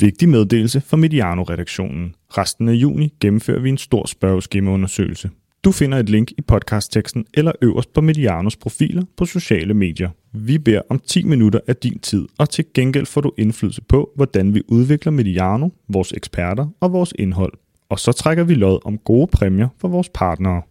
Vigtig meddelelse fra Mediano-redaktionen. Resten af juni gennemfører vi en stor spørgeskemaundersøgelse. Du finder et link i podcastteksten eller øverst på Medianos profiler på sociale medier. Vi beder om 10 minutter af din tid, og til gengæld får du indflydelse på, hvordan vi udvikler Mediano, vores eksperter og vores indhold. Og så trækker vi lod om gode præmier for vores partnere.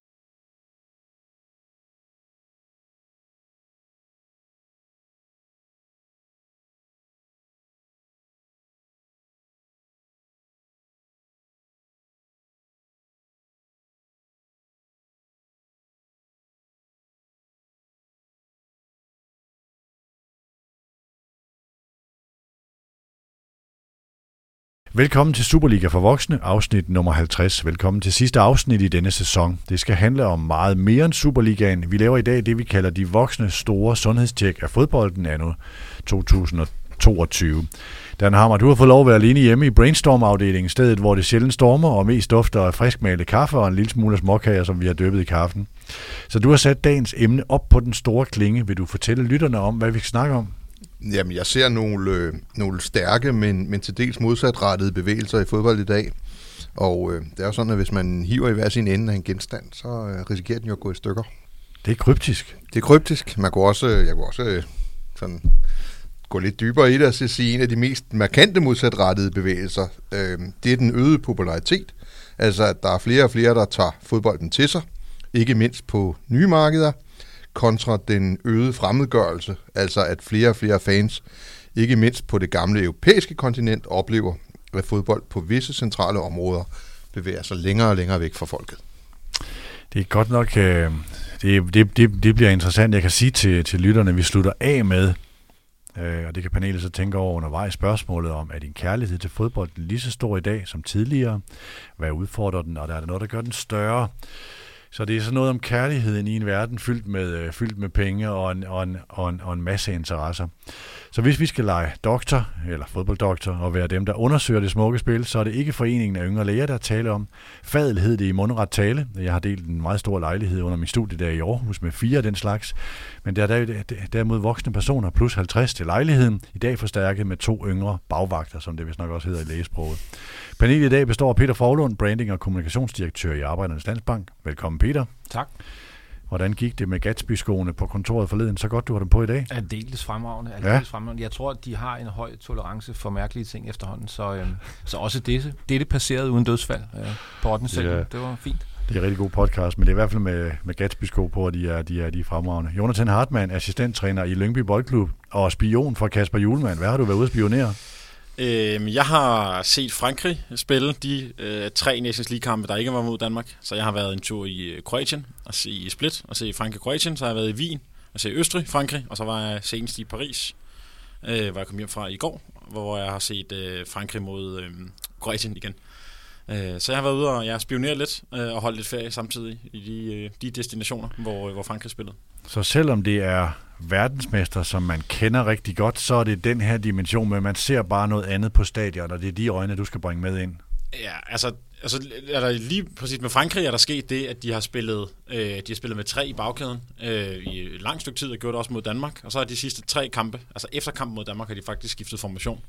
Velkommen til Superliga for Voksne, afsnit nummer 50. Velkommen til sidste afsnit i denne sæson. Det skal handle om meget mere end Superligaen. Vi laver i dag det, vi kalder de voksne store sundhedstjek af fodbolden anno 2022. Dan Hammer, du har fået lov at være alene hjemme i brainstorm-afdelingen, stedet hvor det sjældent stormer og mest dufter af friskmalet kaffe og en lille smule småkager, som vi har døbet i kaffen. Så du har sat dagens emne op på den store klinge. Vil du fortælle lytterne om, hvad vi skal snakke om? Jamen, jeg ser nogle, øh, nogle stærke, men, men til dels modsatrettede bevægelser i fodbold i dag. Og øh, det er jo sådan, at hvis man hiver i hver sin ende af en genstand, så øh, risikerer den jo at gå i stykker. Det er kryptisk. Det er kryptisk. Man kunne også, jeg kunne også øh, sådan gå lidt dybere i det og sige, en af de mest markante modsatrettede bevægelser, øh, det er den øgede popularitet. Altså, at der er flere og flere, der tager fodbolden til sig, ikke mindst på nye markeder – kontra den øgede fremmedgørelse, altså at flere og flere fans, ikke mindst på det gamle europæiske kontinent, oplever, at fodbold på visse centrale områder bevæger sig længere og længere væk fra folket. Det er godt nok, øh, det, det, det, det bliver interessant. Jeg kan sige til, til lytterne, at vi slutter af med, øh, og det kan panelet så tænke over undervejs, spørgsmålet om, er din kærlighed til fodbold lige så stor i dag som tidligere? Hvad udfordrer den, og der er der noget, der gør den større? Så det er sådan noget om kærligheden i en verden fyldt med, øh, fyldt med penge og en, og, en, og, en, og en masse interesser. Så hvis vi skal lege doktor, eller fodbolddoktor, og være dem, der undersøger det smukke spil, så er det ikke foreningen af yngre læger, der taler om. Fadel hed det i mundret tale. Jeg har delt en meget stor lejlighed under min studie der i Aarhus med fire af den slags. Men der er derimod voksne personer plus 50 til lejligheden, i dag forstærket med to yngre bagvagter, som det vist nok også hedder i lægesproget. Panelet i dag består af Peter Forlund, branding- og kommunikationsdirektør i Arbejdernes Landsbank. Velkommen Peter. Tak. Hvordan gik det med Gatsby-skoene på kontoret forleden? Så godt, du har dem på i dag. Aldeles fremragende. Aldeles ja. fremragende. Jeg tror, at de har en høj tolerance for mærkelige ting efterhånden, så, øhm, så også det, det passerede uden dødsfald øh, på 8. Ja. Det var fint. Det er en rigtig god podcast, men det er i hvert fald med, med Gatsby-sko på, og de er, de er, de er fremragende. Jonathan Hartmann, assistenttræner i Lyngby Boldklub og spion for Kasper Julemand. Hvad har du været ude at spionere? Øh, jeg har set Frankrig spille de øh, tre Nations League-kampe, der ikke var mod Danmark. Så jeg har været en tur i øh, Kroatien og se i Split og se Frankrig-Kroatien. Så har jeg været i Wien og se Østrig, Frankrig, og så var jeg senest i Paris, øh, hvor jeg kom hjem fra i går, hvor jeg har set øh, Frankrig mod øh, Kroatien igen. Øh, så jeg har været ude og jeg har spioneret lidt øh, og holdt lidt ferie samtidig i de, øh, de destinationer, hvor, hvor Frankrig spillede. Så selvom det er verdensmester, som man kender rigtig godt, så er det den her dimension, men man ser bare noget andet på stadion, og det er de øjne, du skal bringe med ind. Ja, altså, altså er der lige præcis med Frankrig er der sket det, at de har spillet, øh, de har spillet med tre i bagkæden øh, i et langt stykke tid, og gjort det også mod Danmark. Og så er de sidste tre kampe, altså efter kampen mod Danmark, har de faktisk skiftet formation.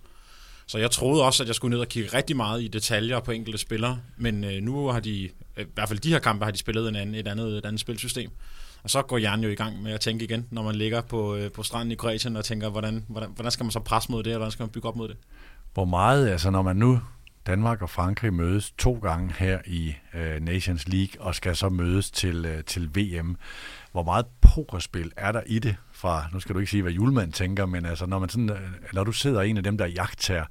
Så jeg troede også, at jeg skulle ned og kigge rigtig meget i detaljer på enkelte spillere, men øh, nu har de, øh, i hvert fald de her kampe, har de spillet en anden, et, andet, et andet spilsystem. Og så går hjernen jo i gang med at tænke igen, når man ligger på, øh, på stranden i Kroatien og tænker, hvordan, hvordan, hvordan skal man så presse mod det, og hvordan skal man bygge op mod det? Hvor meget, altså når man nu Danmark og Frankrig mødes to gange her i øh, Nations League og skal så mødes til, øh, til VM. Hvor meget pokerspil er der i det fra, nu skal du ikke sige, hvad julemanden tænker, men altså, når, man sådan, øh, når du sidder en af dem, der jagter,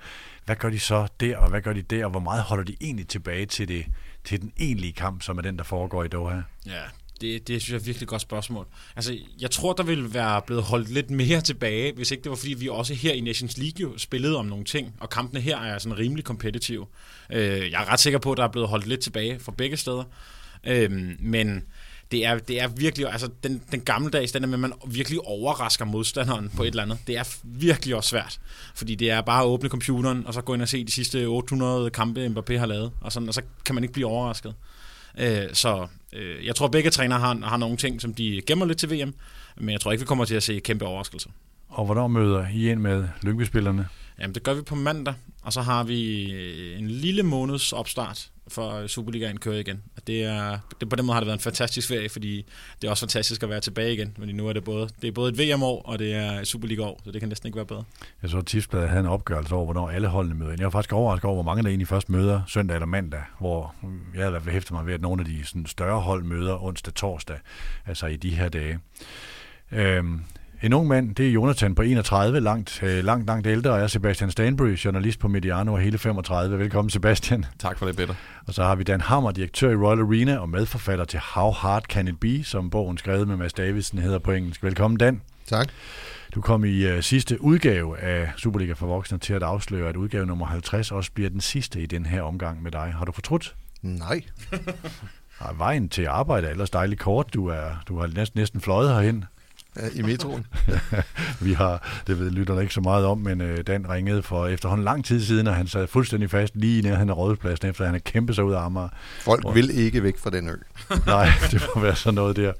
hvad gør de så der, og hvad gør de der, og hvor meget holder de egentlig tilbage til, det, til den egentlige kamp, som er den, der foregår i Doha? Ja, det, det synes jeg er et virkelig godt spørgsmål. Altså, jeg tror, der ville være blevet holdt lidt mere tilbage, hvis ikke det var, fordi vi også her i Nations League jo spillede om nogle ting, og kampene her er sådan rimelig kompetitive. Øh, jeg er ret sikker på, at der er blevet holdt lidt tilbage fra begge steder. Øh, men det er, det er virkelig, altså den, den gammeldags, den er med, at man virkelig overrasker modstanderen på et eller andet. Det er virkelig også svært, fordi det er bare at åbne computeren, og så gå ind og se de sidste 800 kampe, Mbappé har lavet, og, sådan, og så kan man ikke blive overrasket. Øh, så øh, jeg tror, begge trænere har, har nogle ting, som de gemmer lidt til VM, men jeg tror ikke, vi kommer til at se kæmpe overraskelser. Og hvornår møder I ind med Lyngby-spillerne? Jamen, det gør vi på mandag, og så har vi en lille måneds opstart for Superligaen kører igen. Og det er, det, på den måde har det været en fantastisk ferie, fordi det er også fantastisk at være tilbage igen. Men nu er det både, det er både et VM-år, og det er et Superliga-år, så det kan næsten ikke være bedre. Jeg så, at Tipsbladet havde en opgørelse over, hvornår alle holdene møder ind. Jeg var faktisk overrasket over, hvor mange der egentlig først møder søndag eller mandag, hvor jeg havde i hvert fald mig ved, at nogle af de sådan, større hold møder onsdag torsdag, altså i de her dage. Øhm, en ung mand, det er Jonathan på 31, langt, øh, langt, langt ældre, og jeg er Sebastian Stanbury, journalist på Mediano og hele 35. Velkommen Sebastian. Tak for det, Peter. Og så har vi Dan Hammer, direktør i Royal Arena og medforfatter til How Hard Can It Be, som bogen skrevet med Mads Davidsen hedder på engelsk. Velkommen Dan. Tak. Du kom i uh, sidste udgave af Superliga for Voksne til at afsløre, at udgave nummer 50 også bliver den sidste i den her omgang med dig. Har du fortrudt? Nej. Nej, vejen til arbejde er ellers dejligt kort. Du, er, du har næsten, næsten fløjet herhen i metroen. vi har, det ved lytterne ikke så meget om, men øh, Dan ringede for efterhånden lang tid siden, og han sad fuldstændig fast lige nede han rådspladsen, efter han har kæmpet sig ud af Amager. Folk hvor... vil ikke væk fra den ø. Nej, det må være sådan noget der.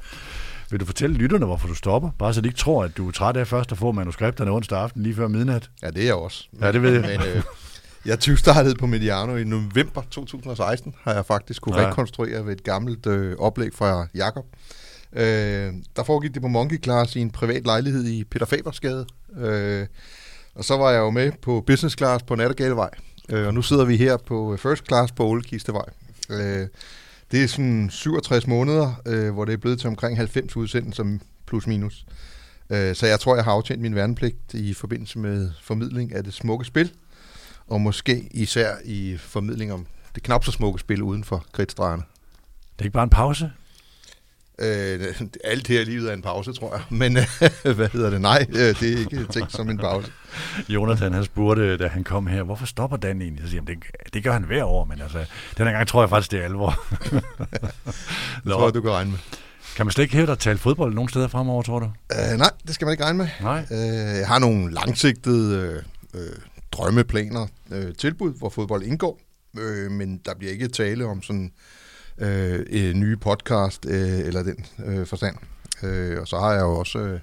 Vil du fortælle lytterne, hvorfor du stopper? Bare så de ikke tror, at du er træt af først at få manuskripterne onsdag aften lige før midnat. Ja, det er jeg også. Ja, det ved jeg. Men, øh, jeg 20 startede på Mediano i november 2016, har jeg faktisk kunne ja. rekonstruere ved et gammelt øh, oplæg fra Jakob. Øh, der foregik det på Monkey Class i en privat lejlighed i Peter Fabersgade. Øh, og så var jeg jo med på business class på Nattergalevej. Øh, og nu sidder vi her på øh, first class på Ålekistevej. Øh, det er sådan 67 måneder, øh, hvor det er blevet til omkring 90 udsendelser plus minus. Øh, så jeg tror, jeg har aftjent min værnepligt i forbindelse med formidling af det smukke spil, og måske især i formidling om det knap så smukke spil uden for kridtstregerne. Det er ikke bare en pause? Øh, alt her i livet er en pause, tror jeg. Men hvad hedder det? Nej, øh, det er ikke tænkt som en pause. Jonathan, han spurgte, da han kom her, hvorfor stopper Dan egentlig? Så siger han, det, det gør han hver år, men altså, den gang tror jeg faktisk, det er alvor. det tror jeg, du kan regne med. Kan man slet ikke hæve dig at tale fodbold nogen steder fremover, tror du? Uh, nej, det skal man ikke regne med. Nej. Uh, jeg har nogle langsigtede uh, uh, drømmeplaner, uh, tilbud, hvor fodbold indgår, uh, men der bliver ikke tale om sådan øh, nye podcast øh, eller den øh, forstand. Øh, og så har jeg jo også øh,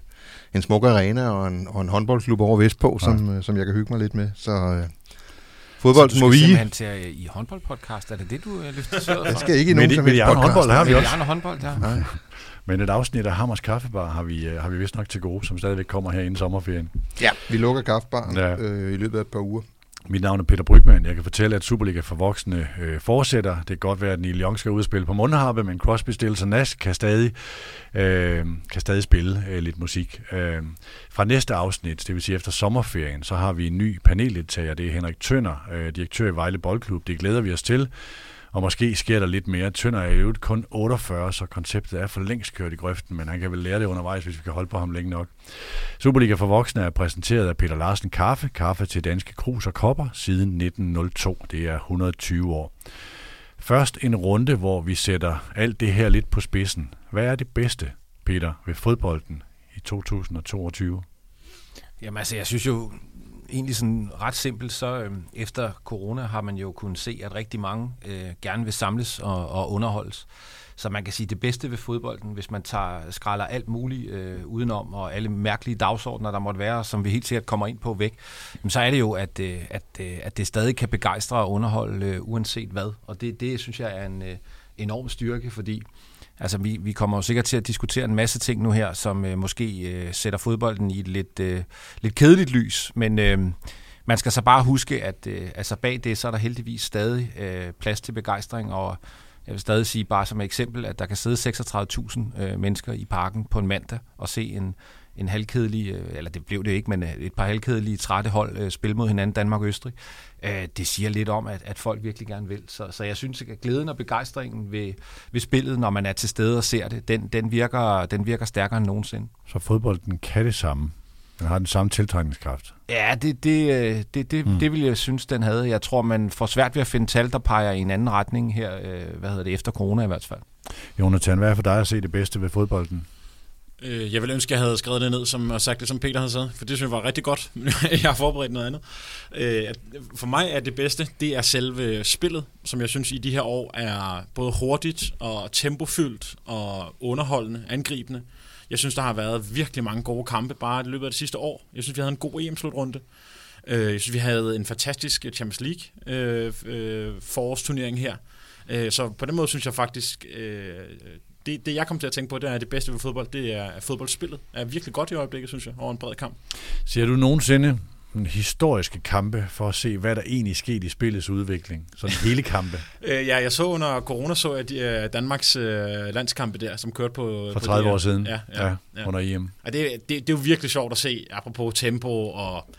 en smuk arena og en, og en håndboldklub over Vestpå, ja. som, øh, som jeg kan hygge mig lidt med. Så øh, fodbold så må vi... simpelthen til at, i håndboldpodcast, er det det, du øh, løfter søret Jeg skal ikke i nogen som helst podcast. håndbold har vi også. håndbold, ja. Nej. Men et afsnit af Hammers Kaffebar har vi, øh, har vi vist nok til gode, som stadigvæk kommer her inden sommerferien. Ja, vi lukker kaffebaren ja. øh, i løbet af et par uger. Mit navn er Peter Brygman. Jeg kan fortælle, at Superliga for voksne øh, fortsætter. Det kan godt være, at Neil Young skal udspille på mundharpe, men Crosby, Stills og Nash kan stadig, øh, kan stadig spille øh, lidt musik. Øh, fra næste afsnit, det vil sige efter sommerferien, så har vi en ny paneldeltager. Det er Henrik Tønder, øh, direktør i Vejle Boldklub. Det glæder vi os til. Og måske sker der lidt mere. Tønder er jo kun 48, så konceptet er for længst kørt i grøften, men han kan vel lære det undervejs, hvis vi kan holde på ham længe nok. Superliga for voksne er præsenteret af Peter Larsen Kaffe, kaffe til danske krus og kopper siden 1902. Det er 120 år. Først en runde, hvor vi sætter alt det her lidt på spidsen. Hvad er det bedste, Peter, ved fodbolden i 2022? Jamen altså, jeg synes jo, egentlig sådan ret simpelt, så øh, efter corona har man jo kunnet se, at rigtig mange øh, gerne vil samles og, og underholdes. Så man kan sige, at det bedste ved fodbolden, hvis man tager, skralder alt muligt øh, udenom, og alle mærkelige dagsordner, der måtte være, som vi helt sikkert kommer ind på væk, så er det jo, at, øh, at, øh, at det stadig kan begejstre og underholde, øh, uanset hvad. Og det, det synes jeg er en øh, enorm styrke, fordi Altså, vi, vi kommer jo sikkert til at diskutere en masse ting nu her, som øh, måske øh, sætter fodbolden i et lidt, øh, lidt kedeligt lys, men øh, man skal så bare huske, at øh, altså bag det, så er der heldigvis stadig øh, plads til begejstring, og jeg vil stadig sige bare som et eksempel, at der kan sidde 36.000 øh, mennesker i parken på en mandag og se en, en halvkedelig, øh, eller det blev det ikke, men øh, et par halvkedelige trætte hold øh, spille mod hinanden, Danmark og Østrig. Det siger lidt om, at, at folk virkelig gerne vil. Så, så jeg synes, at glæden og begejstringen ved, ved spillet, når man er til stede og ser det, den, den, virker, den virker stærkere end nogensinde. Så fodbolden kan det samme? Den har den samme tiltrækningskraft? Ja, det, det, det, det, mm. det vil jeg synes, den havde. Jeg tror, man får svært ved at finde tal, der peger i en anden retning her, hvad hedder det, efter corona i hvert fald. Jonathan, hvad er for dig at se det bedste ved fodbolden? Øh, jeg vil ønske, at jeg havde skrevet det ned, som og sagt det, som Peter havde sagt, for det synes jeg var rigtig godt. jeg har forberedt noget andet. Øh, for mig er det bedste, det er selve spillet, som jeg synes i de her år er både hurtigt og tempofyldt og underholdende, angribende. Jeg synes, der har været virkelig mange gode kampe bare i løbet af det sidste år. Jeg synes, vi havde en god EM-slutrunde. Øh, jeg synes, vi havde en fantastisk Champions League forårsturnering her. Så på den måde synes jeg faktisk, det, det jeg kommer til at tænke på, det er det bedste ved fodbold, det er fodboldspillet. er virkelig godt i øjeblikket, synes jeg, over en bred kamp. Ser du nogensinde historiske kampe for at se, hvad der egentlig skete i spillets udvikling? Sådan hele kampe. øh, ja, jeg så under corona, så jeg de, Danmarks øh, landskampe der, som kørte på... For 30 på år siden, ja, ja, ja, under EM. Ja, det, det, det er jo virkelig sjovt at se, apropos tempo og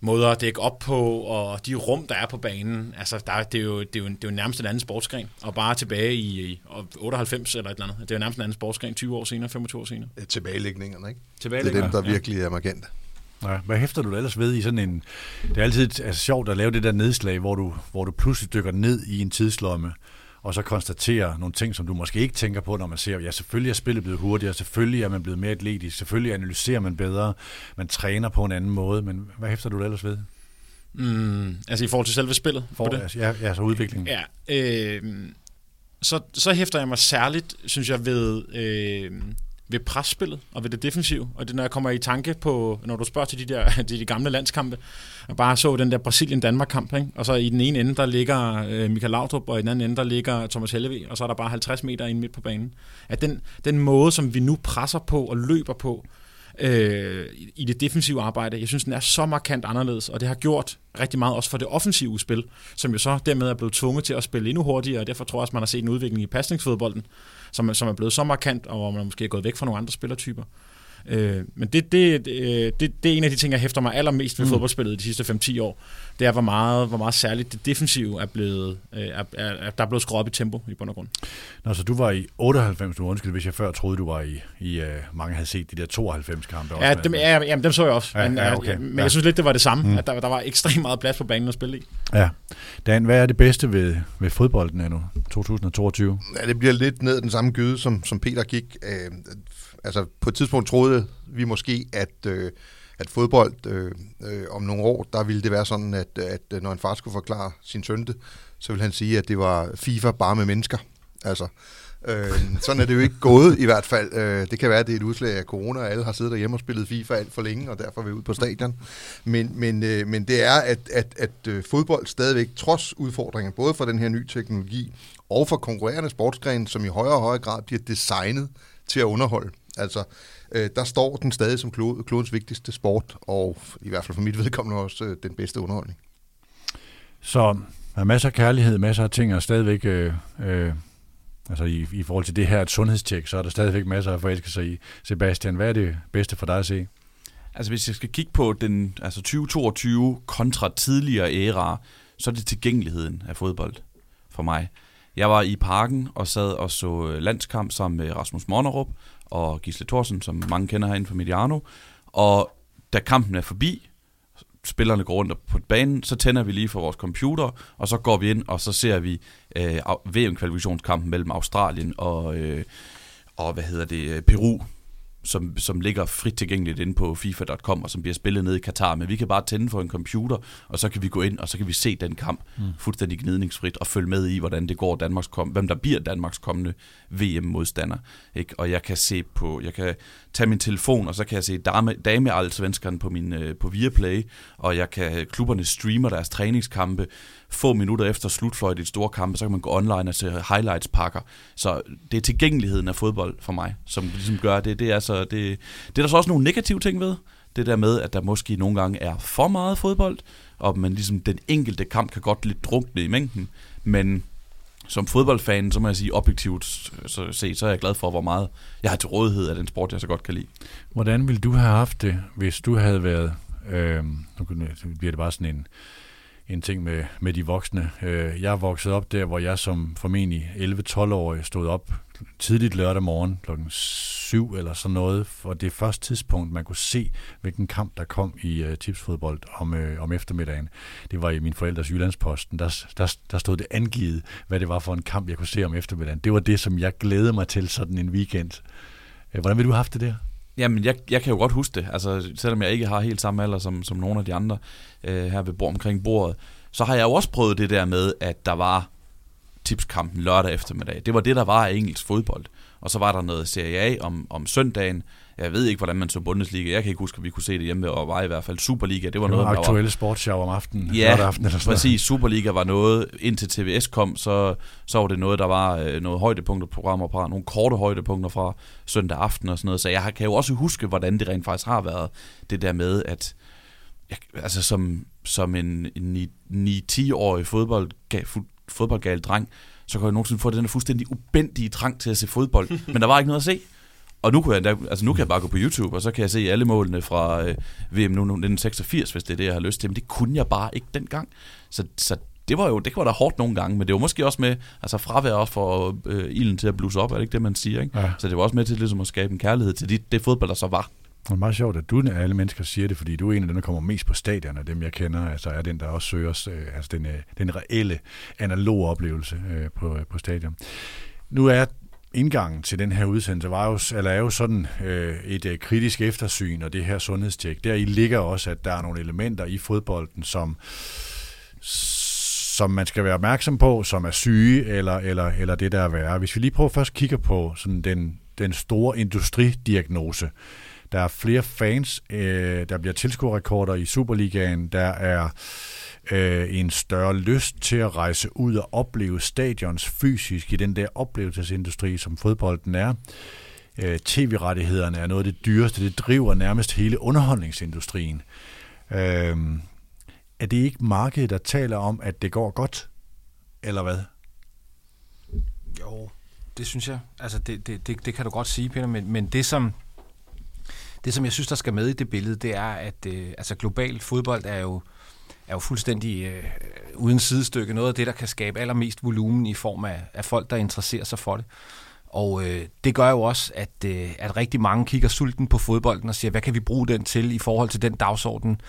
måder at dække op på, og de rum, der er på banen. Altså, der, det, er jo, det, er jo, det er jo nærmest en anden sportsgren. Og bare tilbage i, i 98 eller et eller andet. Det er jo nærmest en anden sportsgren 20 år senere, 25 år senere. Tilbagelægningerne, ikke? Tilbagelæggninger. Det er dem, der virkelig er markante. Ja, hvad hæfter du ellers ved i sådan en... Det er altid altså, sjovt at lave det der nedslag, hvor du, hvor du pludselig dykker ned i en tidslomme, og så konstatere nogle ting, som du måske ikke tænker på, når man ser, ja, selvfølgelig er spillet blevet hurtigere, selvfølgelig er man blevet mere atletisk, selvfølgelig analyserer man bedre, man træner på en anden måde, men hvad hæfter du ellers ved? Mm, altså i forhold til selve spillet? For, det? Ja, ja, så udviklingen. Ja, øh, så, så hæfter jeg mig særligt, synes jeg, ved... Øh, ved presspillet og ved det defensive. Og det, når jeg kommer i tanke på, når du spørger til de der de, de gamle landskampe, og bare så den der Brasilien-Danmark-kamp, ikke? og så i den ene ende, der ligger øh, Michael Laudrup, og i den anden ende, der ligger Thomas Hellevi, og så er der bare 50 meter ind midt på banen. At den, den måde, som vi nu presser på og løber på, øh, i det defensive arbejde. Jeg synes, den er så markant anderledes, og det har gjort rigtig meget også for det offensive spil, som jo så dermed er blevet tvunget til at spille endnu hurtigere, og derfor tror jeg også, man har set en udvikling i pasningsfodbolden, som, som er blevet så markant, og hvor man måske er gået væk fra nogle andre spillertyper. Øh, men det, det, det, det, det er en af de ting, jeg hæfter mig allermest ved mm. fodboldspillet de sidste 5-10 år. Det er, hvor meget, hvor meget særligt det defensive er blevet, øh, er, er, der er blevet skruet op i tempo i bund og grund. Nå, så du var i 98, du undskyld, hvis jeg før troede, du var i, i uh, mange havde set de der 92 kampe. Ja, dem, ja jamen, dem så jeg også. Ja, men, ja, okay. men ja. jeg synes lidt, det var det samme, mm. at der, der var ekstremt meget plads på banen at spille i. Ja. Dan, hvad er det bedste ved, ved fodbolden nu, 2022? Ja, det bliver lidt ned den samme gyde, som, som Peter gik. Øh, altså på et tidspunkt troede vi måske, at, øh, at fodbold øh, øh, om nogle år, der ville det være sådan, at, at øh, når en far skulle forklare sin sønte, så ville han sige, at det var FIFA bare med mennesker. Altså, øh, sådan er det jo ikke gået i hvert fald. Øh, det kan være, at det er et udslag af corona, og alle har siddet derhjemme og spillet FIFA alt for længe, og derfor vil ud på stadion. Men, men, øh, men det er, at, at, at øh, fodbold stadigvæk, trods udfordringer, både for den her nye teknologi, og for konkurrerende sportsgrene, som i højere og højere grad bliver designet til at underholde. Altså, øh, der står den stadig som klod, klodens vigtigste sport, og i hvert fald for mit vedkommende også øh, den bedste underholdning. Så der er masser af kærlighed, masser af ting, og stadigvæk, øh, øh, altså i, i forhold til det her et sundhedstjek, så er der stadigvæk masser af forelske sig i. Sebastian, hvad er det bedste for dig at se? Altså hvis jeg skal kigge på den altså 2022 kontra tidligere æra, så er det tilgængeligheden af fodbold for mig. Jeg var i parken og sad og så øh, landskamp sammen med Rasmus Monnerup, og Gisle Thorsen, som mange kender herinde fra Mediano. Og da kampen er forbi, spillerne går rundt på banen, så tænder vi lige for vores computer, og så går vi ind, og så ser vi øh, VM-kvalifikationskampen mellem Australien og, øh, og hvad hedder det, øh, Peru, som, som ligger frit tilgængeligt inde på FIFA.com, og som bliver spillet ned i Katar. Men vi kan bare tænde for en computer, og så kan vi gå ind, og så kan vi se den kamp mm. fuldstændig gnidningsfrit, og følge med i, hvordan det går Danmarks kom, hvem der bliver Danmarks kommende VM-modstander. Ikke? Og jeg kan se på, jeg kan tage min telefon, og så kan jeg se dame, dame på, min, øh, på Viaplay, og jeg kan, klubberne streamer deres træningskampe, få minutter efter slutfløjt i et store kampe, så kan man gå online og se highlights-pakker. Så det er tilgængeligheden af fodbold for mig, som ligesom gør det. Det er, så, det, det er der så også nogle negative ting ved. Det der med, at der måske nogle gange er for meget fodbold, og man ligesom den enkelte kamp kan godt lidt drukne i mængden, men som fodboldfan, så må jeg sige objektivt så, se, så er jeg glad for, hvor meget jeg har til rådighed af den sport, jeg så godt kan lide. Hvordan ville du have haft det, hvis du havde været, øh, nu bliver det bare sådan en, en ting med, med de voksne. Øh, jeg er vokset op der, hvor jeg som formentlig 11-12-årig stod op tidligt lørdag morgen klokken 7 eller sådan noget, for det første tidspunkt, man kunne se, hvilken kamp der kom i uh, tipsfodbold om, uh, om eftermiddagen. Det var i min forældres Jyllandsposten. Der, der, der stod det angivet, hvad det var for en kamp, jeg kunne se om eftermiddagen. Det var det, som jeg glædede mig til sådan en weekend. Uh, hvordan vil du have haft det der? Jamen, jeg, jeg kan jo godt huske det. Altså, selvom jeg ikke har helt samme alder som, som nogle af de andre øh, her ved bord omkring bordet, så har jeg jo også prøvet det der med, at der var tipskampen lørdag eftermiddag. Det var det, der var af engelsk fodbold. og så var der noget Serie A om, om søndagen. Jeg ved ikke, hvordan man så Bundesliga. Jeg kan ikke huske, at vi kunne se det hjemme og var i hvert fald Superliga. Det var, Det var noget, var aktuelle sportsshow om aftenen. Ja, aften eller sådan præcis. Superliga var noget, indtil TVS kom, så, så var det noget, der var øh, noget højdepunkterprogrammer fra, nogle korte højdepunkter fra søndag aften og sådan noget. Så jeg kan jo også huske, hvordan det rent faktisk har været, det der med, at jeg, altså som, som en, en 9-10-årig fodbold, fodboldgal dreng, så kan jeg nogensinde få den der fuldstændig ubændige trang til at se fodbold, men der var ikke noget at se. Og nu, kunne jeg, endda- altså nu kan jeg bare gå på YouTube, og så kan jeg se alle målene fra øh, VM nu 1986, hvis det er det, jeg har lyst til. Men det kunne jeg bare ikke dengang. Så, så det var jo det var da hårdt nogle gange, men det var måske også med, altså fravær også for øh, ilden til at blusse op, er det ikke det, man siger? Ikke? Ja. Så det var også med til ligesom at skabe en kærlighed til det, det fodbold, der så var. Det er meget sjovt, at du af alle mennesker siger det, fordi du er en af dem, der kommer mest på stadion af dem, jeg kender. Altså er den, der også søger øh, altså den, øh, den reelle, analoge oplevelse øh, på, øh, på stadion. Nu er indgangen til den her udsendelse var jo, eller er jo sådan øh, et øh, kritisk eftersyn og det her sundhedstjek. Der i ligger også, at der er nogle elementer i fodbolden, som som man skal være opmærksom på, som er syge, eller, eller, eller det, der er værre. Hvis vi lige prøver først kigger på sådan den, den store industridiagnose. Der er flere fans, øh, der bliver tilskuerrekorder i Superligaen, der er øh, en større lyst til at rejse ud og opleve stadions fysisk i den der oplevelsesindustri, som fodbolden er. Øh, TV-rettighederne er noget af det dyreste. Det driver nærmest hele underholdningsindustrien. Øh, er det ikke markedet, der taler om, at det går godt? Eller hvad? Jo, det synes jeg. Altså, det, det, det, det kan du godt sige, Peter, men, men det, som, det, som jeg synes, der skal med i det billede, det er, at øh, altså, global fodbold er jo, er jo fuldstændig øh, uden sidestykke noget af det, der kan skabe allermest volumen i form af, af folk, der interesserer sig for det. Og øh, det gør jo også, at, øh, at rigtig mange kigger sulten på fodbolden og siger, hvad kan vi bruge den til i forhold til den dagsorden,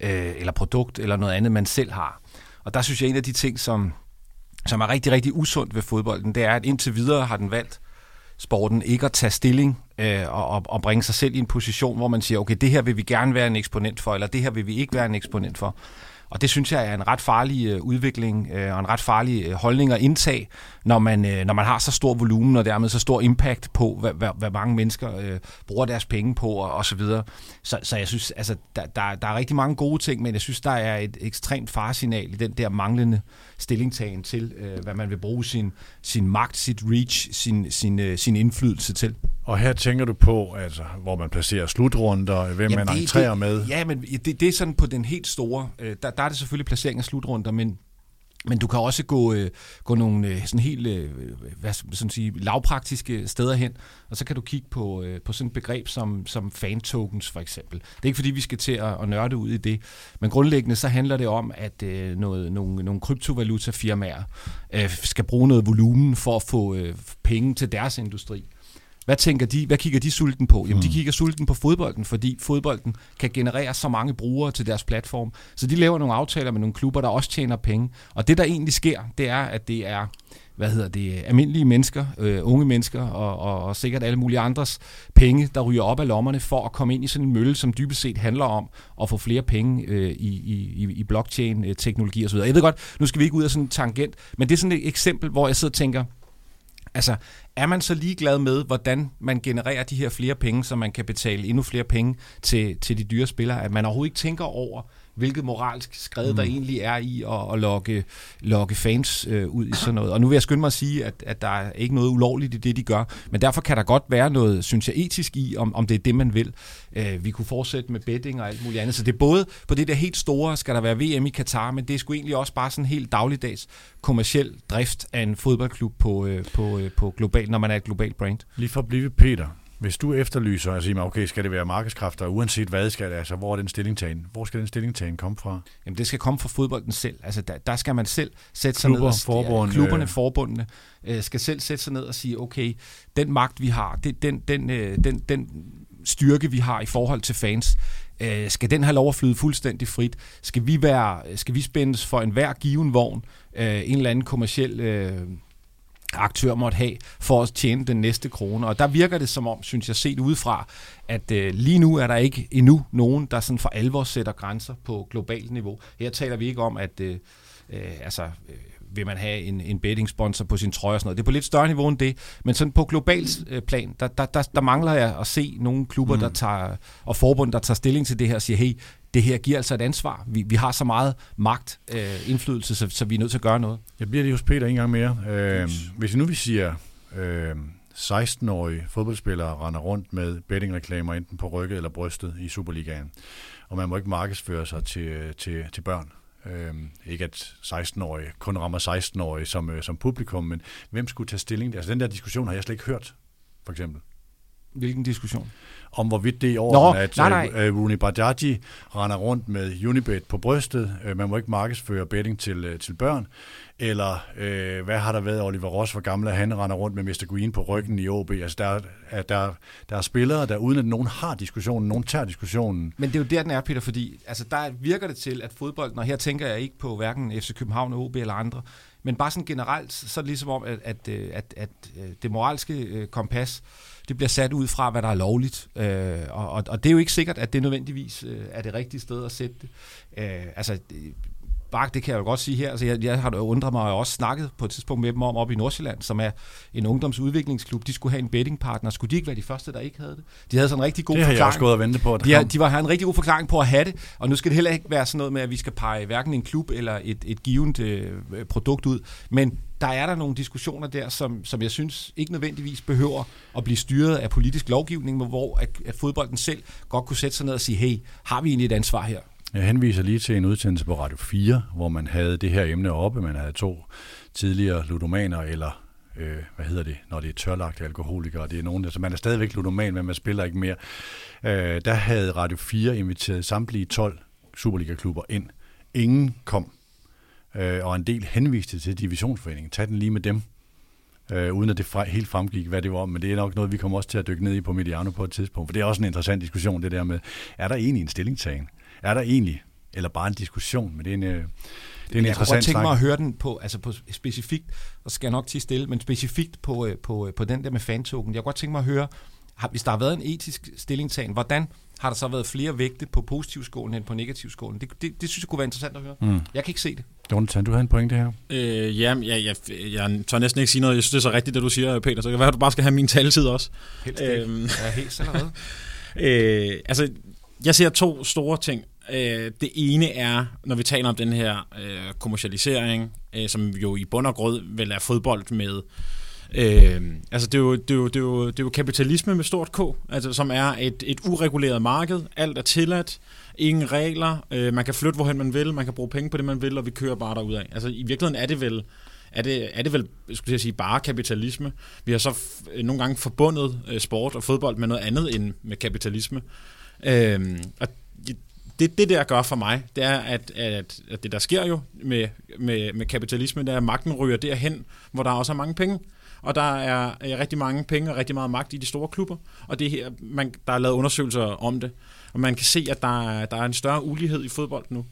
øh, eller produkt, eller noget andet, man selv har. Og der synes jeg, en af de ting, som, som er rigtig, rigtig usundt ved fodbolden, det er, at indtil videre har den valgt sporten ikke at tage stilling øh, og, og, og bringe sig selv i en position, hvor man siger, okay, det her vil vi gerne være en eksponent for, eller det her vil vi ikke være en eksponent for. Og det synes jeg er en ret farlig øh, udvikling øh, og en ret farlig øh, holdning at indtage, når man, når man har så stor volumen og dermed så stor impact på, hvad, hvad, hvad mange mennesker øh, bruger deres penge på og, og så videre. Så, så jeg synes, altså, der, der, der er rigtig mange gode ting, men jeg synes, der er et ekstremt faresignal i den der manglende stillingtagen til, øh, hvad man vil bruge sin, sin magt, sit reach, sin, sin, øh, sin indflydelse til. Og her tænker du på, altså, hvor man placerer slutrunder, hvem man det- entrerer det, med. Ja, men det, det er sådan på den helt store. Øh, der, der er det selvfølgelig placering af slutrunder, men men du kan også gå, øh, gå nogle øh, sådan helt øh, hvad skal man sådan sige, lavpraktiske steder hen, og så kan du kigge på, øh, på sådan et begreb som, som fan tokens for eksempel. Det er ikke fordi, vi skal til at, at nørde ud i det, men grundlæggende så handler det om, at øh, noget, nogle, nogle kryptovalutafirmaer øh, skal bruge noget volumen for at få øh, penge til deres industri. Hvad tænker de? Hvad kigger de sulten på? Jamen, de kigger sulten på fodbolden, fordi fodbolden kan generere så mange brugere til deres platform. Så de laver nogle aftaler med nogle klubber, der også tjener penge. Og det, der egentlig sker, det er, at det er hvad hedder det, almindelige mennesker, øh, unge mennesker og, og, og sikkert alle mulige andres penge, der ryger op af lommerne for at komme ind i sådan en mølle, som dybest set handler om at få flere penge øh, i, i, i blockchain-teknologi osv. Jeg ved godt, nu skal vi ikke ud af sådan en tangent, men det er sådan et eksempel, hvor jeg sidder og tænker, Altså, er man så ligeglad med, hvordan man genererer de her flere penge, så man kan betale endnu flere penge til, til de dyre spillere, at man overhovedet ikke tænker over, hvilket moralsk skred, mm. der egentlig er i at, at lokke, lokke fans øh, ud i sådan noget. Og nu vil jeg skynde mig at sige, at, at der er ikke noget ulovligt i det, de gør, men derfor kan der godt være noget, synes jeg, etisk i, om, om det er det, man vil. Øh, vi kunne fortsætte med betting og alt muligt andet, så det er både på det der helt store, skal der være VM i Katar, men det er sgu egentlig også bare sådan helt dagligdags kommersiel drift af en fodboldklub på, øh, på, øh, på global, når man er et globalt brand. Lige for at blive Peter. Hvis du efterlyser og siger, okay, skal det være markedskræfter, uanset hvad skal det, altså hvor er den stillingtagen? Hvor skal den stillingtagen komme fra? Jamen, det skal komme fra fodbolden selv. Altså, der, der skal man selv sætte sig Klubber, ned og forbund, ja, klubberne, øh. forbundene, øh, skal selv sætte sig ned og sige, okay, den magt, vi har, det, den, den, øh, den, den styrke, vi har i forhold til fans, øh, skal den have lov at flyde fuldstændig frit? Skal vi, være, skal vi spændes for enhver given vogn, øh, en eller anden kommersiel... Øh, aktør måtte have for at tjene den næste krone. Og der virker det som om, synes jeg, set udefra, at øh, lige nu er der ikke endnu nogen, der sådan for alvor sætter grænser på globalt niveau. Her taler vi ikke om, at øh, øh, altså, øh, vil man have en, en betting sponsor på sin trøje og sådan noget. Det er på lidt større niveau end det, men sådan på global øh, plan, der, der, der, der mangler jeg at se nogle klubber, mm. der tager, og forbund, der tager stilling til det her og siger, hey, det her giver altså et ansvar. Vi, vi har så meget magt, øh, indflydelse, så, så vi er nødt til at gøre noget. Jeg bliver lige hos Peter en gang mere. Øh, hvis nu vi siger, øh, 16-årige fodboldspillere render rundt med bettingreklamer enten på rygget eller brystet i Superligaen, og man må ikke markedsføre sig til, til, til børn. Øhm, ikke at 16-årige kun rammer 16-årige som, øh, som publikum, men hvem skulle tage stilling? Altså den der diskussion har jeg slet ikke hørt, for eksempel. Hvilken diskussion? Om hvorvidt det er i orden, at nej, nej. Uh, Rooney Badaji render rundt med Unibet på brystet. Uh, man må ikke markedsføre betting til, uh, til børn. Eller øh, hvad har der været Oliver Ross, hvor gammel han render rundt med Mr. Green på ryggen i OB. Altså der, er, der, der er spillere, der uden at nogen har diskussionen, nogen tager diskussionen. Men det er jo der, den er, Peter, fordi altså, der virker det til, at fodbold, og her tænker jeg ikke på hverken FC København, OB eller andre, men bare sådan generelt, så er det ligesom om, at, at, øh, at, at, øh, det moralske øh, kompas, det bliver sat ud fra, hvad der er lovligt. Øh, og, og det er jo ikke sikkert, at det nødvendigvis øh, er det rigtige sted at sætte det. Øh, altså, Bak, det kan jeg jo godt sige her. Altså, jeg, jeg har undret mig og også snakket på et tidspunkt med dem om op i Nordsjælland, som er en ungdomsudviklingsklub. De skulle have en bettingpartner. Skulle de ikke være de første, der ikke havde det? De havde sådan en rigtig god det har forklaring. jeg også gået og vente på. De, har, de var, havde en rigtig god forklaring på at have det, og nu skal det heller ikke være sådan noget med, at vi skal pege hverken en klub eller et, et givet øh, produkt ud. Men der er der nogle diskussioner der, som, som jeg synes ikke nødvendigvis behøver at blive styret af politisk lovgivning, hvor at, at fodbolden selv godt kunne sætte sig ned og sige, hey, har vi egentlig et ansvar her? Jeg henviser lige til en udsendelse på Radio 4, hvor man havde det her emne oppe. Man havde to tidligere ludomaner, eller øh, hvad hedder det, når det er tørlagte alkoholikere. Det er nogen, der, så man er stadigvæk ludoman, men man spiller ikke mere. Øh, der havde Radio 4 inviteret samtlige 12 Superliga-klubber ind. Ingen kom, øh, og en del henviste til divisionsforeningen. Tag den lige med dem. Øh, uden at det fra, helt fremgik, hvad det var Men det er nok noget, vi kommer også til at dykke ned i på Mediano på et tidspunkt. For det er også en interessant diskussion, det der med, er der egentlig en stillingtagen? Er der egentlig, eller bare en diskussion, men det er en, øh, det er en jeg interessant kunne godt tænke mig at høre den på, altså på specifikt, og skal jeg nok til stille, men specifikt på, øh, på, øh, på den der med fantoken. Jeg kunne godt tænke mig at høre, har, hvis der har været en etisk stillingtagen, hvordan har der så været flere vægte på positivskålen end på negativskålen? Det, det, det synes jeg kunne være interessant at høre. Mm. Jeg kan ikke se det. Jonathan, du havde en pointe her. Øh, ja, jeg, jeg, jeg tør næsten ikke sige noget. Jeg synes, det er så rigtigt, det du siger, Peter. Så det kan være, at du bare skal have min taletid også. Helst øhm. Ja, helt allerede. øh, altså, jeg ser to store ting Øh, det ene er, når vi taler om den her øh, kommercialisering, øh, som jo i bund og grund vel er fodbold med Øh, altså det er, jo, det, er jo, det, er jo, det er jo kapitalisme med stort K, altså som er et, et ureguleret marked. Alt er tilladt, ingen regler, øh, man kan flytte hvorhen man vil, man kan bruge penge på det man vil, og vi kører bare derud af. Altså i virkeligheden er det vel er det, er det vel, skulle jeg sige, bare kapitalisme. Vi har så f- nogle gange forbundet øh, sport og fodbold med noget andet end med kapitalisme. Øh, og det, det der gør for mig, det er, at, at, at det der sker jo med, med, med kapitalismen, det er, at magten ryger derhen, hvor der også er mange penge. Og der er, øh, rigtig mange penge og rigtig meget magt i de store klubber. Og det her, man, der er lavet undersøgelser om det. Og man kan se, at der der er en større ulighed i fodbold nu.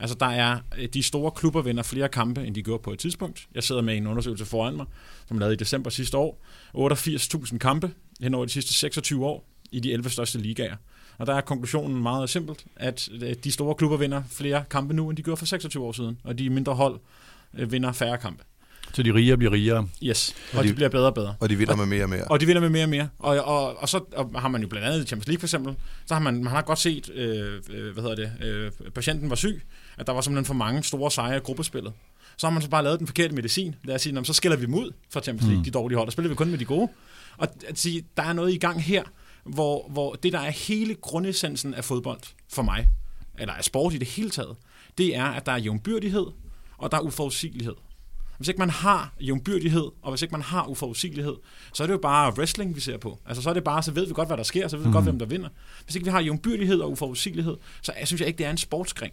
Altså der er, øh, de store klubber vinder flere kampe, end de gjorde på et tidspunkt. Jeg sidder med en undersøgelse foran mig, som lavede i december sidste år. 88.000 kampe hen over de sidste 26 år i de 11 største ligaer. Og der er konklusionen meget simpelt, at øh, de store klubber vinder flere kampe nu, end de gjorde for 26 år siden, og de mindre hold øh, vinder færre kampe. Så de rige bliver rigere? Yes, og, og de, de bliver bedre og bedre. Og de vinder med mere og mere. Og de vinder med mere og mere. Og, og, og så og har man jo blandt andet i Champions League for eksempel, så har man, man har godt set, øh, øh, hvad hedder det, øh, patienten var syg, at der var simpelthen for mange store sejre i gruppespillet. Så har man så bare lavet den forkerte medicin. Lad os sige, så skiller vi dem ud fra Champions League, mm. de dårlige hold, og spiller vi kun med de gode. Og at sige, der er noget i gang her, hvor, hvor det, der er hele grundessensen af fodbold for mig, eller af sport i det hele taget, det er, at der er jævnbyrdighed, og der er uforudsigelighed. Hvis ikke man har jævnbyrdighed, og hvis ikke man har uforudsigelighed, så er det jo bare wrestling, vi ser på. Altså, så er det bare, så ved vi godt, hvad der sker, så ved vi mm. godt, hvem der vinder. Hvis ikke vi har jævnbyrdighed og uforudsigelighed, så jeg synes jeg ikke, det er en sportsgren.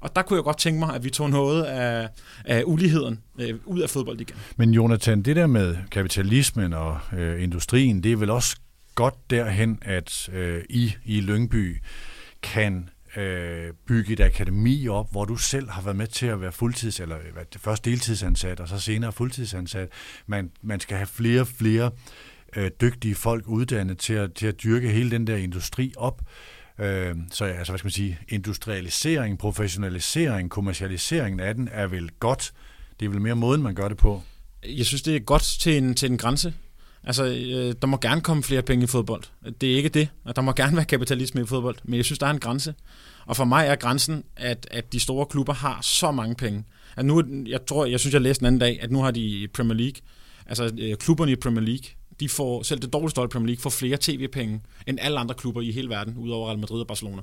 Og der kunne jeg godt tænke mig, at vi tog noget af, af uligheden øh, ud af fodbold igen. Men Jonathan, det der med kapitalismen og øh, industrien, det er vel også godt derhen, at øh, I i Lyngby kan øh, bygge et akademi op, hvor du selv har været med til at være fuldtids, eller øh, først deltidsansat, og så senere fuldtidsansat. Man, man skal have flere og flere øh, dygtige folk uddannet til at, til at dyrke hele den der industri op. Øh, så altså, hvad skal man sige, industrialisering, professionalisering, kommercialiseringen af den er vel godt, Det er vel mere måden, man gør det på. Jeg synes, det er godt til en, til en grænse. Altså, øh, der må gerne komme flere penge i fodbold. Det er ikke det. Der må gerne være kapitalisme i fodbold. Men jeg synes, der er en grænse. Og for mig er grænsen, at, at de store klubber har så mange penge. At nu, jeg tror, jeg synes, jeg læste en anden dag, at nu har de Premier League, altså øh, klubberne i Premier League, de får, selv det dårligste hold i Premier League, får flere tv-penge end alle andre klubber i hele verden, udover Real Madrid og Barcelona.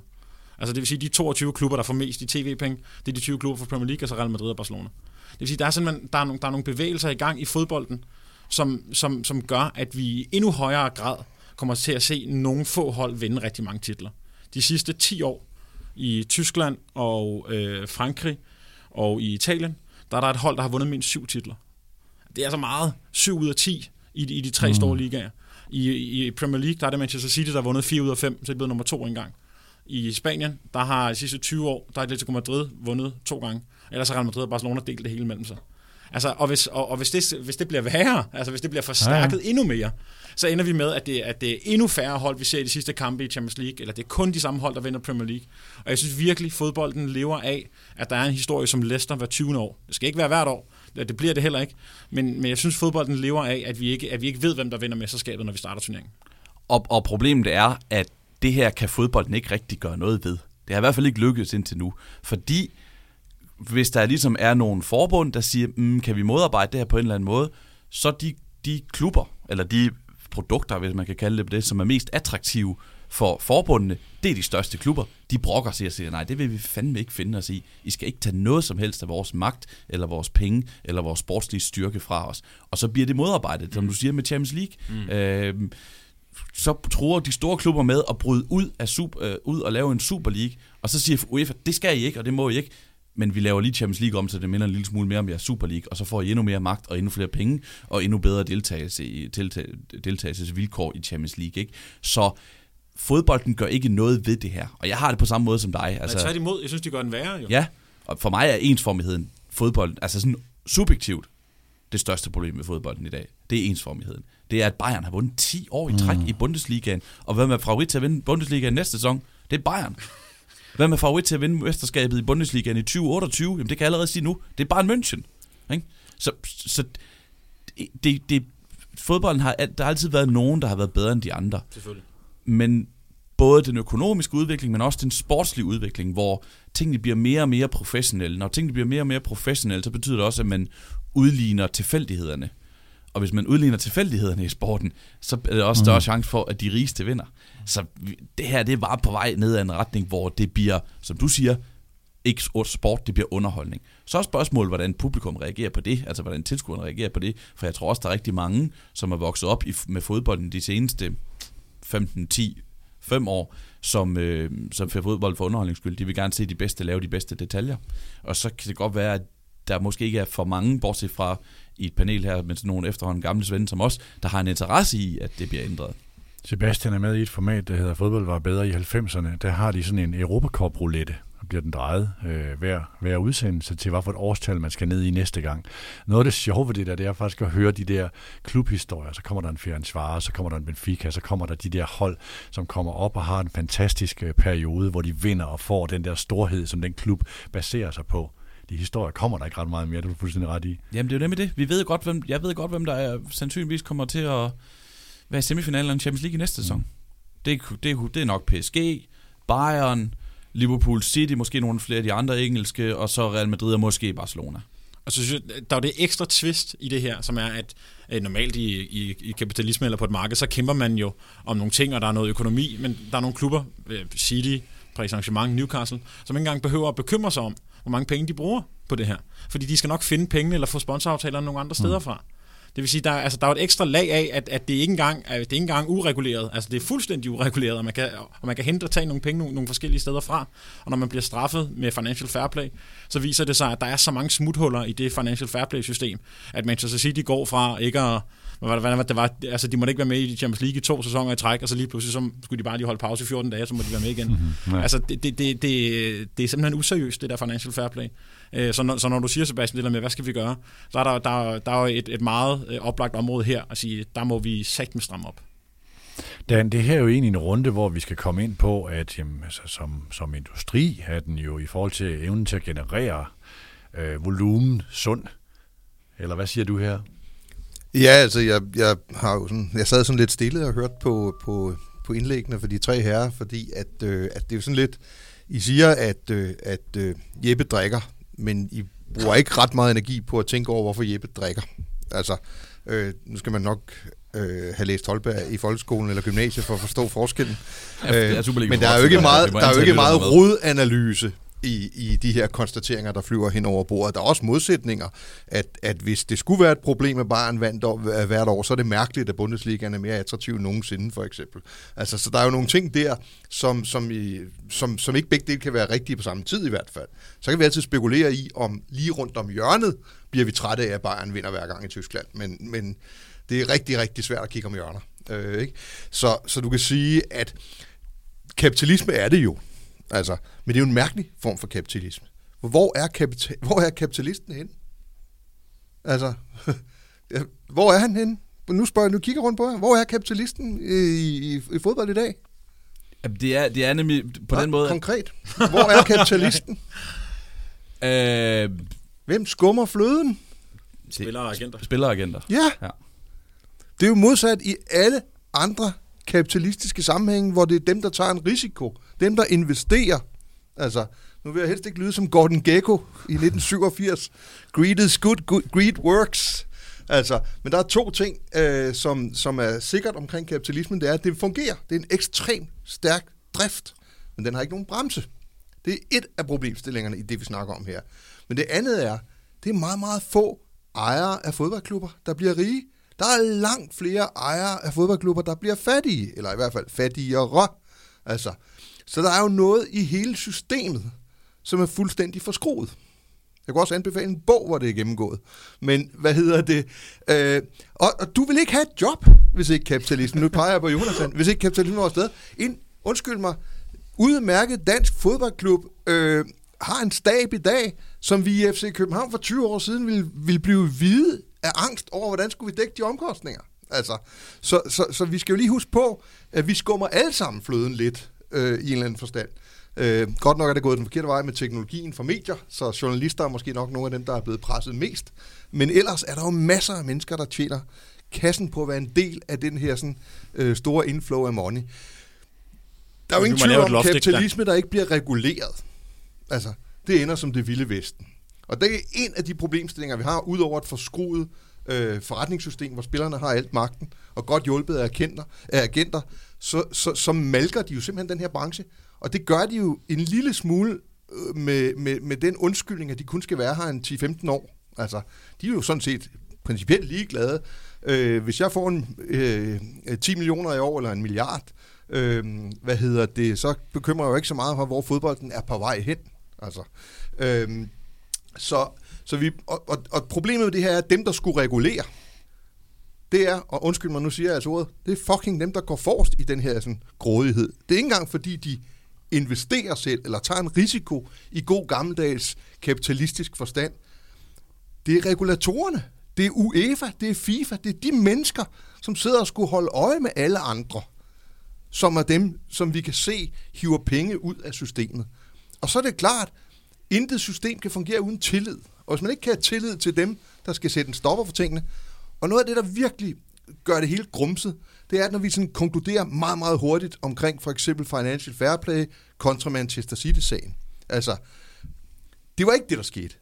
Altså det vil sige, de 22 klubber, der får mest i tv-penge, det er de 20 klubber fra Premier League, og så Real Madrid og Barcelona. Det vil sige, der er simpelthen der er nogle, der er nogle bevægelser i gang i fodbolden, som, som, som gør, at vi i endnu højere grad kommer til at se nogle få hold vinde rigtig mange titler. De sidste 10 år i Tyskland og øh, Frankrig og i Italien, der er der et hold, der har vundet mindst syv titler. Det er altså meget. 7 ud af 10 i de, i de tre mm. store ligaer. I, I Premier League, der er det Manchester City, der har vundet 4 ud af 5, så det er blevet nummer to engang. I Spanien, der har de sidste 20 år, der er Atletico Madrid vundet to gange. Ellers har Real Madrid og Barcelona delt det hele mellem sig. Altså, og hvis, og, og hvis, det, hvis det bliver værre, altså hvis det bliver forstærket ja, ja. endnu mere, så ender vi med, at det, at det er endnu færre hold, vi ser i de sidste kampe i Champions League, eller det er kun de samme hold, der vinder Premier League. Og jeg synes virkelig, fodbolden lever af, at der er en historie som Leicester hver 20. år. Det skal ikke være hvert år, det bliver det heller ikke. Men, men jeg synes, fodbolden lever af, at vi, ikke, at vi ikke ved, hvem der vinder mesterskabet, når vi starter turneringen. Og, og problemet er, at det her kan fodbolden ikke rigtig gøre noget ved. Det har i hvert fald ikke lykkedes indtil nu. Fordi hvis der ligesom er nogle forbund, der siger, mm, kan vi modarbejde det her på en eller anden måde, så de, de klubber, eller de produkter, hvis man kan kalde det det, som er mest attraktive for forbundene, det er de største klubber. De brokker sig og siger, nej, det vil vi fandme ikke finde os i. I skal ikke tage noget som helst af vores magt, eller vores penge, eller vores sportslige styrke fra os. Og så bliver det modarbejdet, som du siger med Champions League. Mm. Øh, så tror de store klubber med at bryde ud, af super, øh, ud og lave en Super League, og så siger UEFA, det skal I ikke, og det må I ikke men vi laver lige Champions League om, så det minder en lille smule mere om jeres Super League, og så får I endnu mere magt og endnu flere penge, og endnu bedre deltagelse i, deltagelsesvilkår i Champions League. Ikke? Så fodbolden gør ikke noget ved det her, og jeg har det på samme måde som dig. Altså, Men tværtimod, jeg synes, de gør den værre jo. Ja, og for mig er ensformigheden fodbold, altså sådan subjektivt, det største problem med fodbolden i dag. Det er ensformigheden. Det er, at Bayern har vundet 10 år i træk mm. i Bundesligaen, og hvem er favorit til at vinde Bundesligaen næste sæson? Det er Bayern. Hvem er favorit til at vinde mesterskabet i Bundesligaen i 2028? Jamen, det kan jeg allerede sige nu. Det er bare en München. Ikke? Så, så det, det, fodbolden har, der har altid været nogen, der har været bedre end de andre. Selvfølgelig. Men både den økonomiske udvikling, men også den sportslige udvikling, hvor tingene bliver mere og mere professionelle. Når tingene bliver mere og mere professionelle, så betyder det også, at man udligner tilfældighederne. Og hvis man udligner tilfældighederne i sporten, så er det også større mm. chance for, at de rigeste vinder. Så det her, det er bare på vej ned ad en retning, hvor det bliver, som du siger, ikke sport, det bliver underholdning. Så er spørgsmålet, hvordan publikum reagerer på det, altså hvordan tilskuerne reagerer på det, for jeg tror også, der er rigtig mange, som er vokset op i, med fodbolden de seneste 15, 10, 5 år, som, øh, som får fodbold for underholdningsskyld. De vil gerne se de bedste lave de bedste detaljer. Og så kan det godt være, at der måske ikke er for mange, bortset fra i et panel her, med sådan nogle efterhånden gamle svende som os, der har en interesse i, at det bliver ændret. Sebastian er med i et format, der hedder Fodbold var bedre i 90'erne. Der har de sådan en Europacup-roulette, og bliver den drejet øh, hver, hver udsendelse til, hvad for et årstal man skal ned i næste gang. Noget af det sjove ved det der, det er faktisk at høre de der klubhistorier. Så kommer der en Ferencvaros, så kommer der en Benfica, så kommer der de der hold, som kommer op og har en fantastisk øh, periode, hvor de vinder og får den der storhed, som den klub baserer sig på de historier kommer der ikke ret meget mere, det er du fuldstændig ret i. Jamen det er jo nemlig det. Vi ved godt, hvem, jeg ved godt, hvem der er, sandsynligvis kommer til at være i semifinalen af Champions League i næste sæson. Mm. Det, det, det er nok PSG, Bayern, Liverpool City, måske nogle flere af de andre engelske, og så Real Madrid og måske Barcelona. Og så synes jeg, der er det ekstra twist i det her, som er, at øh, normalt i, i, i kapitalisme eller på et marked, så kæmper man jo om nogle ting, og der er noget økonomi, men der er nogle klubber, øh, City, Paris Saint-Germain, Newcastle, som ikke engang behøver at bekymre sig om, hvor mange penge de bruger på det her. Fordi de skal nok finde pengene eller få sponsoraftaler nogle andre steder mm. fra. Det vil sige, der, altså, der er et ekstra lag af, at, at det ikke engang er, det er ikke engang ureguleret. Altså, det er fuldstændig ureguleret, og man kan, og man kan hente og tage nogle penge nogle, nogle forskellige steder fra. Og når man bliver straffet med Financial Fair Play, så viser det sig, at der er så mange smuthuller i det Financial Fair Play-system, at Manchester City går fra ikke at hvad, hvad, det var, altså, de måtte ikke være med i Champions League i to sæsoner i træk, og så lige pludselig så skulle de bare lige holde pause i 14 dage, så må de være med igen. Mm-hmm, ja. Altså, det, det, det, det, det er simpelthen useriøst, det der financial fair play. Øh, så når, så når du siger, Sebastian, det der med, hvad skal vi gøre, så er der, der, der er jo et, et meget øh, oplagt område her, at sige, der må vi sagt med stramme op. Dan, det her er jo egentlig en runde, hvor vi skal komme ind på, at jamen, altså, som, som industri er den jo i forhold til evnen til at generere øh, volumen, sund Eller hvad siger du her? Ja, altså, jeg, jeg, har jo sådan, jeg sad sådan lidt stille og hørt på, på, på indlæggene for de tre herrer, fordi at, øh, at det er jo sådan lidt, I siger, at, øh, at øh, Jeppe drikker, men I bruger ikke ret meget energi på at tænke over, hvorfor Jeppe drikker. Altså, øh, nu skal man nok øh, have læst Holberg i folkeskolen eller gymnasiet for at forstå forskellen. Ja, det er Superliga men der er jo ikke meget, der er jo ikke meget rodanalyse i, i de her konstateringer, der flyver hen over bordet. Der er også modsætninger, at, at hvis det skulle være et problem med Bayern vandt år, hvert år, så er det mærkeligt, at Bundesligaen er mere attraktiv end nogensinde, for eksempel. Altså, så der er jo nogle ting der, som, som, i, som, som ikke begge dele kan være rigtige på samme tid i hvert fald. Så kan vi altid spekulere i, om lige rundt om hjørnet bliver vi trætte af, at Bayern vinder hver gang i Tyskland. Men, men det er rigtig, rigtig svært at kigge om hjørner. Øh, ikke? Så, så du kan sige, at kapitalisme er det jo. Altså, men det er jo en mærkelig form for kapitalisme. Hvor er, kapital, hvor er kapitalisten hen? Altså, hvor er han hen? Nu spørger jeg, nu kigger rundt på jer. Hvor er kapitalisten i, i, i fodbold i dag? Jamen, det er, det er nemlig på Nå, den måde... Konkret. Hvor er kapitalisten? Øh, Hvem skummer fløden? Spillere og agenter. spilleragenter. Ja. Ja. Det er jo modsat i alle andre kapitalistiske sammenhænge, hvor det er dem, der tager en risiko. Dem, der investerer. Altså, nu vil jeg helst ikke lyde som Gordon Gekko i 1987. Greed is good, good greed works. Altså, men der er to ting, øh, som, som er sikkert omkring kapitalismen. Det er, at det fungerer. Det er en ekstrem stærk drift, men den har ikke nogen bremse. Det er et af problemstillingerne i det, vi snakker om her. Men det andet er, det er meget, meget få ejere af fodboldklubber, der bliver rige. Der er langt flere ejere af fodboldklubber, der bliver fattige, eller i hvert fald fattigere. Altså, så der er jo noget i hele systemet, som er fuldstændig forskruet. Jeg kunne også anbefale en bog, hvor det er gennemgået. Men hvad hedder det? Øh, og, og du vil ikke have et job, hvis ikke kapitalismen, nu peger jeg på Jonathan, hvis ikke kapitalismen var afsted. En, undskyld mig, udmærket dansk fodboldklub øh, har en stab i dag, som vi i FC København for 20 år siden ville, ville blive hvide af angst over, hvordan skulle vi dække de omkostninger. Altså, så, så, så vi skal jo lige huske på, at vi skummer alle sammen fløden lidt øh, i en eller anden forstand. Øh, godt nok er det gået den forkerte vej med teknologien for medier, så journalister er måske nok nogle af dem, der er blevet presset mest. Men ellers er der jo masser af mennesker, der tjener kassen på at være en del af den her sådan, øh, store inflow af money. Der er jo ingen tvivl om loft, kapitalisme, der ikke bliver reguleret. Altså, det ender som det vilde vesten. Og det er en af de problemstillinger, vi har, udover et forskruet øh, forretningssystem, hvor spillerne har alt magten, og godt hjulpet af agenter, af agenter så, så, så malker de jo simpelthen den her branche. Og det gør de jo en lille smule øh, med, med, med den undskyldning, at de kun skal være her en 10-15 år. Altså, de er jo sådan set principielt ligeglade. Øh, hvis jeg får en, øh, 10 millioner i år, eller en milliard, øh, hvad hedder det, så bekymrer jeg jo ikke så meget for, hvor fodbolden er på vej hen. Altså, øh, så, så vi, og, og, og problemet med det her er, at dem, der skulle regulere, det er, og undskyld mig, nu siger jeg altså ordet, det er fucking dem, der går forrest i den her sådan, grådighed. Det er ikke engang, fordi de investerer selv, eller tager en risiko i god gammeldags kapitalistisk forstand. Det er regulatorerne. Det er UEFA, det er FIFA, det er de mennesker, som sidder og skulle holde øje med alle andre, som er dem, som vi kan se hiver penge ud af systemet. Og så er det klart, intet system kan fungere uden tillid. Og hvis man ikke kan have tillid til dem, der skal sætte en stopper for tingene, og noget af det, der virkelig gør det hele grumset, det er, at når vi sådan konkluderer meget, meget hurtigt omkring for eksempel Financial Fair Play kontra Manchester City-sagen. Altså, det var ikke det, der skete.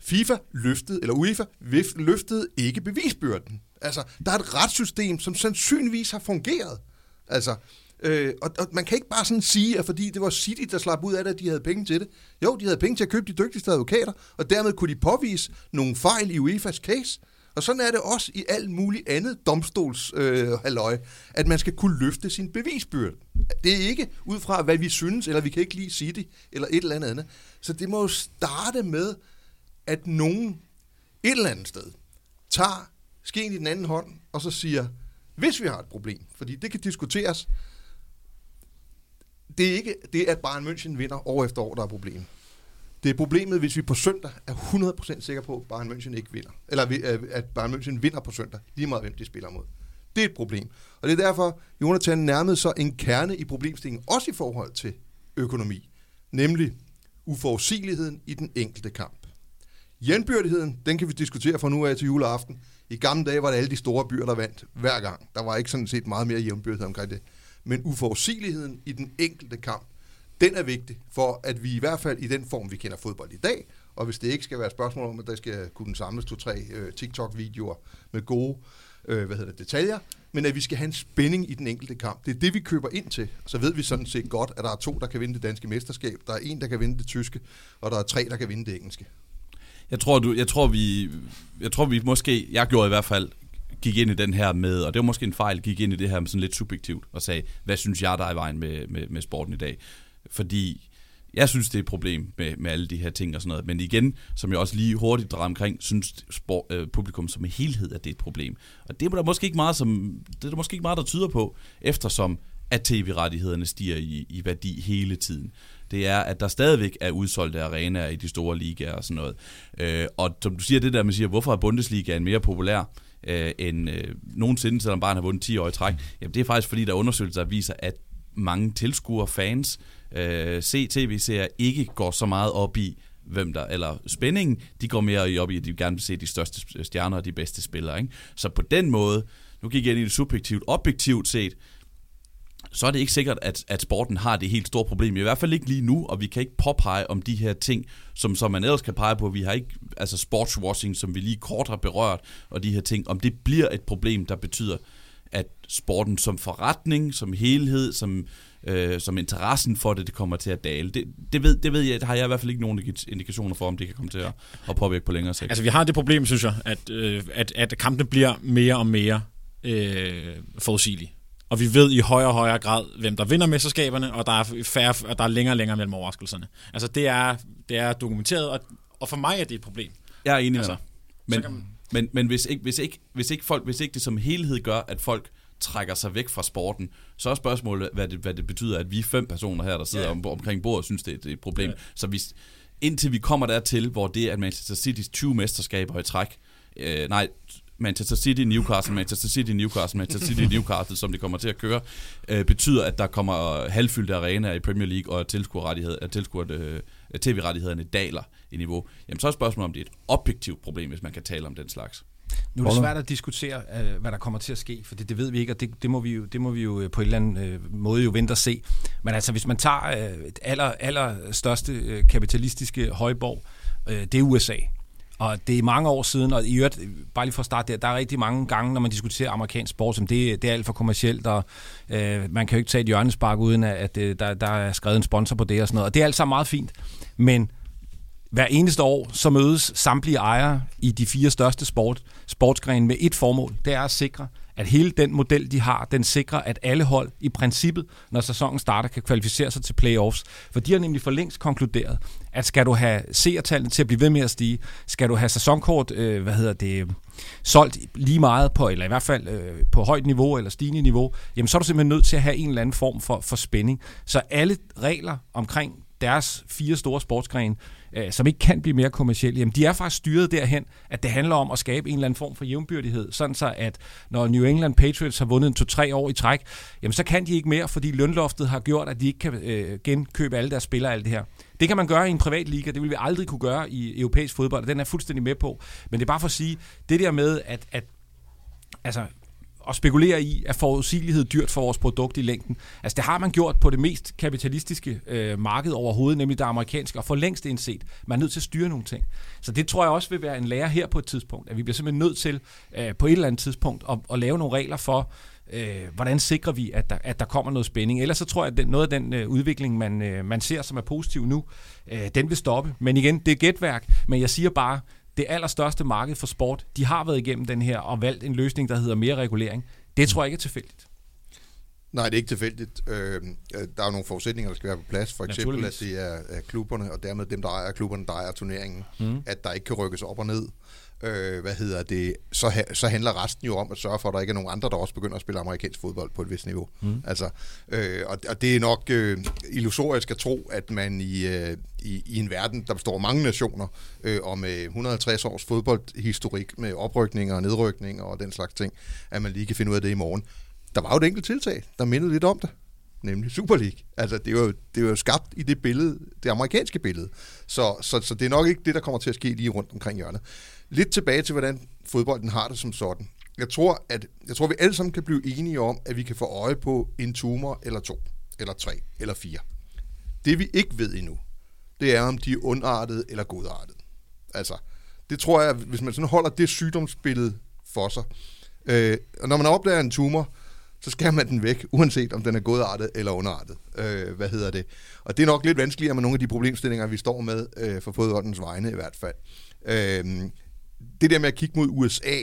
FIFA løftede, eller UEFA løftede ikke bevisbyrden. Altså, der er et retssystem, som sandsynligvis har fungeret. Altså, øh, og, og man kan ikke bare sådan sige, at fordi det var City, der slap ud af det, at de havde penge til det. Jo, de havde penge til at købe de dygtigste advokater, og dermed kunne de påvise nogle fejl i UEFA's case. Og sådan er det også i alt muligt andet domstols øh, halløj, at man skal kunne løfte sin bevisbyrde. Det er ikke ud fra, hvad vi synes, eller vi kan ikke lide City, eller et eller andet andet. Så det må jo starte med, at nogen et eller andet sted tager skeen i den anden hånd, og så siger, hvis vi har et problem, fordi det kan diskuteres, det er ikke det, at Bayern München vinder år efter år, der er problemet. Det er problemet, hvis vi på søndag er 100% sikre på, at Bayern München ikke vinder. Eller vi- øh, at Bayern München vinder på søndag, lige meget hvem de spiller mod. Det er et problem. Og det er derfor, Jonathan nærmede sig en kerne i problemstillingen, også i forhold til økonomi, nemlig uforudsigeligheden i den enkelte kamp. Jævnbyrdigheden, den kan vi diskutere fra nu af til juleaften. I gamle dage var det alle de store byer, der vandt hver gang. Der var ikke sådan set meget mere jævnbyrdighed omkring det. Men uforudsigeligheden i den enkelte kamp, den er vigtig for, at vi i hvert fald i den form, vi kender fodbold i dag, og hvis det ikke skal være et spørgsmål om, at der skal kunne samles to-tre øh, TikTok-videoer med gode øh, hvad hedder det, detaljer, men at vi skal have en spænding i den enkelte kamp. Det er det, vi køber ind til. Så ved vi sådan set godt, at der er to, der kan vinde det danske mesterskab, der er en, der kan vinde det tyske, og der er tre, der kan vinde det engelske. Jeg tror, du, jeg tror, vi, jeg tror, vi måske, jeg gjorde i hvert fald, gik ind i den her med, og det var måske en fejl, gik ind i det her med sådan lidt subjektivt, og sagde, hvad synes jeg, der er i vejen med, med, med sporten i dag? Fordi jeg synes, det er et problem med, med alle de her ting og sådan noget. Men igen, som jeg også lige hurtigt drejer omkring, synes sport, øh, publikum som en helhed, at det er et problem. Og det er der måske ikke meget, som, det er der måske ikke meget, der tyder på, eftersom at tv-rettighederne stiger i, i værdi hele tiden. Det er, at der stadigvæk er udsolgte arenaer i de store ligaer og sådan noget. Øh, og som du siger, det der man siger, hvorfor er Bundesligaen mere populær? Øh, end øh, nogensinde, selvom bare har vundet 10 år i træk. Jamen, det er faktisk fordi, der er undersøgelser, der viser, at mange tilskuere, fans, øh, se tv-serier ikke går så meget op i, hvem der, eller spændingen, de går mere op i, at de gerne vil se de største stjerner og de bedste spillere. Ikke? Så på den måde, nu gik jeg ind i det subjektivt, objektivt set, så er det ikke sikkert, at, at sporten har det helt store problem. I hvert fald ikke lige nu, og vi kan ikke påpege om de her ting, som, som man ellers kan pege på. Vi har ikke, altså sportswashing, som vi lige kort har berørt, og de her ting, om det bliver et problem, der betyder, at sporten som forretning, som helhed, som, øh, som interessen for det, det kommer til at dale. Det, det, ved, det ved jeg, det har jeg i hvert fald ikke nogen indikationer for, om det kan komme til at, at påvirke på længere sigt. Altså vi har det problem, synes jeg, at, øh, at, at kampene bliver mere og mere øh, forudsigelige. Og vi ved i højere og højere grad, hvem der vinder mesterskaberne, og der er, færre, og der er længere og længere mellem overraskelserne. Altså det er, det er dokumenteret, og, og for mig er det et problem. Jeg er enig altså, med dig. Men, man... men, men hvis, ikke, hvis, ikke, hvis, ikke folk, hvis ikke det som helhed gør, at folk trækker sig væk fra sporten, så er spørgsmålet, hvad det, hvad det betyder, at vi fem personer her, der sidder ja. om, omkring bordet, synes, det er, det er et problem. Ja. Så hvis, indtil vi kommer dertil, hvor det at Manchester City's 20 mesterskaber i træk, øh, nej, Manchester City, Newcastle, Manchester City, Newcastle, Manchester City, Newcastle, som det kommer til at køre, øh, betyder, at der kommer halvfyldte arenaer i Premier League, og tilskuer, øh, tv-rettighederne daler i niveau. Jamen så er spørgsmålet, om det er et objektivt problem, hvis man kan tale om den slags. Nu er det svært at diskutere, øh, hvad der kommer til at ske, for det, det ved vi ikke, og det, det, må vi jo, det må vi jo øh, på en eller anden øh, måde jo vente og se. Men altså, hvis man tager et aller, aller største kapitalistiske højborg, det er USA. Og det er mange år siden, og i øvrigt, bare lige for at starte der, der er rigtig mange gange, når man diskuterer amerikansk sport, som det, det er alt for kommercielt, og øh, man kan jo ikke tage et hjørnespark, uden at, at der, der er skrevet en sponsor på det og sådan noget. Og det er alt sammen meget fint. Men hver eneste år, så mødes samtlige ejere i de fire største sport, sportsgrene med et formål. Det er at sikre, at hele den model, de har, den sikrer, at alle hold i princippet, når sæsonen starter, kan kvalificere sig til playoffs. For de har nemlig for længst konkluderet, at skal du have seertallene til at blive ved med at stige, skal du have sæsonkort, øh, hvad hedder det, solgt lige meget på, eller i hvert fald øh, på højt niveau eller stigende niveau, jamen så er du simpelthen nødt til at have en eller anden form for, for spænding. Så alle regler omkring deres fire store sportsgrene, øh, som ikke kan blive mere kommersielle, jamen de er faktisk styret derhen, at det handler om at skabe en eller anden form for jævnbyrdighed, sådan så at når New England Patriots har vundet en to-tre år i træk, jamen så kan de ikke mere, fordi lønloftet har gjort, at de ikke kan øh, genkøbe alle deres spillere og alt det her. Det kan man gøre i en privat liga, det vil vi aldrig kunne gøre i europæisk fodbold, og den er fuldstændig med på. Men det er bare for at sige, det der med, at, at altså, at spekulere i, at forudsigelighed dyrt for vores produkt i længden. Altså det har man gjort på det mest kapitalistiske øh, marked overhovedet, nemlig det amerikanske, og for længst indset. Man er nødt til at styre nogle ting. Så det tror jeg også vil være en lære her på et tidspunkt, at vi bliver simpelthen nødt til øh, på et eller andet tidspunkt at, at lave nogle regler for, øh, hvordan sikrer vi, at der, at der kommer noget spænding. Ellers så tror jeg, at noget af den øh, udvikling, man, øh, man ser, som er positiv nu, øh, den vil stoppe. Men igen, det er gætværk, men jeg siger bare, det allerstørste marked for sport, de har været igennem den her og valgt en løsning, der hedder mere regulering. Det tror jeg ikke er tilfældigt. Nej, det er ikke tilfældigt. Øh, der er nogle forudsætninger, der skal være på plads. For eksempel, at det er klubberne, og dermed dem, der ejer klubberne, der ejer turneringen. Mm. At der ikke kan rykkes op og ned øh, hvad hedder det, så, ha, så handler resten jo om at sørge for, at der ikke er nogen andre, der også begynder at spille amerikansk fodbold på et vist niveau. Mm. Altså, øh, og, og det er nok øh, illusorisk at tro, at man i, øh, i, i en verden, der består af mange nationer, øh, og med 150 års fodboldhistorik, med oprykninger og nedrykninger og den slags ting, at man lige kan finde ud af det i morgen. Der var jo et enkelt tiltag, der mindede lidt om det. nemlig Super League. Altså, det jo, det er jo skabt i det billede, det amerikanske billede. Så, så, så det er nok ikke det, der kommer til at ske lige rundt omkring hjørnet. Lidt tilbage til, hvordan fodbolden har det som sådan. Jeg tror, at jeg tror, vi alle sammen kan blive enige om, at vi kan få øje på en tumor eller to, eller tre, eller fire. Det vi ikke ved endnu, det er, om de er ondartet eller godartet. Altså, det tror jeg, hvis man sådan holder det sygdomsbillede for sig, øh, og når man opdager en tumor, så skærer man den væk, uanset om den er godartet eller underartet. Øh, hvad hedder det? Og det er nok lidt vanskeligere med nogle af de problemstillinger, vi står med øh, for fodboldens vegne i hvert fald. Øh, det der med at kigge mod USA,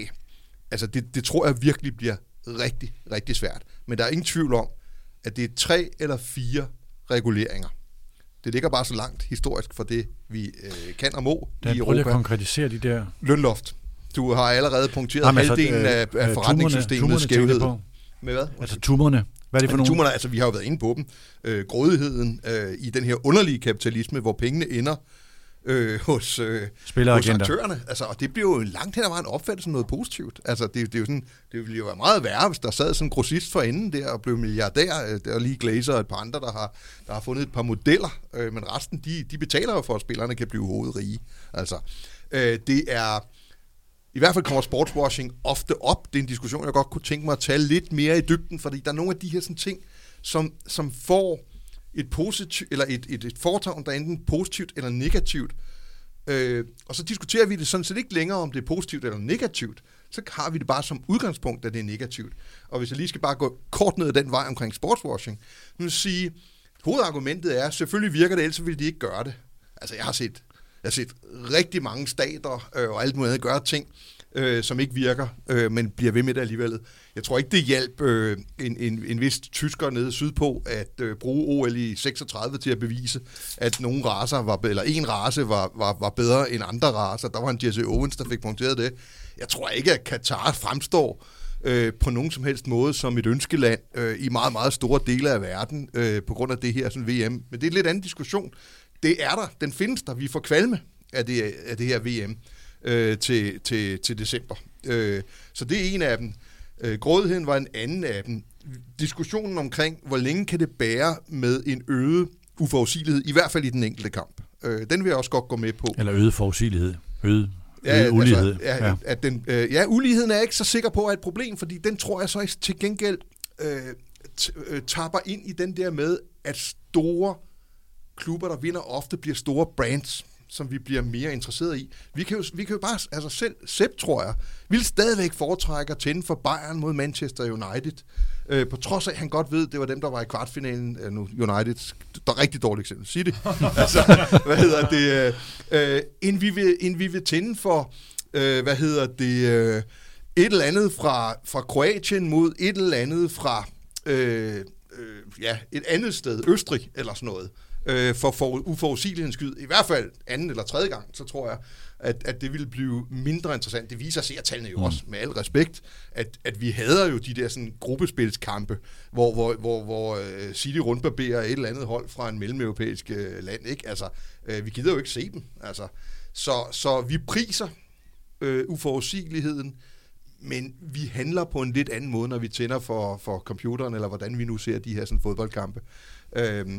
altså det, det tror jeg virkelig bliver rigtig, rigtig svært. Men der er ingen tvivl om, at det er tre eller fire reguleringer. Det ligger bare så langt historisk for det, vi øh, kan og må Der i prøv lige at Europa. konkretisere de der... Lønloft. Du har allerede punkteret Jamen, altså, halvdelen øh, af, øh, af forretningssystemets tænker jeg skævhed. på. Med hvad? Altså tumorerne. Hvad er det for nogle? tumorerne, altså vi har jo været inde på dem. Øh, grådigheden øh, i den her underlige kapitalisme, hvor pengene ender øh, hos, øh, hos aktørerne. Altså, og det bliver jo langt hen ad vejen opfattet som noget positivt. Altså, det, det, er jo sådan, det ville jo være meget værre, hvis der sad sådan en grossist for enden der og blev milliardær. Øh, Der er lige Glazer og et par andre, der har, der har fundet et par modeller. Øh, men resten, de, de betaler jo for, at spillerne kan blive hovedrige. Altså, øh, det er... I hvert fald kommer sportswashing ofte op. Det er en diskussion, jeg godt kunne tænke mig at tage lidt mere i dybden, fordi der er nogle af de her sådan ting, som, som får et, positiv, eller et, et, et fortavn, der er enten positivt eller negativt. Øh, og så diskuterer vi det sådan set ikke længere, om det er positivt eller negativt. Så har vi det bare som udgangspunkt, at det er negativt. Og hvis jeg lige skal bare gå kort ned ad den vej omkring sportswashing, nu vil sige, hovedargumentet er, selvfølgelig virker det, ellers ville de ikke gøre det. Altså, jeg har set, jeg har set rigtig mange stater øh, og alt muligt andet gøre ting, øh, som ikke virker, øh, men bliver ved med det alligevel. Jeg tror ikke, det hjalp øh, en, en, en vis tysker nede sydpå at øh, bruge OL i 36 til at bevise, at nogle raser var, eller en race var, var, var bedre end andre raser. Der var en Jesse Owens, der fik punkteret det. Jeg tror ikke, at Katar fremstår øh, på nogen som helst måde som et ønskeland øh, i meget, meget store dele af verden øh, på grund af det her sådan VM. Men det er en lidt anden diskussion. Det er der. Den findes der. Vi får kvalme af det, af det her VM øh, til, til, til december. Øh, så det er en af dem. Øh, grådigheden var en anden af dem. Diskussionen omkring, hvor længe kan det bære med en øget uforudsigelighed, i hvert fald i den enkelte kamp. Øh, den vil jeg også godt gå med på. Eller øget forudsigelighed. Øget, øget ulighed. Altså, ja, ja. At den, øh, ja, uligheden er jeg ikke så sikker på er et problem, fordi den tror jeg så til gengæld øh, øh, tapper ind i den der med, at store klubber, der vinder, ofte bliver store brands, som vi bliver mere interesseret i. Vi kan jo, vi kan jo bare, altså selv Sepp, tror jeg, vil stadigvæk foretrække at tænde for Bayern mod Manchester United, øh, på trods af, at han godt ved, det var dem, der var i kvartfinalen, øh, nu United, der er rigtig dårligt eksempel, sig det. altså, hvad hedder det, øh, øh, end, vi vil, end vi vil tænde for, øh, hvad hedder det, øh, et eller andet fra, fra Kroatien mod et eller andet fra, øh, øh, ja, et andet sted, Østrig eller sådan noget øh, for, for uforudsigelighedens skyld, i hvert fald anden eller tredje gang, så tror jeg, at, at det vil blive mindre interessant. Det viser sig, at tallene jo mm. også, med al respekt, at, at vi hader jo de der sådan, gruppespilskampe, hvor, hvor, hvor, hvor uh, City rundbarberer et eller andet hold fra en mellemeuropæisk uh, land. Ikke? Altså, uh, vi gider jo ikke se dem. Altså, så, så vi priser uh, uforudsigeligheden, men vi handler på en lidt anden måde, når vi tænder for, for computeren, eller hvordan vi nu ser de her sådan, fodboldkampe. Uh,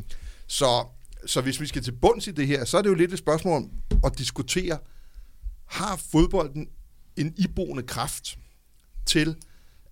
så, så hvis vi skal til bunds i det her, så er det jo lidt et spørgsmål om at diskutere, har fodbolden en iboende kraft til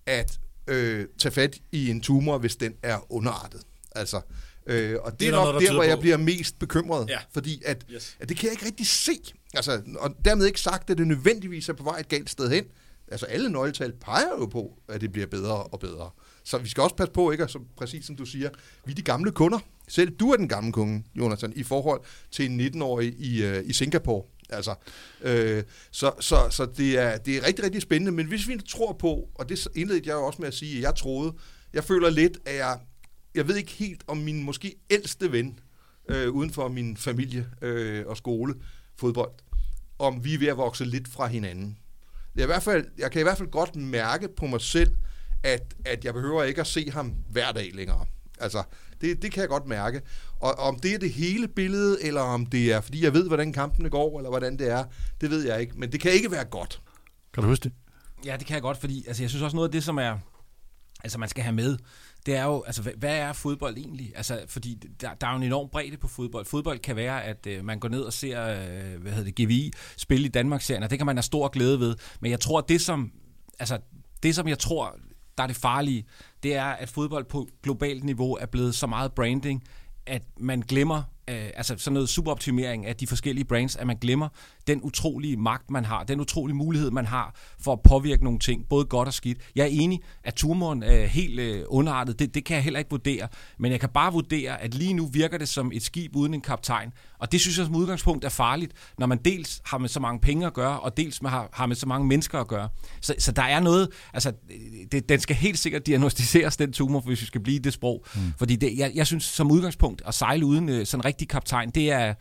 at øh, tage fat i en tumor, hvis den er underartet? Altså, øh, og det, det er, nok noget, der der, hvor jeg på. bliver mest bekymret, Ja. fordi at, Yes. at det kan jeg ikke rigtig se. Altså, og dermed ikke sagt, at det nødvendigvis er på vej et galt sted hen. Altså alle nøgletal peger jo på, at det bliver bedre og bedre. Så vi skal også passe på, ikke? Og så præcis som du siger, vi er de gamle kunder. Selv du er den gamle kunde, Jonathan, i forhold til en 19-årig i, øh, i Singapore. Altså, øh, så så, så det, er, det er rigtig, rigtig spændende. Men hvis vi tror på, og det indledte jeg jo også med at sige, at jeg troede, jeg føler lidt, at jeg, jeg ved ikke helt om min måske ældste ven, øh, uden for min familie øh, og skole, fodbold, om vi er ved at vokse lidt fra hinanden. Jeg, i hvert fald, jeg kan i hvert fald godt mærke på mig selv, at, at jeg behøver ikke at se ham hver dag længere. Altså, det, det kan jeg godt mærke. Og om det er det hele billede, eller om det er, fordi jeg ved, hvordan kampene går, eller hvordan det er, det ved jeg ikke. Men det kan ikke være godt. Kan du huske det? Ja, det kan jeg godt, fordi altså, jeg synes også noget af det, som er altså man skal have med, det er jo, altså hvad er fodbold egentlig? Altså, fordi der, der er jo en enorm bredde på fodbold. Fodbold kan være, at øh, man går ned og ser, øh, hvad hedder det, GVI spille i Danmarksserien, og det kan man have stor glæde ved. Men jeg tror, det som, altså, det som jeg tror, der er det farlige, det er, at fodbold på globalt niveau er blevet så meget branding, at man glemmer, øh, altså sådan noget superoptimering af de forskellige brands, at man glemmer den utrolige magt, man har, den utrolige mulighed, man har for at påvirke nogle ting, både godt og skidt. Jeg er enig, at turmoren er helt øh, underartet, det, det kan jeg heller ikke vurdere, men jeg kan bare vurdere, at lige nu virker det som et skib uden en kaptajn, og det synes jeg som udgangspunkt er farligt, når man dels har med så mange penge at gøre, og dels med, har, har med så mange mennesker at gøre. Så, så der er noget, altså det, den skal helt sikkert diagnostiseres, den tumor, hvis vi skal blive i det sprog, mm. fordi det, jeg, jeg synes som udgangspunkt, at sejle uden øh, sådan en rigtig kaptajn, det er,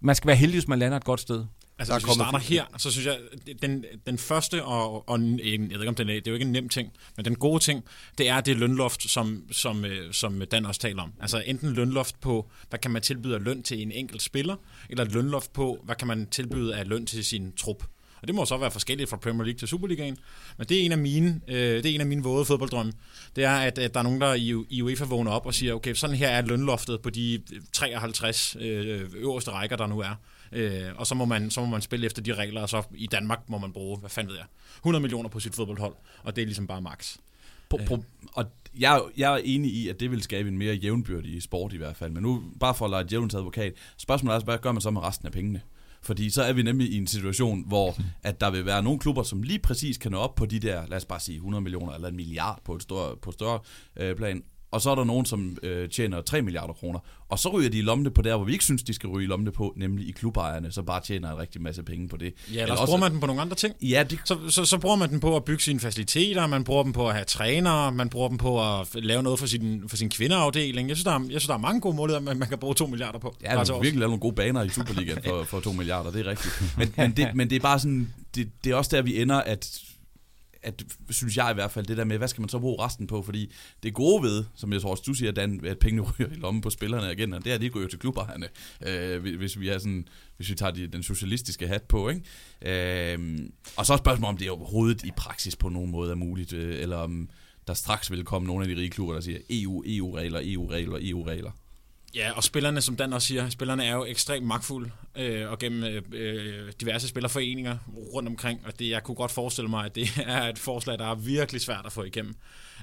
man skal være heldig, hvis man lander et godt sted. Altså, hvis vi starter her, så synes jeg, den, den første, og, og en, jeg ved ikke om den er, det er jo ikke en nem ting, men den gode ting, det er det lønloft, som, som, øh, som Dan også taler om. Altså enten lønloft på, hvad kan man tilbyde af løn til en enkelt spiller, eller et lønloft på, hvad kan man tilbyde af løn til sin trup. Og det må så være forskelligt fra Premier League til Superligaen. Men det er en af mine, øh, det er en af mine våde fodbolddrømme. Det er, at, at der er nogen, der i, i UEFA vågner op og siger, okay, sådan her er lønloftet på de 53 øh, øverste rækker, der nu er. Øh, og så må, man, så må man spille efter de regler, og så i Danmark må man bruge, hvad fanden ved jeg, 100 millioner på sit fodboldhold, og det er ligesom bare max. På, og jeg, jeg er enig i, at det vil skabe en mere jævnbyrdig sport i hvert fald. Men nu, bare for at lade djævelens advokat, spørgsmålet er, hvad gør man så med resten af pengene? Fordi så er vi nemlig i en situation, hvor at der vil være nogle klubber, som lige præcis kan nå op på de der, lad os bare sige 100 millioner eller en milliard på et større, på et større øh, plan, og så er der nogen, som øh, tjener 3 milliarder kroner. Og så ryger de i lommene på der, hvor vi ikke synes, de skal ryge i lommene på, nemlig i klubejerne, så bare tjener en rigtig masse penge på det. Ja, eller, også bruger man den på nogle andre ting. Ja, det... så, så, så bruger man den på at bygge sine faciliteter, man bruger dem på at have trænere, man bruger dem på at lave noget for sin, for sin kvindeafdeling. Jeg synes, der er, jeg synes, der er mange gode muligheder, man, man kan bruge 2 milliarder på. Ja, man kan virkelig lave nogle gode baner i Superligaen for, for 2 milliarder, det er rigtigt. Men, men, det, men det er bare sådan, det, det er også der, vi ender, at at, synes jeg i hvert fald, det der med, hvad skal man så bruge resten på? Fordi det gode ved, som jeg tror også du siger, Dan, at pengene ryger i lommen på spillerne igen, og det er, at de går jo til klubberne, øh, hvis vi er sådan, hvis vi tager de, den socialistiske hat på, ikke? Øh, og så er spørgsmålet, om det overhovedet i praksis på nogen måde er muligt, øh, eller om der straks vil komme nogle af de rige klubber, der siger EU, EU-regler, EU-regler, EU-regler. Ja, og spillerne, som Dan også siger, spillerne er jo ekstremt magtfulde, øh, og gennem øh, øh diverse spillerforeninger rundt omkring, og det, jeg kunne godt forestille mig, at det er et forslag, der er virkelig svært at få igennem.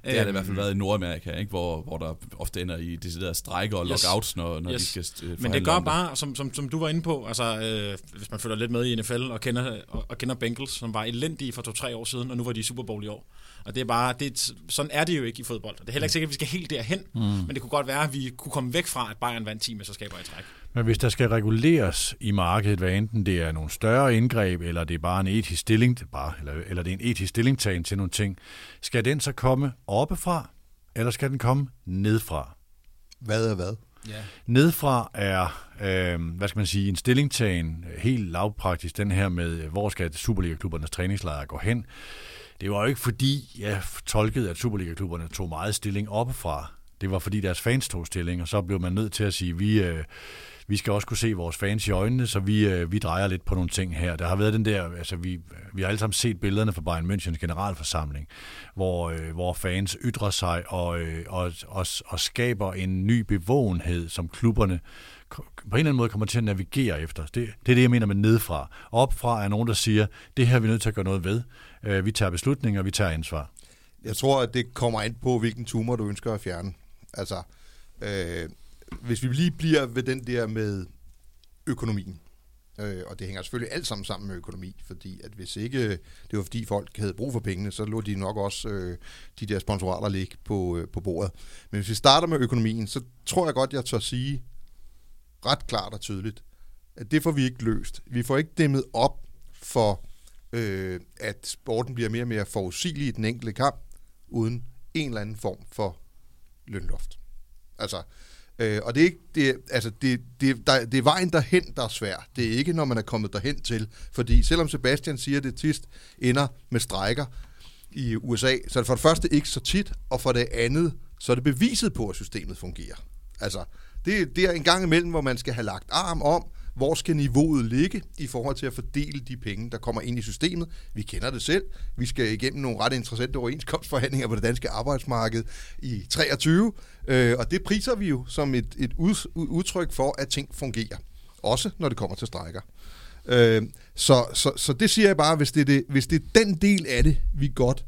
Det har det i hvert fald været i Nordamerika, ikke? Hvor, hvor der ofte ender i deciderede strækker og yes. lockouts, når, når yes. de skal øh, Men det gør bare, som, som, som du var inde på, altså, øh, hvis man følger lidt med i NFL og kender, og, og kender Bengals, som var elendige for to-tre år siden, og nu var de i Super Bowl i år. Og det er bare, det, sådan er det jo ikke i fodbold. Det er heller ikke sikkert, at vi skal helt derhen, mm. men det kunne godt være, at vi kunne komme væk fra, at Bayern vandt 10 mesterskaber i træk. Men hvis der skal reguleres i markedet, hvad enten det er nogle større indgreb, eller det er bare en etisk stilling, bare, eller, eller det er en etisk stillingtagen til nogle ting, skal den så komme oppefra, eller skal den komme nedfra? Hvad er hvad? Ja. Nedfra er, øh, hvad skal man sige, en stillingtagen, helt lavpraktisk, den her med, hvor skal Superliga-klubbernes træningslejre gå hen. Det var jo ikke fordi, jeg tolkede, at Superliga-klubberne tog meget stilling oppefra. Det var fordi deres fans tog stilling, og så blev man nødt til at sige, vi, øh, vi skal også kunne se vores fans i øjnene, så vi, øh, vi drejer lidt på nogle ting her. Der har været den der, altså vi, vi har alle sammen set billederne fra Bayern Münchens generalforsamling, hvor, øh, hvor fans ytrer sig og, øh, og, og, og skaber en ny bevågenhed, som klubberne på en eller anden måde kommer til at navigere efter. Det, det er det, jeg mener med nedfra. Opfra er nogen, der siger, det her er vi nødt til at gøre noget ved. Øh, vi tager beslutninger, vi tager ansvar. Jeg tror, at det kommer ind på, hvilken tumor du ønsker at fjerne. Altså, øh, hvis vi lige bliver ved den der med økonomien, øh, og det hænger selvfølgelig alt sammen sammen med økonomi, fordi at hvis ikke det var fordi folk havde brug for pengene, så lå de nok også øh, de der sponsorater ligge på, øh, på bordet. Men hvis vi starter med økonomien, så tror jeg godt, jeg tør sige ret klart og tydeligt, at det får vi ikke løst. Vi får ikke dæmmet op for, øh, at sporten bliver mere og mere forudsigelig i den enkelte kamp, uden en eller anden form for lønloft. Altså, øh, og det er ikke, det, altså det, det, der, det er vejen derhen, der er svær. Det er ikke, når man er kommet derhen til. Fordi selvom Sebastian siger, at det tist ender med strejker i USA, så er det for det første ikke så tit, og for det andet, så er det beviset på, at systemet fungerer. Altså, det, det er en gang imellem, hvor man skal have lagt arm om, hvor skal niveauet ligge i forhold til at fordele de penge, der kommer ind i systemet. Vi kender det selv. Vi skal igennem nogle ret interessante overenskomstforhandlinger på det danske arbejdsmarked i 23, øh, og det priser vi jo som et, et udtryk for, at ting fungerer. Også når det kommer til strækker. Øh, så, så, så det siger jeg bare, hvis det, er det, hvis det er den del af det, vi godt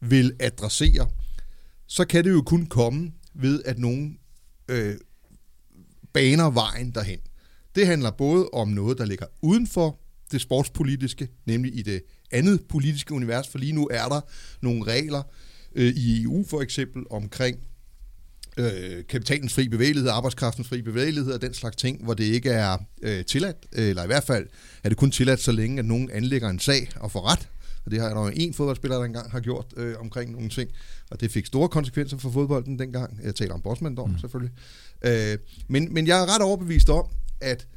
vil adressere, så kan det jo kun komme ved, at nogen øh, baner vejen derhen. Det handler både om noget, der ligger uden for det sportspolitiske, nemlig i det andet politiske univers, for lige nu er der nogle regler øh, i EU for eksempel omkring øh, kapitalens fri bevægelighed, arbejdskraftens fri bevægelighed og den slags ting, hvor det ikke er øh, tilladt, eller i hvert fald er det kun tilladt, så længe at nogen anlægger en sag og får ret. Og det har der jo en fodboldspiller, der engang har gjort øh, omkring nogle ting, og det fik store konsekvenser for fodbolden dengang. Jeg taler om Bosman mm. selvfølgelig. Øh, men, men jeg er ret overbevist om, at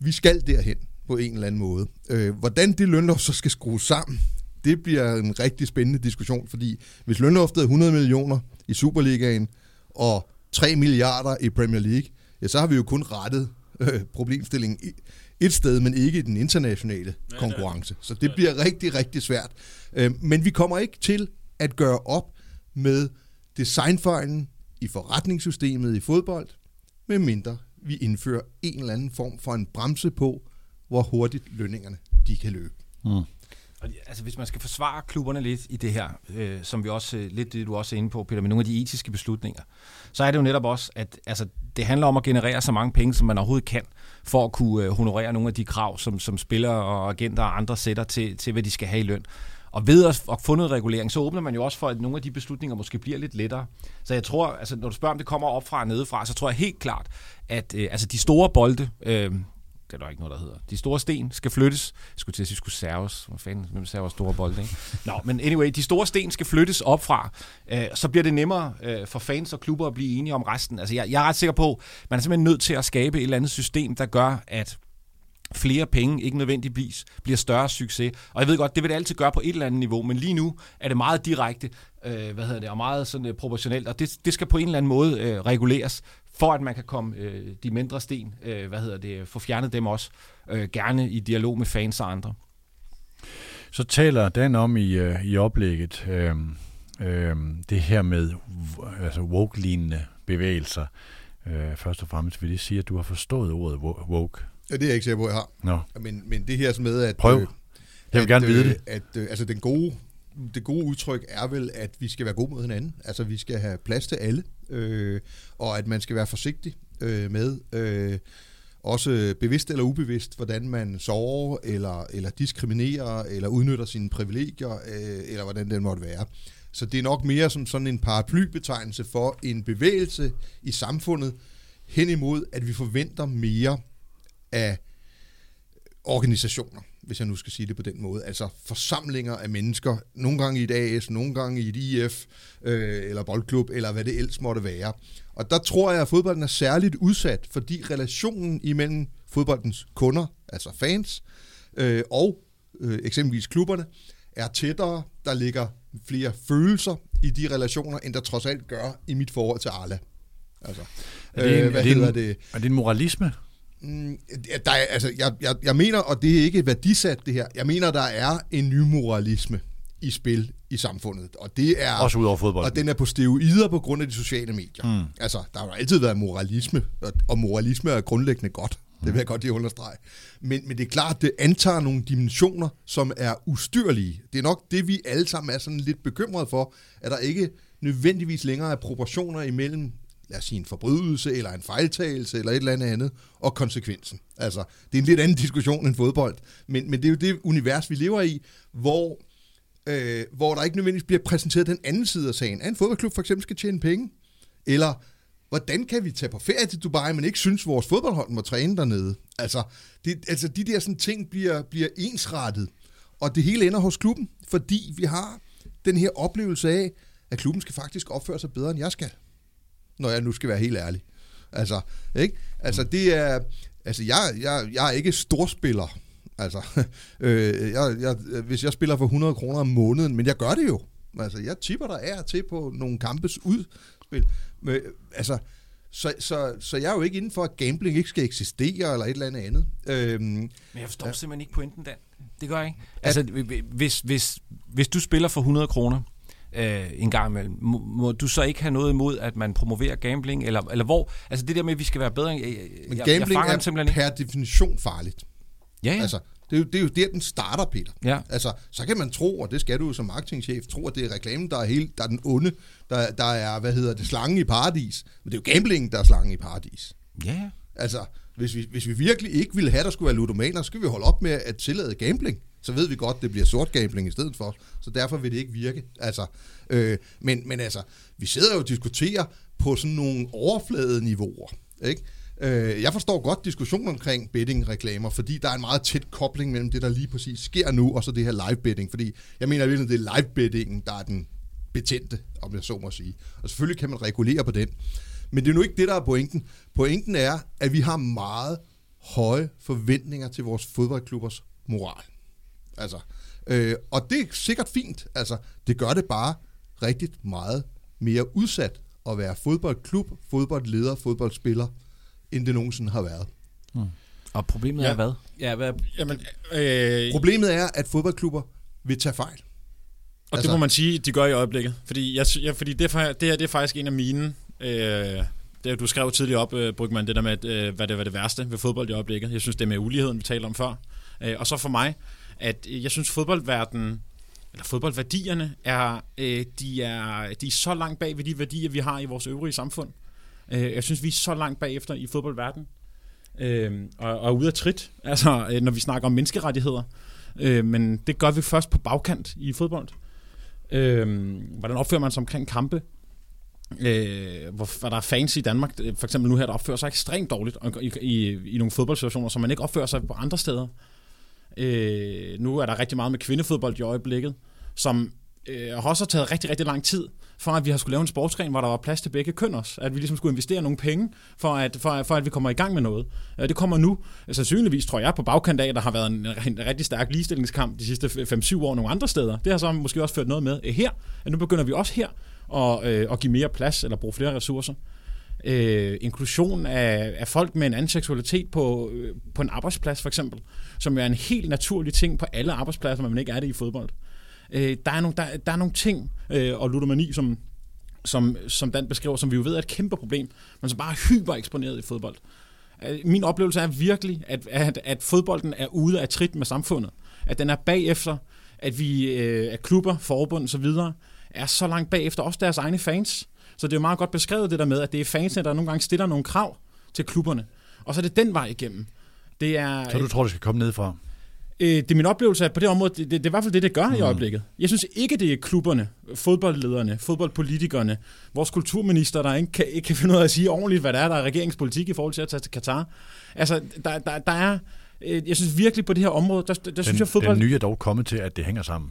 vi skal derhen på en eller anden måde. Øh, hvordan det lønloft så skal skrues sammen, det bliver en rigtig spændende diskussion, fordi hvis lønloftet er 100 millioner i Superligaen, og 3 milliarder i Premier League, ja, så har vi jo kun rettet øh, problemstillingen et sted, men ikke i den internationale konkurrence. Så det bliver rigtig, rigtig svært. Øh, men vi kommer ikke til at gøre op med designfejlen i forretningssystemet i fodbold, medmindre vi indfører en eller anden form for en bremse på, hvor hurtigt lønningerne de kan løbe. Mm. Altså, hvis man skal forsvare klubberne lidt i det her, øh, som vi også, øh, lidt det du også er inde på, Peter, med nogle af de etiske beslutninger, så er det jo netop også, at altså, det handler om at generere så mange penge, som man overhovedet kan, for at kunne øh, honorere nogle af de krav, som, som spillere og agenter og andre sætter til, til, hvad de skal have i løn. Og ved at, at få noget regulering, så åbner man jo også for, at nogle af de beslutninger måske bliver lidt lettere. Så jeg tror, altså, når du spørger, om det kommer op fra og nedefra, så tror jeg helt klart, at øh, altså, de store bolde, øh, det er der ikke noget, der hedder. De store sten skal flyttes. Jeg skulle til at sige, skulle serves. Hvad fanden, hvem server store bolde, ikke? Nå, men anyway, de store sten skal flyttes op fra. Øh, så bliver det nemmere øh, for fans og klubber at blive enige om resten. Altså, jeg, jeg er ret sikker på, at man er simpelthen nødt til at skabe et eller andet system, der gør, at flere penge ikke nødvendigvis bliver større succes. Og jeg ved godt, det vil det altid gøre på et eller andet niveau, men lige nu er det meget direkte, øh, hvad hedder det, og meget sådan, øh, proportionelt, og det, det skal på en eller anden måde øh, reguleres, for at man kan komme øh, de mindre sten, øh, hvad hedder det, få fjernet dem også, øh, gerne i dialog med fans og andre. Så taler Dan om i, øh, i oplægget øh, øh, det her med øh, altså woke-lignende bevægelser. Øh, først og fremmest vil det sige, at du har forstået ordet woke. Ja, det er jeg ikke sikker på, jeg har. Nå. Men, men det her med, at... Prøv. Øh, jeg vil at, gerne vide det. At, øh, altså, den gode, det gode udtryk er vel, at vi skal være gode mod hinanden. Altså, vi skal have plads til alle, øh, og at man skal være forsigtig øh, med... Øh, også bevidst eller ubevidst, hvordan man sover, eller, eller diskriminerer, eller udnytter sine privilegier, øh, eller hvordan det måtte være. Så det er nok mere som sådan en paraplybetegnelse for en bevægelse i samfundet hen imod, at vi forventer mere af organisationer, hvis jeg nu skal sige det på den måde. Altså forsamlinger af mennesker, nogle gange i et AS, nogle gange i et IF, øh, eller boldklub, eller hvad det ellers måtte være. Og der tror jeg, at fodbolden er særligt udsat, fordi relationen imellem fodboldens kunder, altså fans, øh, og øh, eksempelvis klubberne, er tættere. Der ligger flere følelser i de relationer, end der trods alt gør i mit forhold til Arla. Altså, er det en, øh, hvad er det en, det? Er det en moralisme? Mm, der er, altså, jeg, jeg, jeg mener, og det er ikke værdisat det her, jeg mener, der er en ny moralisme i spil i samfundet. Og det er, Også ud over fodbold. Og den er på steroider på grund af de sociale medier. Mm. Altså, der har jo altid været moralisme, og moralisme er grundlæggende godt. Det vil jeg godt lige understrege. Men, men det er klart, det antager nogle dimensioner, som er ustyrlige. Det er nok det, vi alle sammen er sådan lidt bekymrede for, at der ikke nødvendigvis længere er proportioner imellem lad os sige, en forbrydelse, eller en fejltagelse, eller et eller andet andet, og konsekvensen. Altså, det er en lidt anden diskussion end fodbold, men, men det er jo det univers, vi lever i, hvor, øh, hvor der ikke nødvendigvis bliver præsenteret den anden side af sagen. Er en fodboldklub for eksempel skal tjene penge, eller hvordan kan vi tage på ferie til Dubai, men ikke synes, vores fodboldhold må træne dernede? Altså, det, altså de der sådan ting bliver, bliver ensrettet, og det hele ender hos klubben, fordi vi har den her oplevelse af, at klubben skal faktisk opføre sig bedre, end jeg skal når jeg nu skal være helt ærlig. Altså, ikke? Altså, det er... Altså, jeg, jeg, jeg er ikke storspiller. Altså, øh, jeg, jeg, hvis jeg spiller for 100 kroner om måneden, men jeg gør det jo. Altså, jeg tipper der er til på nogle kampes udspil. Men, altså, så, så, så jeg er jo ikke inden for, at gambling ikke skal eksistere, eller et eller andet andet. Øhm, Men jeg forstår ja. simpelthen ikke pointen, Dan. Det gør jeg ikke. Altså, hvis, hvis, hvis du spiller for 100 kroner øh, en gang imellem, må, må du så ikke have noget imod, at man promoverer gambling? Eller, eller hvor? Altså det der med, at vi skal være bedre... Jeg, men jeg, gambling jeg er simpelthen per definition farligt. Ja, ja. Altså, det er, jo, det er jo der, den starter, Peter. Ja. Altså, så kan man tro, og det skal du jo som marketingchef, tro, at det er reklamen, der er, helt, der er den onde, der, der er, hvad hedder det, slangen i paradis. Men det er jo gamblingen, der er slangen i paradis. ja. Altså, hvis vi, hvis vi virkelig ikke ville have, der skulle være ludomaner, så skal vi holde op med at tillade gambling. Så ved vi godt, det bliver sort gambling i stedet for. Så derfor vil det ikke virke. Altså, øh, men, men altså, vi sidder jo og diskuterer på sådan nogle overfladeniveauer. Ikke? Øh, jeg forstår godt diskussionen omkring betting-reklamer, fordi der er en meget tæt kobling mellem det, der lige præcis sker nu, og så det her live-betting. Fordi jeg mener virkelig, det er live-bettingen, der er den betændte, om jeg så må sige. Og selvfølgelig kan man regulere på den. Men det er nu ikke det, der er pointen. Pointen er, at vi har meget høje forventninger til vores fodboldklubbers moral. Altså, øh, og det er sikkert fint. Altså, det gør det bare rigtig meget mere udsat at være fodboldklub, fodboldleder, fodboldspiller, end det nogensinde har været. Og problemet Ja. er hvad? Ja, hvad? Jamen, øh, Problemet er, at fodboldklubber vil tage fejl. Og Altså- det må man sige, de gør i øjeblikket. Fordi, jeg, ja, fordi det, det her det er faktisk en af mine... Øh, det, du skrev tidligere op, øh, Brygman, det der med, at, øh, hvad det var det værste ved fodbold i øjeblikket. Jeg synes, det er med uligheden, vi talte om før. Øh, og så for mig, at øh, jeg synes, fodboldverdenen, eller fodboldværdierne, er, øh, de, er, de er så langt bag ved de værdier, vi har i vores øvrige samfund. Øh, jeg synes, vi er så langt bagefter i fodboldverdenen. Øh, og, og ude af trit, altså, øh, når vi snakker om menneskerettigheder. Øh, men det gør vi først på bagkant i fodbold. Øh, hvordan opfører man sig omkring kampe? Øh, hvor, hvor der er fans i Danmark, øh, for eksempel nu her, der opfører sig ekstremt dårligt i, i, i nogle fodboldsituationer, som man ikke opfører sig på andre steder. Øh, Øh, nu er der rigtig meget med kvindefodbold i øjeblikket, som øh, også har taget rigtig, rigtig lang tid, for at vi har skulle lave en sportsgren, hvor der var plads til begge køn også. At vi ligesom skulle investere nogle penge, for at, for, for at vi kommer i gang med noget. Øh, det kommer nu, sandsynligvis tror jeg, på bagkant af, der har været en, en rigtig stærk ligestillingskamp de sidste 5-7 år nogle andre steder. Det har så måske også ført noget med her, at nu begynder vi også her at, øh, at give mere plads, eller bruge flere ressourcer. Øh, inklusion af, af folk med en anden seksualitet på, øh, på en arbejdsplads for eksempel, som jo er en helt naturlig ting på alle arbejdspladser, men man ikke er det i fodbold. Øh, der, er nogle, der, der er nogle ting, øh, og ludomani, som, som, som Dan beskriver, som vi jo ved er et kæmpe problem, men som bare er hyper eksponeret i fodbold. Øh, Min oplevelse er virkelig, at, at, at fodbolden er ude af trit med samfundet. At den er bagefter, at vi øh, at klubber, forbund og så videre, er så langt bagefter, også deres egne fans. Så det er jo meget godt beskrevet det der med, at det er fansene, der nogle gange stiller nogle krav til klubberne. Og så er det den vej igennem. Det er, Så du tror, det skal komme nedefra? Øh, det er min oplevelse, at på det område, det, det, det er i hvert fald det, det gør mm. i øjeblikket. Jeg synes ikke, det er klubberne, fodboldlederne, fodboldpolitikerne, vores kulturminister, der ikke kan, ikke kan finde ud af at sige ordentligt, hvad der er, der er regeringspolitik i forhold til at tage til Katar. Altså, der, der, der er... øh, Jeg synes virkelig på det her område, der, der Den, synes jeg fodbold... den nye er dog kommet til, at det hænger sammen.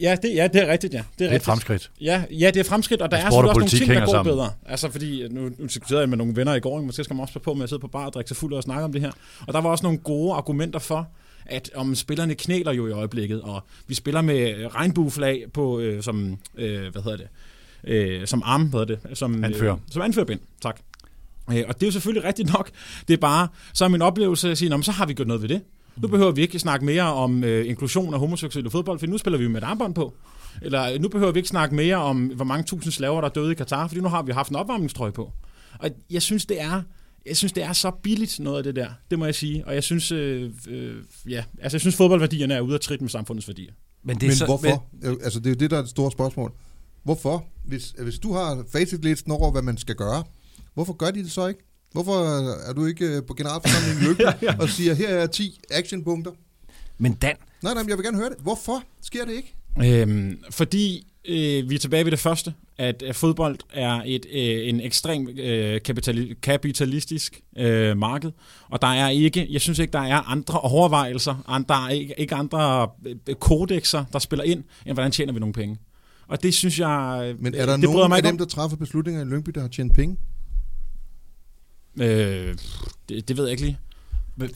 Ja, det, ja, det er rigtigt, ja. Det er, Det er rigtigt. fremskridt. Ja, ja, det er fremskridt, og der er selvfølgelig også nogle ting, der går sammen. bedre. Altså fordi, nu, nu diskuterede jeg med nogle venner i går, måske skal man også passe på med at sidde på bar og drikke sig fuld og snakke om det her. Og der var også nogle gode argumenter for, at om spillerne knæler jo i øjeblikket, og vi spiller med regnbueflag på, øh, som, øh, hvad hedder det, øh, som arm, hvad hedder det? Som, Anfører. Øh, som anførerbind, tak. Øh, og det er jo selvfølgelig rigtigt nok. Det er bare, så er min oplevelse at sige, "Nå, men så har vi gjort noget ved det. Nu behøver vi ikke snakke mere om øh, inklusion af homoseksuelle i fodbold, for nu spiller vi jo med et armbånd på. Eller øh, nu behøver vi ikke snakke mere om, hvor mange tusind slaver, der er døde i Katar, fordi nu har vi haft en opvarmningstrøje på. Og jeg synes, det er, jeg synes, det er så billigt noget af det der. Det må jeg sige. Og jeg synes, øh, øh, ja, altså jeg synes, fodboldværdierne er ude af trit med samfundets værdier. Men det er Men så, hvorfor? Men... Altså, det er jo det, der er det store spørgsmål. Hvorfor? Hvis, hvis du har facitlisten over, hvad man skal gøre, hvorfor gør de det så ikke? Hvorfor er du ikke øh, på generalforsamlingen i Lykke ja, ja. og siger, her er 10 actionpunkter? Men Dan, Nej, nej, men jeg vil gerne høre det. Hvorfor sker det ikke? Øhm, fordi øh, vi er tilbage ved det første, at, at fodbold er et øh, en ekstrem øh, kapitali- kapitalistisk øh, marked, og der er ikke, jeg synes ikke, der er andre overvejelser, an- der er ikke, ikke andre øh, kodexer, der spiller ind, end hvordan tjener vi nogle penge. Og det synes jeg, Men er der det nogen mig af dem, der træffer beslutninger i Lyngby, der har tjent penge? Øh, det, det ved jeg ikke lige.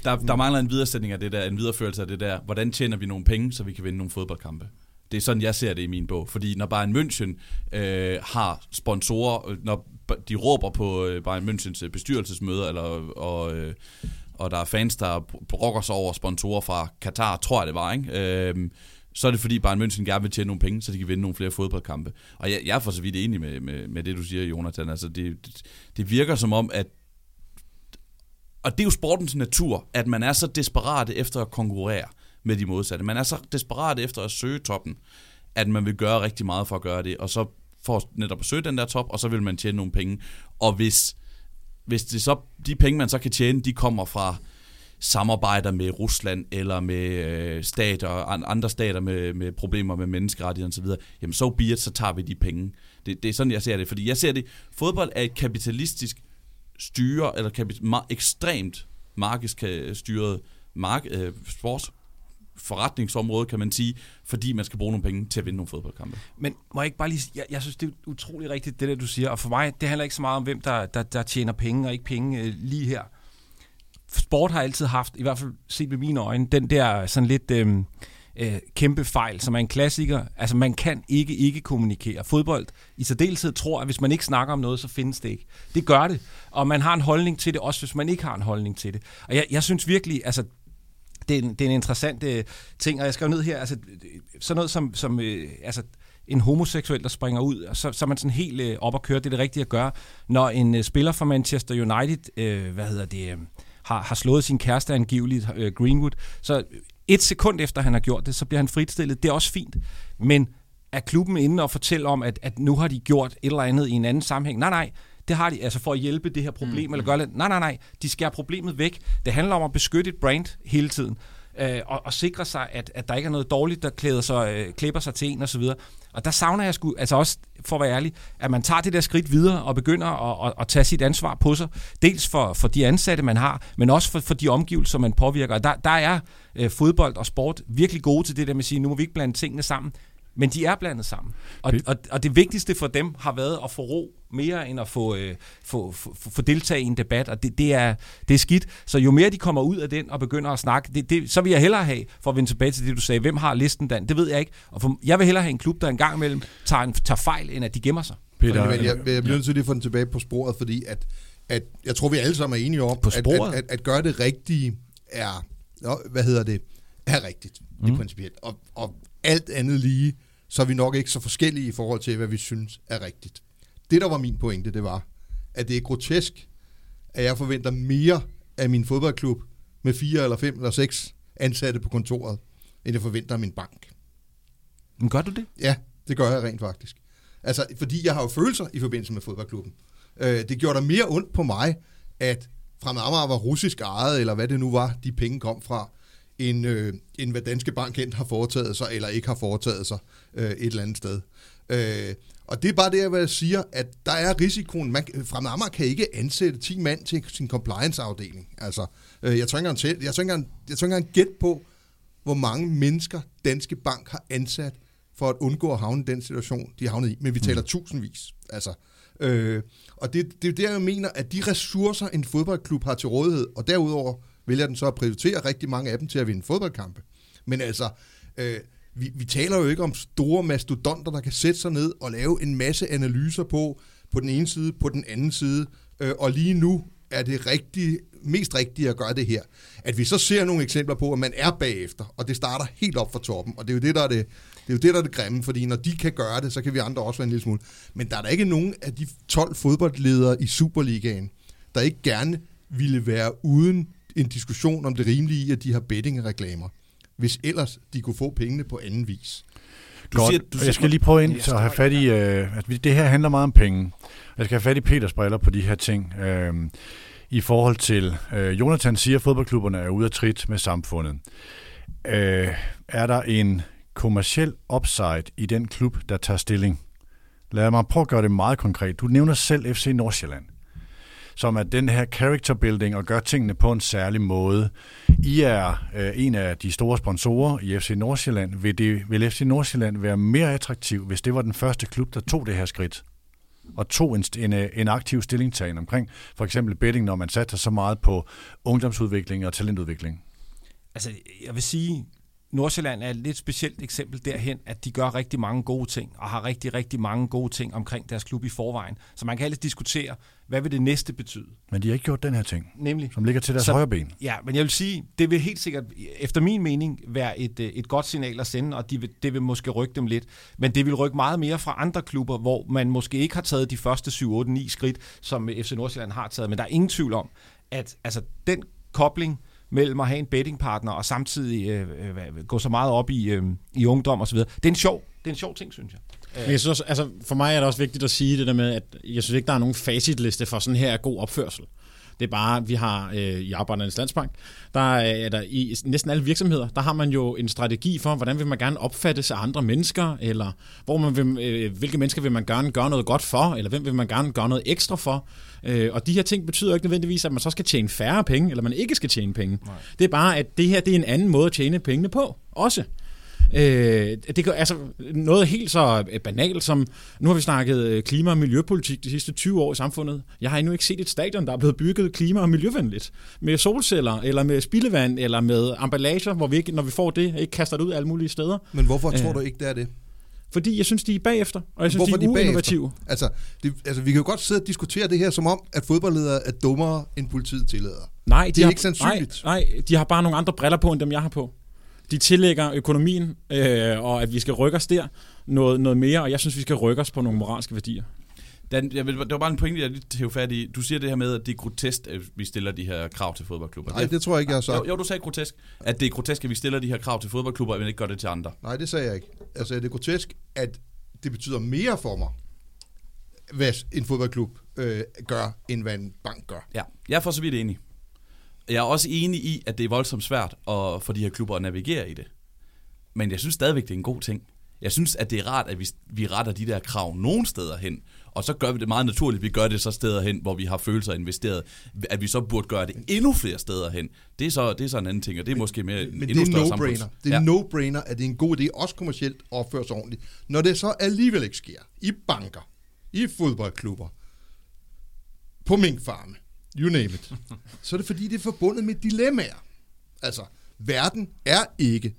Der, der mangler en videresætning af det der, en videreførelse af det der. Hvordan tjener vi nogle penge, så vi kan vinde nogle fodboldkampe? Det er sådan, jeg ser det i min bog. Fordi når Bayern München øh, har sponsorer, øh, når de råber på øh, Bayern Münchens øh, bestyrelsesmøder, eller, og, øh, og der er fans, der brokker sig over sponsorer fra Katar, tror jeg det var, ikke? Øh, så er det fordi Bayern München gerne vil tjene nogle penge, så de kan vinde nogle flere fodboldkampe. Og jeg, jeg er for så vidt enig med, med, med det, du siger, Jonathan. Altså, det, det virker som om, at og det er jo sportens natur, at man er så desperat efter at konkurrere med de modsatte. Man er så desperat efter at søge toppen, at man vil gøre rigtig meget for at gøre det, og så for netop at søge den der top, og så vil man tjene nogle penge. Og hvis, hvis det så, de penge, man så kan tjene, de kommer fra samarbejder med Rusland eller med øh, stater, andre stater med, med problemer med menneskerettigheder osv., jamen så be it, så tager vi de penge. Det, det er sådan, jeg ser det. Fordi jeg ser det, fodbold er et kapitalistisk styre, eller kapit- ma- ekstremt markedsstyret mark- øh, sport, forretningsområde, kan man sige, fordi man skal bruge nogle penge til at vinde nogle fodboldkampe. Men må jeg ikke bare lige jeg, jeg synes, det er utrolig rigtigt, det der du siger, og for mig, det handler ikke så meget om, hvem der, der, der tjener penge og ikke penge øh, lige her. Sport har altid haft, i hvert fald set med mine øjne, den der sådan lidt... Øh, øh, kæmpe fejl, som er en klassiker. Altså, man kan ikke ikke kommunikere. Fodbold i særdeleshed tror, at hvis man ikke snakker om noget, så findes det ikke. Det gør det. Og man har en holdning til det, også hvis man ikke har en holdning til det. Og jeg, jeg synes virkelig, altså, det er en, det er en interessant øh, ting, og jeg skrev ned her, altså, sådan noget som, som øh, altså, en homoseksuel, der springer ud, og så, så er man sådan helt øh, op og kører. Det er det rigtige at gøre. Når en øh, spiller fra Manchester United, øh, hvad hedder det, Øh, har, har slået sin kæreste angiveligt, øh, Greenwood, så et sekund efter han har gjort det, så bliver han fritstillet. Det er også fint. Men er klubben inde og fortælle om, at, at nu har de gjort et eller andet i en anden sammenhæng? Nej, nej. Det har de altså for at hjælpe det her problem, mm. eller gøre det. Nej, nej, nej. De skærer problemet væk. Det handler om at beskytte et brand hele tiden øh, og, og sikre sig, at, at der ikke er noget dårligt, der klæder sig, øh, klipper sig til en osv. Og der savner jeg sgu, altså også for at være ærlig, at man tager det der skridt videre og begynder at, at, at tage sit ansvar på sig. Dels for, for de ansatte, man har, men også for, for de omgivelser, man påvirker. Og der, der er øh, fodbold og sport virkelig gode til det der med at sige, nu må vi ikke blande tingene sammen. Men de er blandet sammen. Og, og, og det vigtigste for dem har været at få ro mere end at få, øh, få, få, få deltage i en debat, og det, det, er, det er skidt. Så jo mere de kommer ud af den og begynder at snakke, det, det, så vil jeg hellere have, for at vende tilbage til det, du sagde, hvem har listen dan? Det ved jeg ikke. Og for, jeg vil hellere have en klub, der engang imellem tager, en, tager fejl, end at de gemmer sig. Peter, men jeg, jeg bliver nødt til at få den tilbage på sporet, fordi at, at jeg tror, vi alle sammen er enige om, på at, at, at, at gøre det rigtige er, hvad hedder det, er rigtigt, mm. det principielt. Og, og alt andet lige, så er vi nok ikke så forskellige i forhold til, hvad vi synes er rigtigt. Det, der var min pointe, det var, at det er grotesk, at jeg forventer mere af min fodboldklub med fire eller fem eller seks ansatte på kontoret, end jeg forventer af min bank. Men gør du det? Ja, det gør jeg rent faktisk. Altså, fordi jeg har jo følelser i forbindelse med fodboldklubben. Øh, det gjorde der mere ondt på mig, at Fremad Amager var russisk ejet, eller hvad det nu var, de penge kom fra, end, øh, end hvad Danske Bank enten har foretaget sig, eller ikke har foretaget sig øh, et eller andet sted. Øh, og det er bare det, jeg vil sige, at der er risikoen. Man, Fremad kan ikke ansætte 10 mand til sin compliance-afdeling. Altså, øh, jeg tror ikke engang, jeg tror ikke engang, gæt på, hvor mange mennesker Danske Bank har ansat for at undgå at havne i den situation, de har havnet i. Men vi taler mm. tusindvis. Altså, øh, og det, det er der, jeg mener, at de ressourcer, en fodboldklub har til rådighed, og derudover vælger den så at prioritere rigtig mange af dem til at vinde fodboldkampe. Men altså, øh, vi, vi taler jo ikke om store mastodonter, der kan sætte sig ned og lave en masse analyser på, på den ene side, på den anden side, øh, og lige nu er det rigtige, mest rigtige at gøre det her. At vi så ser nogle eksempler på, at man er bagefter, og det starter helt op fra toppen, og det er jo det, der er det, det, er jo det, der er det grimme, fordi når de kan gøre det, så kan vi andre også være en lille smule. Men der er der ikke nogen af de 12 fodboldledere i Superligaen, der ikke gerne ville være uden en diskussion om det rimelige i, at de har bettingreklamer, hvis ellers de kunne få pengene på anden vis. Du Godt. Siger, du siger, jeg skal lige prøve ind at have fat i, øh, at det her handler meget om penge. Jeg skal have fat i Peters briller på de her ting. Øh, I forhold til, øh, Jonathan siger, at fodboldklubberne er ude af trit med samfundet. Øh, er der en kommersiel upside i den klub, der tager stilling? Lad mig prøve at gøre det meget konkret. Du nævner selv FC Nordsjælland som er den her character building og gør tingene på en særlig måde. I er øh, en af de store sponsorer i FC Nordsjælland. Vil, det, vil FC Nordsjælland være mere attraktiv, hvis det var den første klub, der tog det her skridt? og tog en, en, øh, en aktiv stillingtagen omkring for eksempel betting, når man satte så meget på ungdomsudvikling og talentudvikling? Altså, jeg vil sige, Nordsjælland er et lidt specielt eksempel derhen, at de gør rigtig mange gode ting, og har rigtig, rigtig mange gode ting omkring deres klub i forvejen. Så man kan altid diskutere, hvad vil det næste betyde? Men de har ikke gjort den her ting, Nemlig, som ligger til deres Så- højre ben. Ja, men jeg vil sige, det vil helt sikkert, efter min mening, være et, øh, et godt signal at sende, og de vil, det vil måske rykke dem lidt. Men det vil rykke meget mere fra andre klubber, hvor man måske ikke har taget de første 7, 8, 9 skridt, som FC Nordsjælland har taget. Men der er ingen tvivl om, at altså, den kobling mellem at have en bettingpartner og samtidig øh, øh, gå så meget op i, øh, i ungdom osv., det er en sjov, det er en sjov ting, synes jeg. Men jeg synes også, altså, for mig er det også vigtigt at sige det der med, at jeg synes ikke, der er nogen facitliste for sådan her god opførsel. Det er bare, vi har øh, i Arbejdernes Landsbank, der er der i næsten alle virksomheder, der har man jo en strategi for, hvordan vil man gerne opfattes af andre mennesker, eller hvor man vil, øh, hvilke mennesker vil man gerne gøre noget godt for, eller hvem vil man gerne gøre noget ekstra for. Øh, og de her ting betyder ikke nødvendigvis, at man så skal tjene færre penge, eller man ikke skal tjene penge. Nej. Det er bare, at det her det er en anden måde at tjene pengene på, også. Øh, det kan, altså noget helt så øh, banalt som, nu har vi snakket øh, klima- og miljøpolitik de sidste 20 år i samfundet. Jeg har endnu ikke set et stadion, der er blevet bygget klima- og miljøvenligt. Med solceller, eller med spildevand, eller med emballager, hvor vi ikke, når vi får det, ikke kaster det ud alle mulige steder. Men hvorfor Øh. tror du ikke, det er det? Fordi jeg synes, de er bagefter, og jeg synes, Hvorfor de er er de bagefter? uinnovative. Altså, det, altså, vi kan jo godt sidde og diskutere det her, som om, at fodboldledere er dummere, end politiet tillader. Nej, de Det er har, ikke sandsynligt. Nej, nej, de har bare nogle andre briller på, end dem jeg har på. De tillægger økonomien, øh, og at vi skal rykke os der noget, noget mere, og jeg synes, vi skal rykke os på nogle moralske værdier. Dan, jeg vil, det var bare en pointe, jeg lige hæve fat i. Du siger det her med, at det er grotesk, at vi stiller de her krav til fodboldklubber. Nej, det tror jeg ikke, jeg har sagt. jo, jo, du sagde grotesk. At det er grotesk, at vi stiller de her krav til fodboldklubber, men ikke gør det til andre. Nej, det sagde jeg ikke. Altså, det er grotesk, at det betyder mere for mig, hvad en fodboldklub øh, gør, end hvad en bank gør. Ja, jeg er for så vidt enig. Jeg er også enig i, at det er voldsomt svært at, for de her klubber at navigere i det. Men jeg synes stadigvæk, det er en god ting. Jeg synes, at det er rart, at vi, vi retter de der krav nogle steder hen, og så gør vi det meget naturligt, at vi gør det så steder hen, hvor vi har følelser investeret. At vi så burde gøre det endnu flere steder hen. Det er så, det er så en anden ting, og det er måske mere Men endnu det er no-brainer. samfunds- Det er ja. no-brainer, at det er en god idé, også kommercielt, at opføre sig ordentligt. Når det så alligevel ikke sker, i banker, i fodboldklubber, på minkfarme, you name it, så er det fordi, det er forbundet med dilemmaer. Altså, verden er ikke,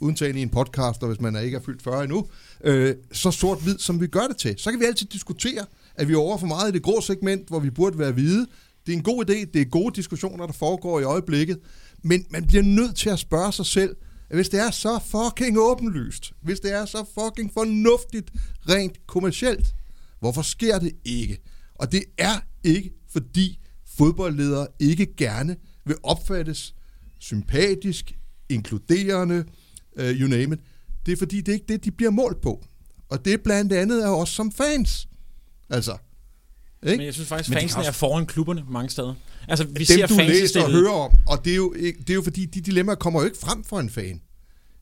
undtagen i en podcast, og hvis man er ikke er fyldt 40 endnu, øh, så sort-hvid, som vi gør det til. Så kan vi altid diskutere, at vi er over for meget i det grå segment, hvor vi burde være hvide. Det er en god idé, det er gode diskussioner, der foregår i øjeblikket, men man bliver nødt til at spørge sig selv, at hvis det er så fucking åbenlyst, hvis det er så fucking fornuftigt, rent kommercielt, hvorfor sker det ikke? Og det er ikke, fordi fodboldledere ikke gerne vil opfattes sympatisk, inkluderende, uh, you name it. Det er fordi, det er ikke det, de bliver målt på. Og det er blandt andet af os som fans. Altså, ikke? Men jeg synes faktisk, fansene har er foran klubberne mange steder. Altså, vi dem, ser du læser og hører om, og det er, jo, det er jo fordi, de dilemmaer kommer jo ikke frem for en fan.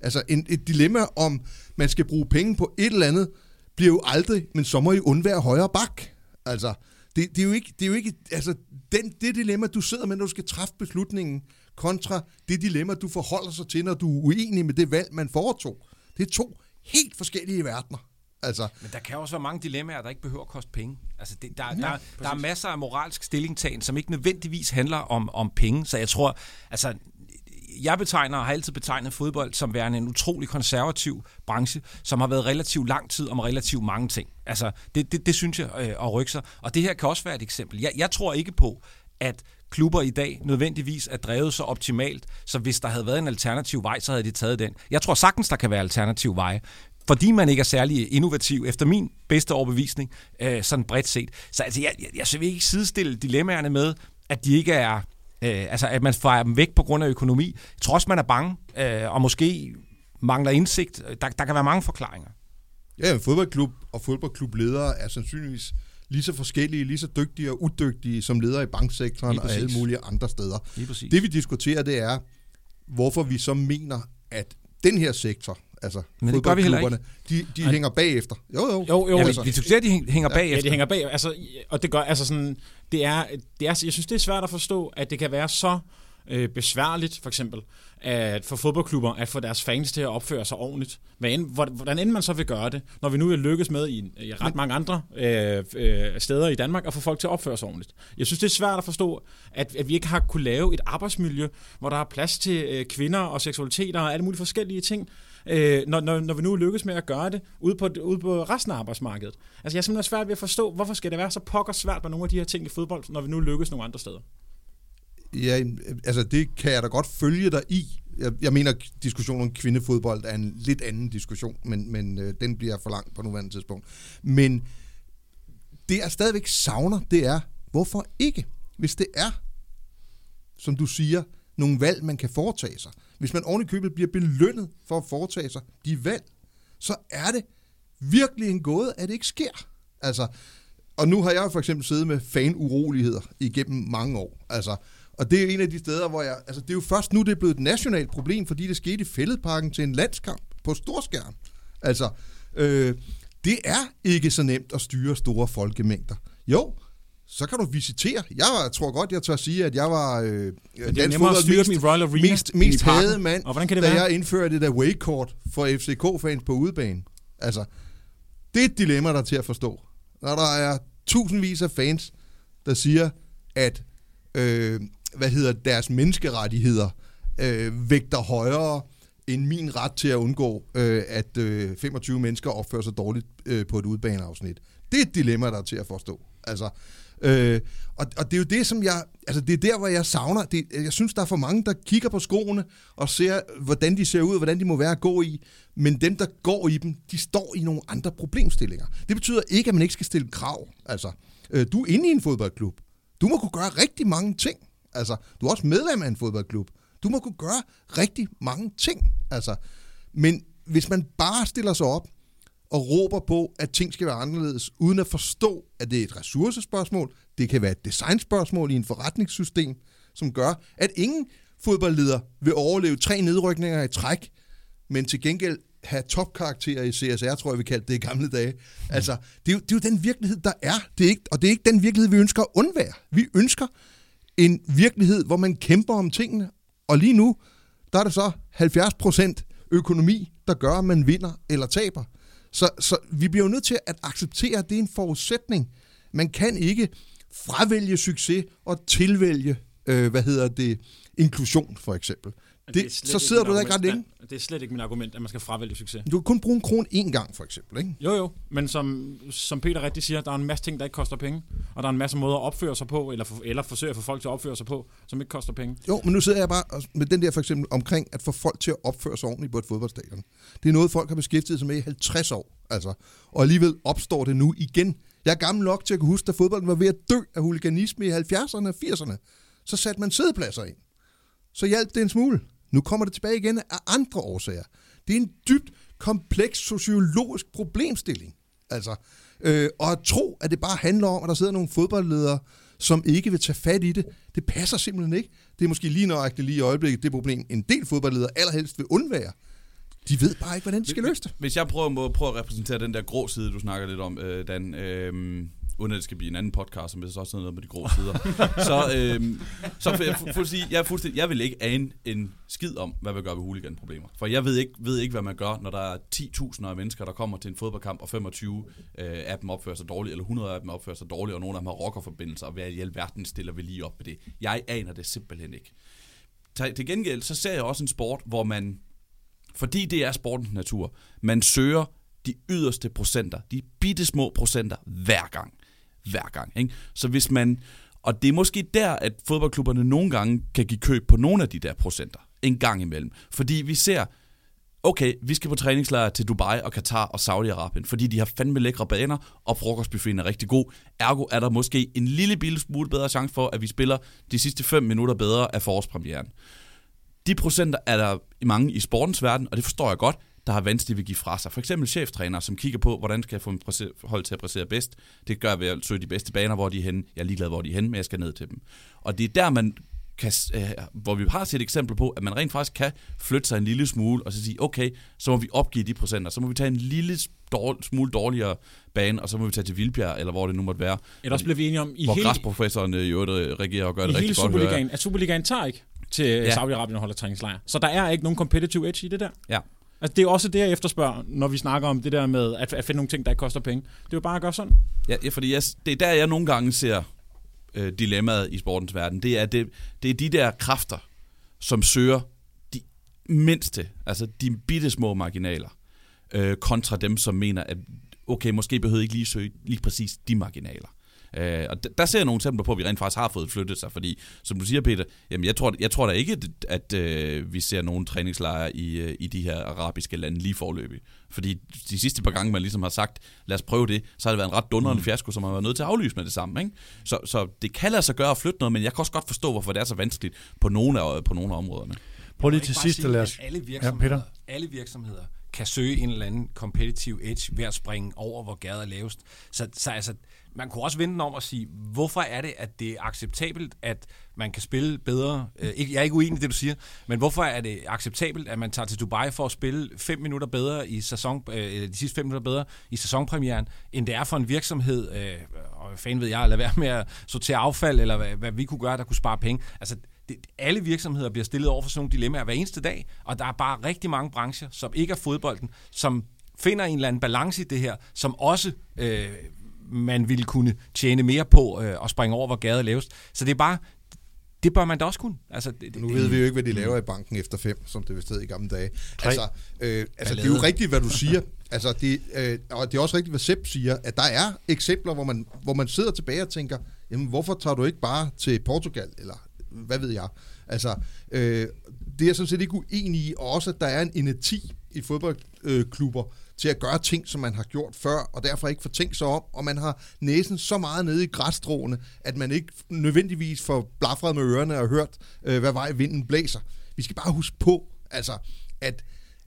Altså, en, et dilemma om, man skal bruge penge på et eller andet, bliver jo aldrig, men så må I undvære højre bak. Altså, det, det er jo ikke, det er jo ikke altså, den, det dilemma, du sidder med, når du skal træffe beslutningen, kontra det dilemma, du forholder sig til, når du er uenig med det valg, man foretog. Det er to helt forskellige verdener. Altså, Men der kan også være mange dilemmaer, der ikke behøver at koste penge. Altså, det, der, ja, der, der er masser af moralsk stillingtagen, som ikke nødvendigvis handler om, om penge. Så jeg tror, altså, jeg betegner og har altid betegnet fodbold som værende en utrolig konservativ branche, som har været relativt lang tid om relativt mange ting. Altså, det, det, det synes jeg øh, at rykke sig. Og det her kan også være et eksempel. Jeg, jeg tror ikke på, at klubber i dag nødvendigvis er drevet så optimalt, så hvis der havde været en alternativ vej, så havde de taget den. Jeg tror sagtens, der kan være alternativ veje, fordi man ikke er særlig innovativ, efter min bedste overbevisning, øh, sådan bredt set. Så altså, jeg, jeg, jeg vil ikke sidestille dilemmaerne med, at de ikke er, øh, altså at man fejrer dem væk på grund af økonomi. Jeg tror også, man er bange, øh, og måske mangler indsigt. Der, der kan være mange forklaringer. Ja, en fodboldklub og fodboldklubledere er sandsynligvis lige så forskellige, lige så dygtige og udygtige som ledere i banksektoren og alle mulige andre steder. Det vi diskuterer, det er, hvorfor vi så mener, at den her sektor, altså Men det gør vi heller fodboldklubberne, de, de hænger bagefter. Jo, jo. Jo, jo, Ja, altså, vi, at de hæng- hænger Ja, bagefter. Ja, det hænger bag. Altså, og det gør, altså sådan, det er, det er, jeg synes, det er svært at forstå, at det kan være så øh, besværligt, for eksempel, at for fodboldklubber at få deres fans til at opføre sig ordentligt. Hvad end, hvordan end man så vil gøre det, når vi nu er lykkes med i, i ret mange andre øh, øh, steder i Danmark at få folk til at opføre sig ordentligt. Jeg synes, det er svært at forstå, at, at vi ikke har kunne lave et arbejdsmiljø, hvor der er plads til øh, kvinder og seksualiteter og alle mulige forskellige ting, øh, når, når, når vi nu lykkes med at gøre det ude på, ude på resten af arbejdsmarkedet. Altså jeg er simpelthen svært ved at forstå, hvorfor skal det være så pokker svært med nogle af de her ting i fodbold, når vi nu lykkes nogle andre steder. Ja, altså det kan jeg da godt følge dig i. Jeg, jeg mener, diskussionen om kvindefodbold er en lidt anden diskussion, men, men øh, den bliver for langt på nuværende tidspunkt. Men det, jeg stadigvæk savner, det er, hvorfor ikke? Hvis det er, som du siger, nogle valg, man kan foretage sig. Hvis man oven i købet bliver belønnet for at foretage sig de valg, så er det virkelig en gåde, at det ikke sker. Altså, og nu har jeg for eksempel siddet med fanuroligheder igennem mange år. Altså, og det er en af de steder, hvor jeg... Altså, det er jo først nu, det er blevet et nationalt problem, fordi det skete i fældeparken til en landskamp på storskærm. Altså, øh, det er ikke så nemt at styre store folkemængder. Jo, så kan du visitere. Jeg tror godt, jeg tør sige, at jeg var øh, styre dem i Royal Arena mest, mest hadede mand, og hvordan kan det da være? jeg indførte det der waycourt for FCK-fans på udebane. Altså, det er et dilemma, der er til at forstå. Når der er tusindvis af fans, der siger, at øh, hvad hedder deres menneskerettigheder øh, vægter højere end min ret til at undgå, øh, at øh, 25 mennesker opfører sig dårligt øh, på et udbaneafsnit. Det er et dilemma, der er til at forstå. Altså, øh, og, og det er jo det, som jeg... Altså, det er der, hvor jeg savner... Det, jeg synes, der er for mange, der kigger på skoene og ser, hvordan de ser ud, hvordan de må være at gå i. Men dem, der går i dem, de står i nogle andre problemstillinger. Det betyder ikke, at man ikke skal stille krav. Altså, øh, du er inde i en fodboldklub. Du må kunne gøre rigtig mange ting. Altså, du er også medlem af en fodboldklub. Du må kunne gøre rigtig mange ting. Altså, men hvis man bare stiller sig op og råber på, at ting skal være anderledes, uden at forstå, at det er et ressourcespørgsmål, det kan være et designspørgsmål i en forretningssystem, som gør, at ingen fodboldleder vil overleve tre nedrykninger i træk, men til gengæld have topkarakterer i CSR, tror jeg, vi kaldte det i gamle dage. Altså, det er, jo, det er jo den virkelighed, der er. Det er ikke, og det er ikke den virkelighed, vi ønsker at undvære. Vi ønsker en virkelighed, hvor man kæmper om tingene, og lige nu, der er det så 70% økonomi, der gør, at man vinder eller taber. Så, så vi bliver jo nødt til at acceptere, at det er en forudsætning. Man kan ikke fravælge succes og tilvælge, øh, hvad hedder det, inklusion for eksempel. Det, så sidder du der ikke ret længe. Det er slet ikke mit argument, at man skal fravælge succes. Du kan kun bruge en kron én gang, for eksempel, ikke? Jo, jo, men som, som Peter rigtig siger, der er en masse ting, der ikke koster penge, og der er en masse måder at opføre sig på, eller, for, eller forsøge at få folk til at opføre sig på, som ikke koster penge. Jo, men nu sidder jeg bare med den der for eksempel omkring at få folk til at opføre sig ordentligt på et fodboldstadion. Det er noget, folk har beskæftiget sig med i 50 år, altså. Og alligevel opstår det nu igen. Jeg er gammel nok til at kunne huske, at fodbolden var ved at dø af huliganisme i 70'erne og 80'erne. Så satte man sædepladser ind. Så hjalp det en smule. Nu kommer det tilbage igen af andre årsager. Det er en dybt kompleks sociologisk problemstilling. Altså, øh, og at tro, at det bare handler om, at der sidder nogle fodboldledere, som ikke vil tage fat i det, det passer simpelthen ikke. Det er måske lige nøjagtigt lige i øjeblikket det problem, en del fodboldledere allerhelst vil undvære. De ved bare ikke, hvordan de skal løse det. Hvis jeg prøver, må prøve at repræsentere den der grå side, du snakker lidt om, øh, Dan, øh, uden at det skal blive en anden podcast, som hvis også noget med de grå sider, så, øh, så for, jeg, for, for at sige, jeg, er fuldstændig, jeg vil ikke ane en skid om, hvad vi gør ved huliganproblemer. For jeg ved ikke, ved ikke, hvad man gør, når der er 10.000 af mennesker, der kommer til en fodboldkamp, og 25 øh, af dem opfører sig dårligt, eller 100 af dem opfører sig dårligt, og nogle af dem har rockerforbindelser, og hvad i alverden stiller vi lige op med det. Jeg aner det simpelthen ikke. Til gengæld, så ser jeg også en sport, hvor man fordi det er sportens natur. Man søger de yderste procenter, de bitte små procenter hver gang. Hver gang. Ikke? Så hvis man, og det er måske der, at fodboldklubberne nogle gange kan give køb på nogle af de der procenter. En gang imellem. Fordi vi ser, okay, vi skal på træningslejr til Dubai og Katar og Saudi-Arabien, fordi de har fandme lækre baner, og frokostbuffeten er rigtig god. Ergo er der måske en lille bitte smule bedre chance for, at vi spiller de sidste 5 minutter bedre af forårspremieren. De procenter er der mange i sportens verden, og det forstår jeg godt, der har vanskeligt ved at give fra sig. For eksempel cheftræner, som kigger på, hvordan skal jeg få en hold til at præstere bedst. Det gør jeg ved at søge de bedste baner, hvor de er henne. Jeg er ligeglad, hvor de er henne, men jeg skal ned til dem. Og det er der, man kan, øh, hvor vi har set et eksempel på, at man rent faktisk kan flytte sig en lille smule, og så sige, okay, så må vi opgive de procenter, så må vi tage en lille smule dårligere bane, og så må vi tage til Vildbjerg, eller hvor det nu måtte være. Ellers bliver vi enige om, i hvor hele, græsprofessoren øh, i øvrigt reagerer og gør det rigtig godt. I hele Superligaen, at Superligaen tager ikke til ja. Ja. Saudi-Arabien og holder træningslejr. Så der er ikke nogen competitive edge i det der. Ja. Altså, det er også det, jeg efterspørger, når vi snakker om det der med at, at finde nogle ting, der ikke koster penge. Det er jo bare at gøre sådan. Ja, ja fordi jeg, det er der, jeg nogle gange ser øh, dilemmaet i sportens verden. Det er, det, det er de der kræfter, som søger de mindste, altså de bitte små marginaler, øh, kontra dem, som mener, at okay, måske behøver I ikke lige søge lige præcis de marginaler. Øh, og der, der ser jeg nogle eksempler på, at vi rent faktisk har fået flyttet sig, fordi, som du siger, Peter, jamen jeg tror, jeg tror da ikke, at, øh, vi ser nogen træningslejre i, øh, i de her arabiske lande lige forløbig. Fordi de sidste par gange, man ligesom har sagt, lad os prøve det, så har det været en ret dundrende mm. fiasko, som har været nødt til at aflyse med det samme. Ikke? Så, så det kan lade sig gøre at flytte noget, men jeg kan også godt forstå, hvorfor det er så vanskeligt på nogle af, på nogle af områderne. Prøv lige til sidst lade os... alle Ja, virksomheder, Peter. alle virksomheder kan søge en eller anden competitive edge ved at springe over, hvor gader er lavest. Så, så altså, man kunne også vende den om og sige, hvorfor er det, at det er acceptabelt, at man kan spille bedre? Øh, jeg er ikke uenig i det, du siger, men hvorfor er det acceptabelt, at man tager til Dubai for at spille fem minutter bedre i sæson, øh, eller de sidste fem minutter bedre i sæsonpremieren, end det er for en virksomhed, øh, og fan fanden ved jeg, lade være med at sortere affald, eller hvad, hvad vi kunne gøre, der kunne spare penge. Altså, det, alle virksomheder bliver stillet over for sådan nogle dilemmaer hver eneste dag, og der er bare rigtig mange brancher, som ikke er fodbolden, som finder en eller anden balance i det her, som også øh, man ville kunne tjene mere på øh, at springe over, hvor gader er lavest. Så det er bare, det bør man da også kunne. Altså, det, Nu ved vi jo ikke, hvad de laver i banken efter fem, som det vist hed i gamle dage. Altså, øh, altså det er jo rigtigt, hvad du siger. Altså, det, øh, og det er også rigtigt, hvad Sepp siger, at der er eksempler, hvor man, hvor man sidder tilbage og tænker, jamen, hvorfor tager du ikke bare til Portugal, eller hvad ved jeg? Altså, øh, det er jeg sådan set ikke uenig i, og også, at der er en energi i fodboldklubber til at gøre ting, som man har gjort før, og derfor ikke får tænkt sig om, og man har næsen så meget nede i græsstråene, at man ikke nødvendigvis får blafret med ørerne og hørt, øh, hvad vej vinden blæser. Vi skal bare huske på, altså, at,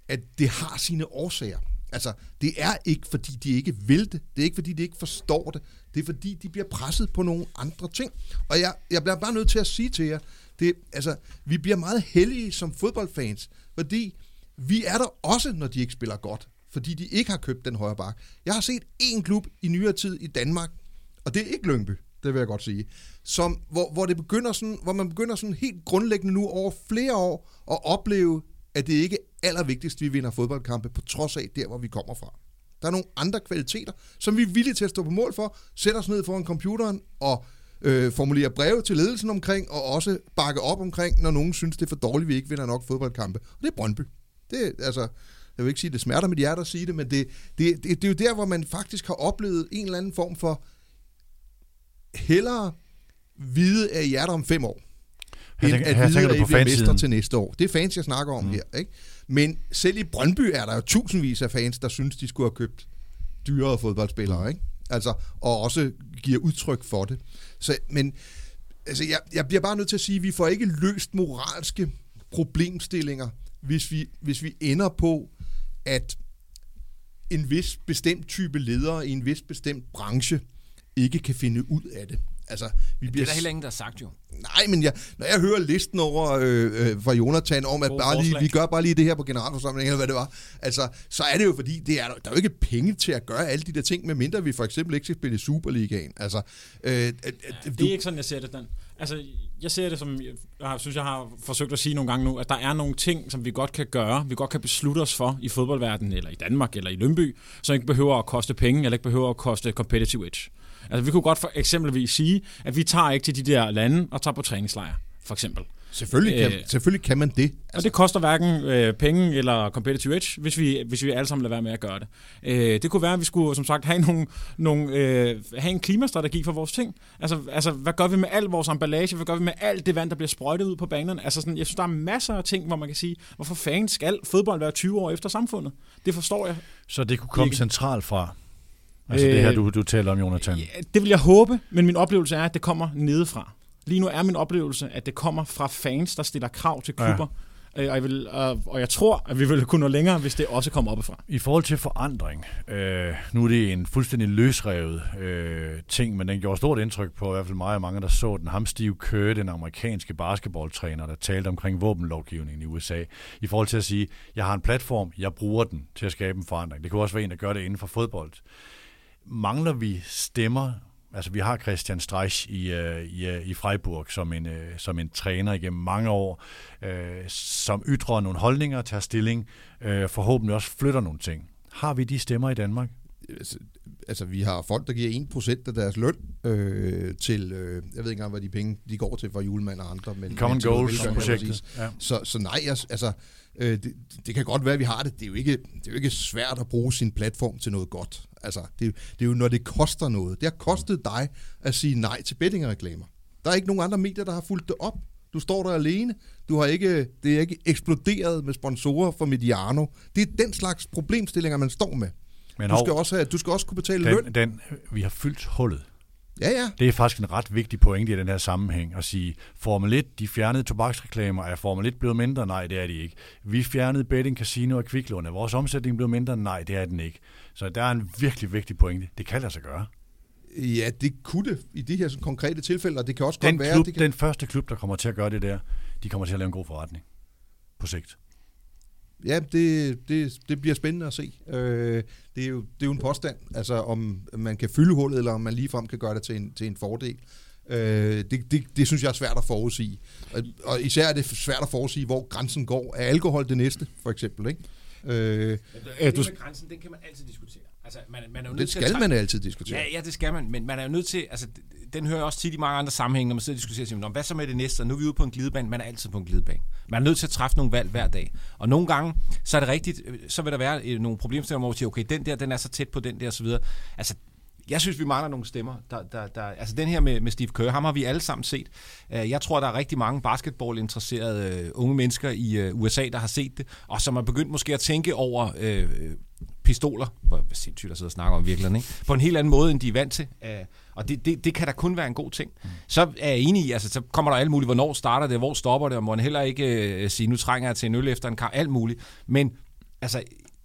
at det har sine årsager. Altså, det er ikke, fordi de ikke vil det. Det er ikke, fordi de ikke forstår det. Det er, fordi de bliver presset på nogle andre ting. Og jeg, jeg bliver bare nødt til at sige til jer, det, altså, vi bliver meget heldige som fodboldfans, fordi vi er der også, når de ikke spiller godt. Fordi de ikke har købt den højre bak. Jeg har set én klub i nyere tid i Danmark, og det er ikke Lyngby, det vil jeg godt sige, som, hvor, hvor, det begynder sådan, hvor man begynder sådan helt grundlæggende nu over flere år at opleve, at det ikke er allervigtigst, at vi vinder fodboldkampe, på trods af der, hvor vi kommer fra. Der er nogle andre kvaliteter, som vi er villige til at stå på mål for, sætte os ned foran computeren og øh, formulere breve til ledelsen omkring, og også bakke op omkring, når nogen synes, det er for dårligt, vi ikke vinder nok fodboldkampe. Og det er Brøndby. Det altså, jeg vil ikke sige, det smerter mit hjerte at sige det, men det, det, det, det er jo der, hvor man faktisk har oplevet en eller anden form for hellere vide, er der om fem år, Her end at her vide, at I bliver mester til næste år. Det er fans, jeg snakker om mm. her. Ikke? Men selv i Brøndby er der jo tusindvis af fans, der synes, de skulle have købt dyrere fodboldspillere. Ikke? Altså, og også giver udtryk for det. Så, men altså, jeg, jeg bliver bare nødt til at sige, at vi får ikke løst moralske problemstillinger, hvis vi, hvis vi ender på, at en vis bestemt type ledere i en vis bestemt branche ikke kan finde ud af det. Altså, vi det bliver er der heller ingen, der har sagt jo. Nej, men jeg, når jeg hører listen over øh, øh, fra Jonathan om, at God bare lige, vi gør bare lige det her på generalforsamlingen, eller hvad det var, altså, så er det jo fordi, det er, der er jo ikke penge til at gøre alle de der ting, medmindre vi for eksempel ikke skal spille i Superligaen. Altså, øh, øh, øh, Det er ikke sådan, jeg ser det, Dan. Altså, jeg ser det som, jeg har, synes, jeg har forsøgt at sige nogle gange nu, at der er nogle ting, som vi godt kan gøre, vi godt kan beslutte os for i fodboldverdenen, eller i Danmark, eller i Lønby, som ikke behøver at koste penge, eller ikke behøver at koste competitive edge. Altså, vi kunne godt for eksempelvis sige, at vi tager ikke til de der lande og tager på træningslejr, for eksempel selvfølgelig, kan, Øh, selvfølgelig kan man det. Altså. Og det koster hverken øh, penge eller competitive edge, hvis vi, hvis vi alle sammen lader være med at gøre det. Øh, det kunne være, at vi skulle som sagt have, nogle, nogle, øh, have en klimastrategi for vores ting. Altså, altså, hvad gør vi med al vores emballage? Hvad gør vi med alt det vand, der bliver sprøjtet ud på banerne? Altså, sådan, jeg synes, der er masser af ting, hvor man kan sige, hvorfor fanden skal fodbold være 20 år efter samfundet? Det forstår jeg. Så det kunne komme Ikke. centralt fra. Altså Øh, det her, du, du taler om, Jonathan. Ja, det vil jeg håbe, men min oplevelse er, at det kommer nedefra. Lige nu er min oplevelse, at det kommer fra fans, der stiller krav til klubber. Ja. Og, jeg vil, og, og jeg tror, at vi vil kunne nå længere, hvis det også kommer oppefra. I forhold til forandring, øh, nu er det en fuldstændig løsrevet øh, ting, men den gjorde stort indtryk på i hvert fald mig og mange, der så den. Ham Steve Kerr, den amerikanske basketballtræner, der talte omkring våbenlovgivningen i USA, i forhold til at sige, jeg har en platform, jeg bruger den til at skabe en forandring. Det kunne også være en, der gør det inden for fodbold. Mangler vi stemmer Altså, vi har Christian Streich i, øh, i, øh, i Freiburg som en, øh, som en træner igennem mange år, øh, som ytrer nogle holdninger, tager stilling, øh, forhåbentlig også flytter nogle ting. Har vi de stemmer i Danmark? Altså, altså, vi har folk, der giver 1% af deres løn øh, til, øh, jeg ved ikke engang, hvad de penge de går til for julemand og andre. Men, Common men til noget Goals velgørenhed, projektet. præcis. Ja. Så, så nej, altså, øh, det, det kan godt være, at vi har det. Det er, jo ikke, det er jo ikke svært at bruge sin platform til noget godt. Altså, det, det er jo, når det koster noget. Det har kostet dig at sige nej til bettingreklamer. Der er ikke nogen andre medier, der har fulgt det op. Du står der alene. Du har ikke, det er ikke eksploderet med sponsorer for Mediano. Det er den slags problemstillinger, man står med. Men Du hov, skal, også have, du skal også kunne betale løn. den, den, vi har fyldt hullet. Ja, ja. Det er faktisk en ret vigtig pointe i den her sammenhæng at sige, Formel 1, de fjernede tobaksreklamer, er Formel 1 blevet mindre? Nej, det er de ikke. Vi fjernede betting, casino og kviklån. Er vores omsætning blevet mindre? Nej, det er den ikke. Så der er en virkelig vigtig pointe. Det kan lade sig gøre. Ja, det kunne det i de her sådan, konkrete tilfælde, og det kan også Den, godt være... klub, det kan... den første klub, der kommer til at gøre det der, de kommer til at lave en god forretning på sigt. Ja, det, det, det bliver spændende at se. Øh, det, er jo, det er jo en påstand, altså om man kan fylde hullet, eller om man ligefrem kan gøre det til en, til en fordel. Øh, det, det, det synes jeg er svært at forudsige. Og, og især er det svært at forudsige, hvor grænsen går. Er alkohol det næste, for eksempel? Ikke? Øh, Ja, du... med grænsen, den kan man altid diskutere. Altså, man, man er jo nødt det til at skal træ- man altid diskutere. Ja, ja, det skal man, men man er jo nødt til, altså, den hører jeg også tit i mange andre sammenhænge, når man sidder og diskuterer, siger, "Nå, hvad så med det næste, og nu er vi ude på en glidebane, man er altid på en glidebane. Man er nødt til at træffe nogle valg hver dag, og nogle gange, så er det rigtigt, øh, så vil der være øh, nogle problemstillinger, hvor man siger, okay, den der, den er så tæt på den der, og så videre. Altså, jeg synes, vi mangler nogle stemmer. Der, der, der, altså den her med, med Steve Kerr, ham har vi alle sammen set. Øh, Jeg tror, der er rigtig mange basketballinteresserede øh, unge mennesker i øh, USA, der har set det, og som er begyndt måske at tænke over øh, pistoler, hvor sindssygt at sidde og snakke om virkelig, ikke? på en helt anden måde, end de er vant til. Og det, det, det kan da kun være en god ting. Så er jeg enig i, altså så kommer der alt muligt, hvornår starter det, hvor stopper det, og må man heller ikke øh, sige, nu trænger jeg til en øl efter en kamp, alt muligt. Men altså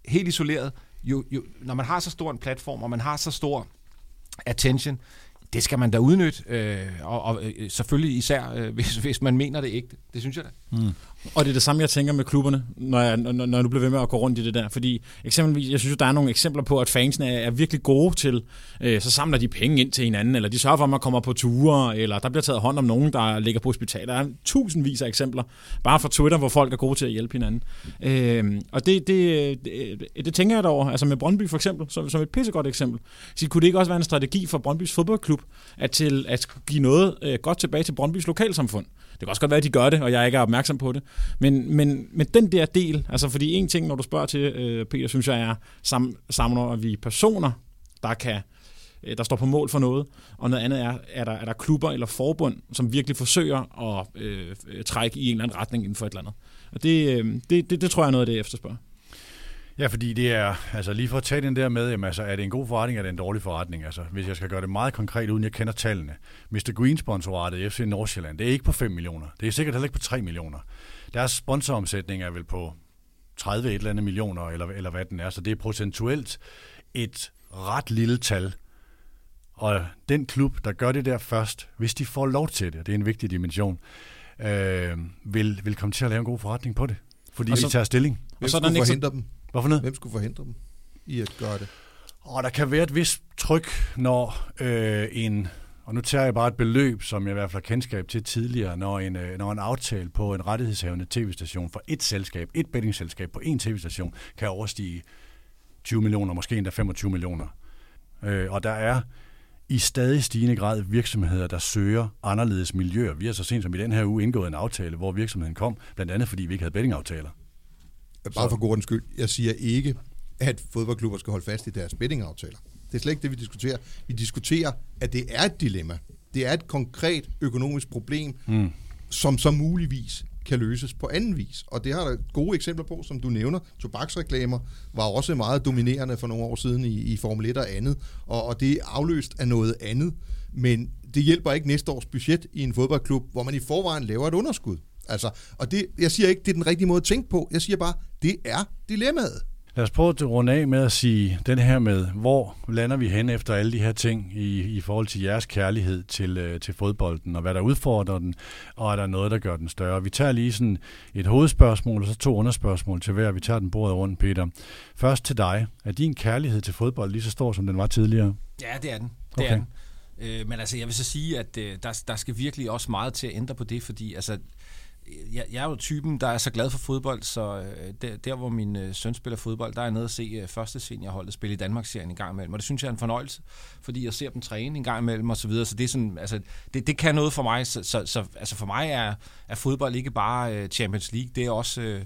helt isoleret, jo, jo, når man har så stor en platform, og man har så stor attention, det skal man da udnytte, øh, og, og øh, selvfølgelig især, øh, hvis, hvis man mener det ægte. Det synes jeg da. Mm. Og det er det samme, jeg tænker med klubberne, når jeg, når, når du bliver ved med at gå rundt i det der. Fordi eksempelvis, jeg synes, der er nogle eksempler på, at fansene er, er virkelig gode til, øh, så samler de penge ind til hinanden, eller de sørger for, at man kommer på ture, eller der bliver taget hånd om nogen, der ligger på hospital. Der er tusindvis af eksempler, bare fra Twitter, hvor folk er gode til at hjælpe hinanden. Øh, og det, det, det, det tænker jeg over, altså med Brøndby for eksempel, som, som et pissegodt eksempel. Så kunne det ikke også være en strategi for Brøndbys fodboldklub, at, til, at give noget øh, godt tilbage til Brøndbys lokalsamfund? Det kan også godt være, at de gør det, og jeg ikke er opmærksom på det. Men, men, men den der del, altså fordi en ting, når du spørger til, øh, Peter, synes jeg er, sam, samler vi personer, der kan øh, der står på mål for noget, og noget andet er, er der, er der klubber eller forbund, som virkelig forsøger at øh, trække i en eller anden retning inden for et eller andet. Og det, øh, det, det, det tror jeg er noget af det, jeg efterspørger. Ja, fordi det er, altså lige for at tage den der med, jamen, altså, er det en god forretning, eller er det en dårlig forretning? Altså, hvis jeg skal gøre det meget konkret, uden jeg kender tallene. Mr. Green sponsoratet i FC Nordsjælland, det er ikke på 5 millioner. Det er sikkert heller ikke på 3 millioner. Deres sponsoromsætning er vel på 30 et eller andet millioner, eller, eller hvad den er. Så det er procentuelt et ret lille tal. Og den klub, der gør det der først, hvis de får lov til det, og det er en vigtig dimension, øh, vil, vil komme til at lave en god forretning på det. Fordi Og så, de tager stilling. Hvem så er der forhindre dem? Hvorfor noget? Hvem skulle forhindre dem i at gøre det? Og der kan være et vist tryk, når øh, en, og nu tager jeg bare et beløb, som jeg i hvert fald har kendskab til tidligere, når en, øh, når en aftale på en rettighedshavende tv-station for et selskab, et bettingselskab på en tv-station, kan overstige 20 millioner, måske endda 25 millioner. Øh, og der er i stadig stigende grad virksomheder, der søger anderledes miljøer. Vi har så sent som i den her uge indgået en aftale, hvor virksomheden kom, blandt andet fordi vi ikke havde bettingaftaler. Bare for god skyld, jeg siger ikke, at fodboldklubber skal holde fast i deres bettingaftaler. Det er slet ikke det, vi diskuterer. Vi diskuterer, at det er et dilemma. Det er et konkret økonomisk problem, mm. som så muligvis kan løses på anden vis. Og det har der gode eksempler på, som du nævner. Tobaksreklamer var også meget dominerende for nogle år siden i, i Formel 1 og andet, og, og det er afløst af noget andet. Men det hjælper ikke næste års budget i en fodboldklub, hvor man i forvejen laver et underskud. Altså, og det, jeg siger ikke, det er den rigtige måde at tænke på. Jeg siger bare, det er dilemmaet. Lad os prøve at runde af med at sige den her med, hvor lander vi hen efter alle de her ting i, i forhold til jeres kærlighed til, øh, til fodbolden, og hvad der udfordrer den, og er der noget, der gør den større. Vi tager lige sådan et hovedspørgsmål, og så to underspørgsmål til hver. Vi tager den bordet rundt, Peter. Først til dig. Er din kærlighed til fodbold lige så stor, som den var tidligere? Ja, det er den. Det Okay. er den. Øh, men altså, jeg vil så sige, at øh, der, der skal virkelig også meget til at ændre på det, fordi altså, jeg, jeg er jo typen, der er så glad for fodbold, så øh, der, der hvor min øh, søn spiller fodbold, der er jeg nede og se øh, første seniorholdet spille i Danmarksserien en gang imellem, og det synes jeg er en fornøjelse, fordi jeg ser dem træne en gang imellem og så videre, så det er sådan, altså, det, det kan noget for mig, så, så, så altså for mig er, er fodbold ikke bare øh, Champions League, det er også... Øh,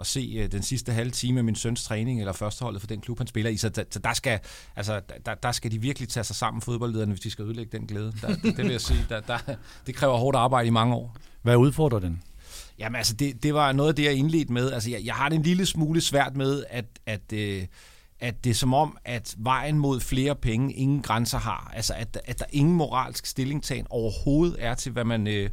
at se øh, den sidste halve time af min søns træning, eller førsteholdet for den klub, han spiller i. Så, der, så der, skal, altså, der, der skal de virkelig tage sig sammen, fodboldlederne, hvis de skal ødelægge den glæde. Der, det, det vil jeg sige, der, der, det kræver hårdt arbejde i mange år. Hvad udfordrer den? Jamen altså, det, det var noget af det, jeg indledte med. Altså, jeg, jeg har det en lille smule svært med, at, at, øh, at det er som om, at vejen mod flere penge ingen grænser har. Altså, at, at der ingen moralsk stillingtagen overhovedet er til, hvad man... Øh,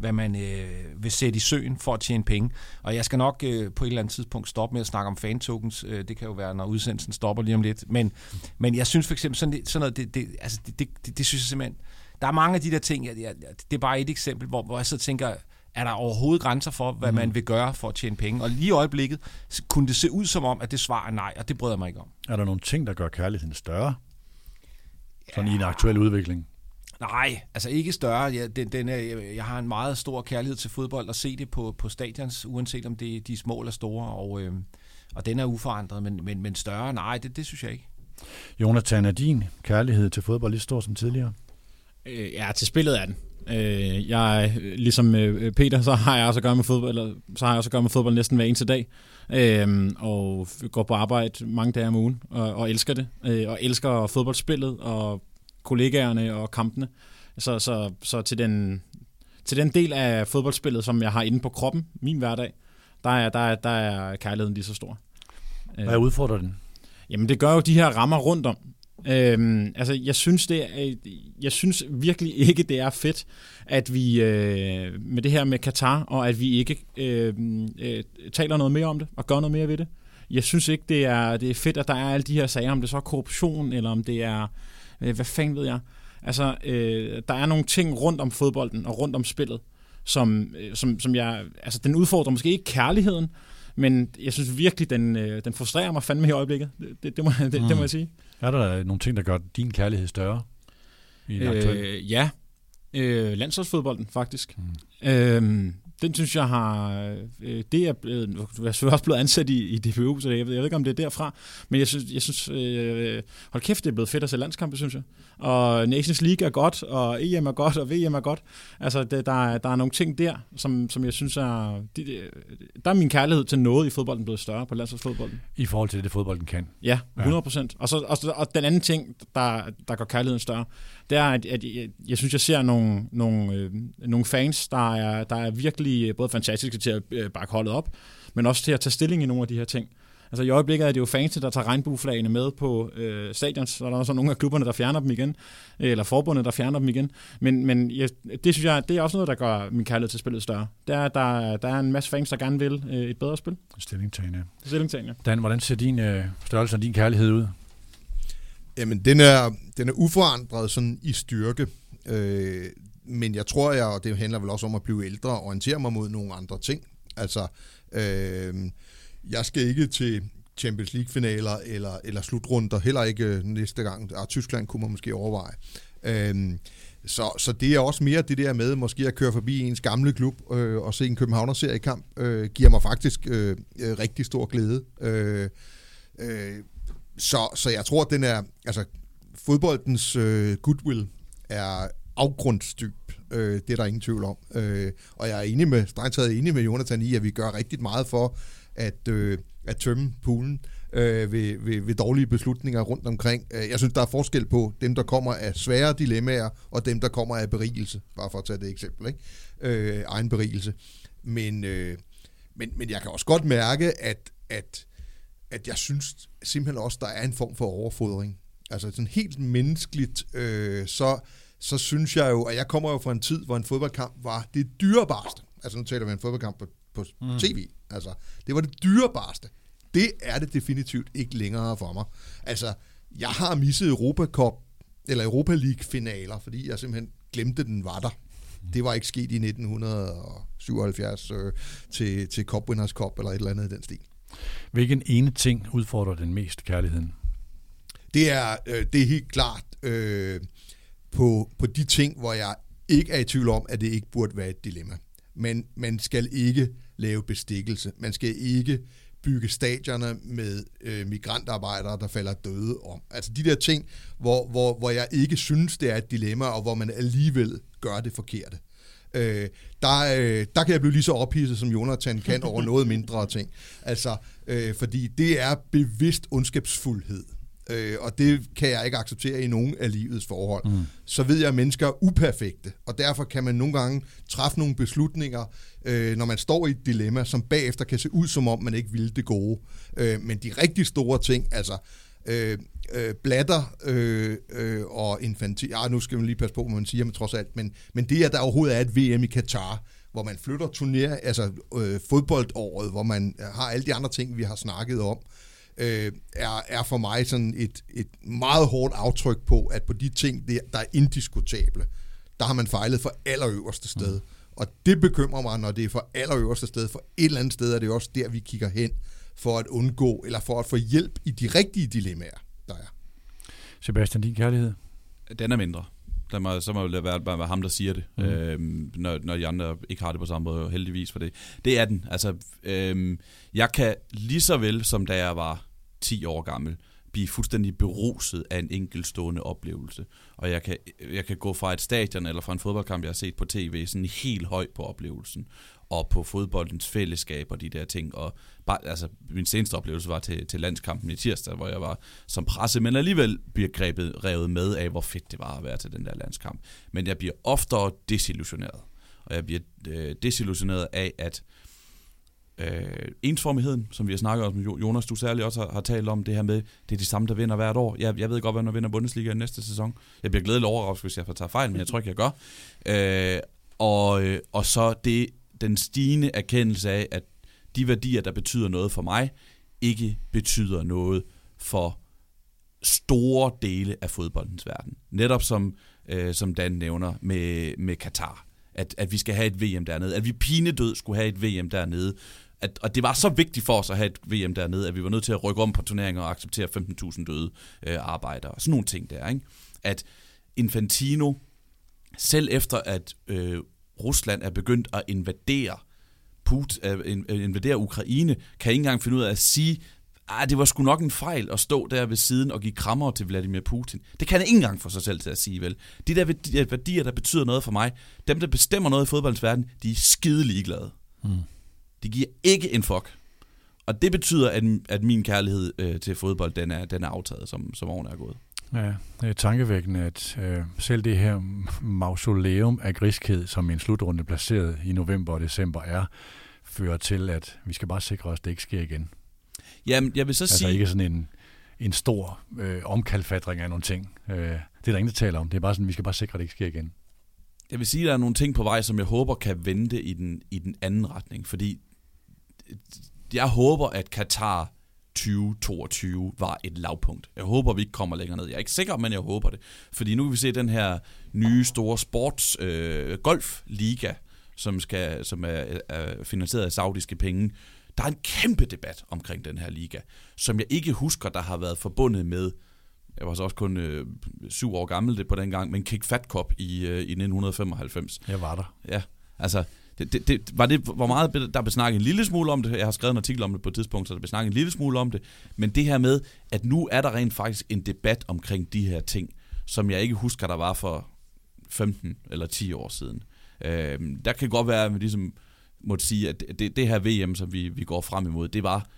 hvad man øh, vil sætte i søen for at tjene penge. Og jeg skal nok øh, på et eller andet tidspunkt stoppe med at snakke om fan-tokens. Øh, det kan jo være, når udsendelsen stopper lige om lidt. Men, men jeg synes for eksempel, sådan, sådan noget, det, det, altså, det, det, det, det synes jeg simpelthen... Der er mange af de der ting, jeg, jeg, det er bare et eksempel, hvor, hvor jeg så tænker, er der overhovedet grænser for, hvad mm. man vil gøre for at tjene penge? Og lige i øjeblikket kunne det se ud som om, at det svar er nej, og det bryder jeg mig ikke om. Er der nogle ting, der gør kærligheden større? Sådan ja. i en aktuel udvikling? Nej, altså ikke større. Ja, den, den er, jeg har en meget stor kærlighed til fodbold og se det på, på stadions, uanset om det er de små eller store, og, øh, og den er uforandret, men, men, men større, nej, det, det synes jeg ikke. Jonathan, er din kærlighed til fodbold lige stor som tidligere? Øh, ja, til spillet er den. Øh, jeg, ligesom øh, Peter, så har jeg også at gøre med fodbold, eller, så har jeg også at gøre med fodbold næsten hver eneste dag. Øh, og går på arbejde mange dage om ugen, og, og elsker det. Øh, og elsker fodboldspillet, og kollegaerne og kampene. Så, så, så til, den, til den del af fodboldspillet, som jeg har inde på kroppen, min hverdag, der er, der er, der er kærligheden lige så stor. Hvad udfordrer den? Jamen det gør jo de her rammer rundt om. Øhm, altså, jeg synes, det er, jeg synes virkelig ikke, det er fedt, at vi øh, med det her med Katar, og at vi ikke øh, øh, taler noget mere om det, og gør noget mere ved det. Jeg synes ikke, det er, det er fedt, at der er alle de her sager, om det så er korruption, eller om det er, øh, hvad fanden ved jeg. Altså, øh, der er nogle ting rundt om fodbolden og rundt om spillet, som, øh, som, som jeg, altså den udfordrer måske ikke kærligheden, men jeg synes virkelig, den, øh, den frustrerer mig fandme i øjeblikket. Det, det, det, må, det, mm. det må mm. jeg sige. Er der nogle ting, der gør din kærlighed større? I øh, ja, øh, landsholdsfodbolden faktisk. Mm. Øh, den synes jeg har, øh, det er blevet, jeg er også blevet ansat i, i DPU, så jeg ved, jeg ved ikke, om det er derfra, men jeg synes, jeg synes øh, hold kæft, det er blevet fedt at se landskampe, synes jeg. Og Nations League er godt, og EM er godt, og VM er godt. Altså, det, der, er, der er nogle ting der, som, som jeg synes er, det, der er min kærlighed til noget i fodbolden blevet større på landsholdsfodbolden. I forhold til det, fodbolden kan? Ja, 100 procent. Ja. Og, så, og, og den anden ting, der, der gør kærligheden større, det er, at, at jeg, jeg synes, jeg ser nogle, nogle, øh, nogle fans, der er, der er virkelig både fantastiske til at øh, bakke holdet op, men også til at tage stilling i nogle af de her ting. Altså i øjeblikket er det jo fans, der tager regnbueflagene med på øh, stadions, så er der også nogle af klubberne, der fjerner dem igen, eller forbundet, der fjerner dem igen. Men, men ja, det synes jeg, det er også noget, der gør min kærlighed til spillet større. Det er, der, der er en masse fans, der gerne vil øh, et bedre spil. Stillingtagen, ja. Stillingtagen, ja. Dan, hvordan ser din øh, størrelse af din kærlighed ud? Jamen, den er, den er uforandret sådan i styrke. Øh, men jeg tror, jeg, og det handler vel også om at blive ældre, og orientere mig mod nogle andre ting. Altså, øh, jeg skal ikke til Champions League-finaler eller, eller slutrunder, heller ikke øh, næste gang. Og Tyskland kunne man måske overveje. Øh, så, så det er også mere det der med, måske at køre forbi ens gamle klub øh, og se en Københavner-seriekamp, øh, giver mig faktisk øh, øh rigtig stor glæde. Øh, øh, så, så jeg tror, at den er, altså fodboldens øh, goodwill er afgrundsdyb. Øh, det er der ingen tvivl om. Øh, og jeg er enig med, strengt taget enig med Jonathan i, at vi gør rigtig meget for at, øh, at tømme poolen øh, ved, ved, ved dårlige beslutninger rundt omkring. Øh, jeg synes, der er forskel på dem, der kommer af svære dilemmaer, og dem, der kommer af berigelse. Bare for at tage det eksempel. Ikke? Øh, egen berigelse. Men, øh, men, men jeg kan også godt mærke, at, at at jeg synes simpelthen også, der er en form for overfodring. Altså sådan helt menneskeligt, øh, så, så synes jeg jo, at jeg kommer jo fra en tid, hvor en fodboldkamp var det dyrebarste. Altså nu taler vi en fodboldkamp på, på mm. tv. Altså, det var det dyrebarste. Det er det definitivt ikke længere for mig. Altså, jeg har misset Europa Cup, eller Europa League finaler, fordi jeg simpelthen glemte, den var der. Det var ikke sket i 1977 øh, til, til Cup Winners Cup, eller et eller andet i den stil. Hvilken ene ting udfordrer den mest kærligheden? Det er, øh, det er helt klart øh, på, på de ting, hvor jeg ikke er i tvivl om, at det ikke burde være et dilemma. Men man skal ikke lave bestikkelse. Man skal ikke bygge stadioner med øh, migrantarbejdere, der falder døde om. Altså de der ting, hvor, hvor, hvor jeg ikke synes, det er et dilemma, og hvor man alligevel gør det forkerte. Øh, der, øh, der kan jeg blive lige så ophidset, som Jonathan kan over noget mindre ting. Altså, øh, fordi det er bevidst ondskabsfuldhed. Øh, og det kan jeg ikke acceptere i nogen af livets forhold. Mm. Så ved jeg, at mennesker er uperfekte, og derfor kan man nogle gange træffe nogle beslutninger, øh, når man står i et dilemma, som bagefter kan se ud, som om man ikke ville det gode. Øh, men de rigtig store ting, altså øh, øh, blatter øh, øh, og infantil... Ja, nu skal man lige passe på, hvad man siger, men trods alt. Men, men det, at der overhovedet er et VM i Katar, hvor man flytter turnér, altså øh, fodboldåret, hvor man har alle de andre ting, vi har snakket om, øh, er, er for mig sådan et, et meget hårdt aftryk på, at på de ting, der, der er indiskutable, der har man fejlet for allerøverste sted. Mm. Og det bekymrer mig, når det er for allerøverste sted. For et eller andet sted er det også der, vi kigger hen for at undgå, eller for at få hjælp i de rigtige dilemmaer, der er. Sebastian, din kærlighed? Den er mindre. Der må, så må det være, være ham, der siger det, mm. øhm, når, når de andre ikke har det på samme måde, heldigvis for det. Det er den. Altså, øhm, jeg kan lige så vel, som da jeg var 10 år gammel, blive fuldstændig beruset af en enkeltstående oplevelse. Og jeg kan, jeg kan gå fra et stadion eller fra en fodboldkamp, jeg har set på tv, sådan helt høj på oplevelsen, og på fodboldens fællesskab og de der ting. Og bare, altså, min seneste oplevelse var til, til landskampen i tirsdag, hvor jeg var som presse, men alligevel bliver grebet, revet med af, hvor fedt det var at være til den der landskamp. Men jeg bliver oftere desillusioneret. Og jeg bliver øh, desillusioneret af, at øh, Øh, ensformigheden, som vi har snakket om, Jonas, du særligt også har, har talt om, det her med, det er de samme, der vinder hvert år. Jeg, jeg ved godt, hvem der vinder Bundesliga næste sæson. Jeg bliver glædelig overrasket, hvis jeg får taget fejl, men jeg tror ikke, jeg gør. Øh, og, øh, og så det, den stigende erkendelse af, at de værdier, der betyder noget for mig, ikke betyder noget for store dele af fodboldens verden. Netop som, øh, som Dan nævner med, med Katar. At, at vi skal have et VM dernede. At vi pinedød skulle have et VM dernede at, og det var så vigtigt for os at have et VM dernede, at vi var nødt til at rykke om på turneringer og acceptere 15.000 døde øh, arbejdere. Sådan nogle ting der, ikke? At Infantino, selv efter at øh, Rusland er begyndt at invadere Put, øh, øh, invadere Ukraine, kan ikke engang finde ud af at sige, ah, det var sgu nok en fejl at stå der ved siden og give krammer til Vladimir Putin. Det kan han ikke engang for sig selv til at sige, vel? De der værdier, der betyder noget for mig, dem, der bestemmer noget i fodboldens verden, de er skide ligeglade. Mm. De giver ikke en fuck. Og det betyder, at, at min kærlighed øh, til fodbold, den er, den er aftaget, som, som årene er gået. Ja, det er tankevækkende, at øh, selv det her mausoleum af griskhed, som en slutrunde placeret i november og december er, fører til, at vi skal bare sikre os, at det ikke sker igen. Jamen, jeg vil så altså sige... ikke sådan en, en stor øh, omkalfatring af nogle ting. Øh, det er der ingen, der taler om. Det er bare sådan, vi skal bare sikre, at det ikke sker igen. Jeg vil sige, at der er nogle ting på vej, som jeg håber kan vente i den, i den anden retning. Fordi jeg håber, at Katar 2022 var et lavpunkt. Jeg håber, vi ikke kommer længere ned. Jeg er ikke sikker, men jeg håber det. Fordi nu kan vi se den her nye store sports øh, golfliga, som, skal, som er, er finansieret af saudiske penge. Der er en kæmpe debat omkring den her liga, som jeg ikke husker, der har været forbundet med jeg var så også kun øh, syv år gammel det på den gang, men Kick Fat Cup i, øh, i 1995. Jeg var der. Ja, altså, det, det, det, var det, hvor meget der blev snakket en lille smule om det, jeg har skrevet en artikel om det på et tidspunkt, så der blev snakket en lille smule om det, men det her med, at nu er der rent faktisk en debat omkring de her ting, som jeg ikke husker, der var for 15 eller 10 år siden. Øh, der kan godt være, at vi ligesom måtte sige, at det, det her VM, som vi, vi går frem imod, det var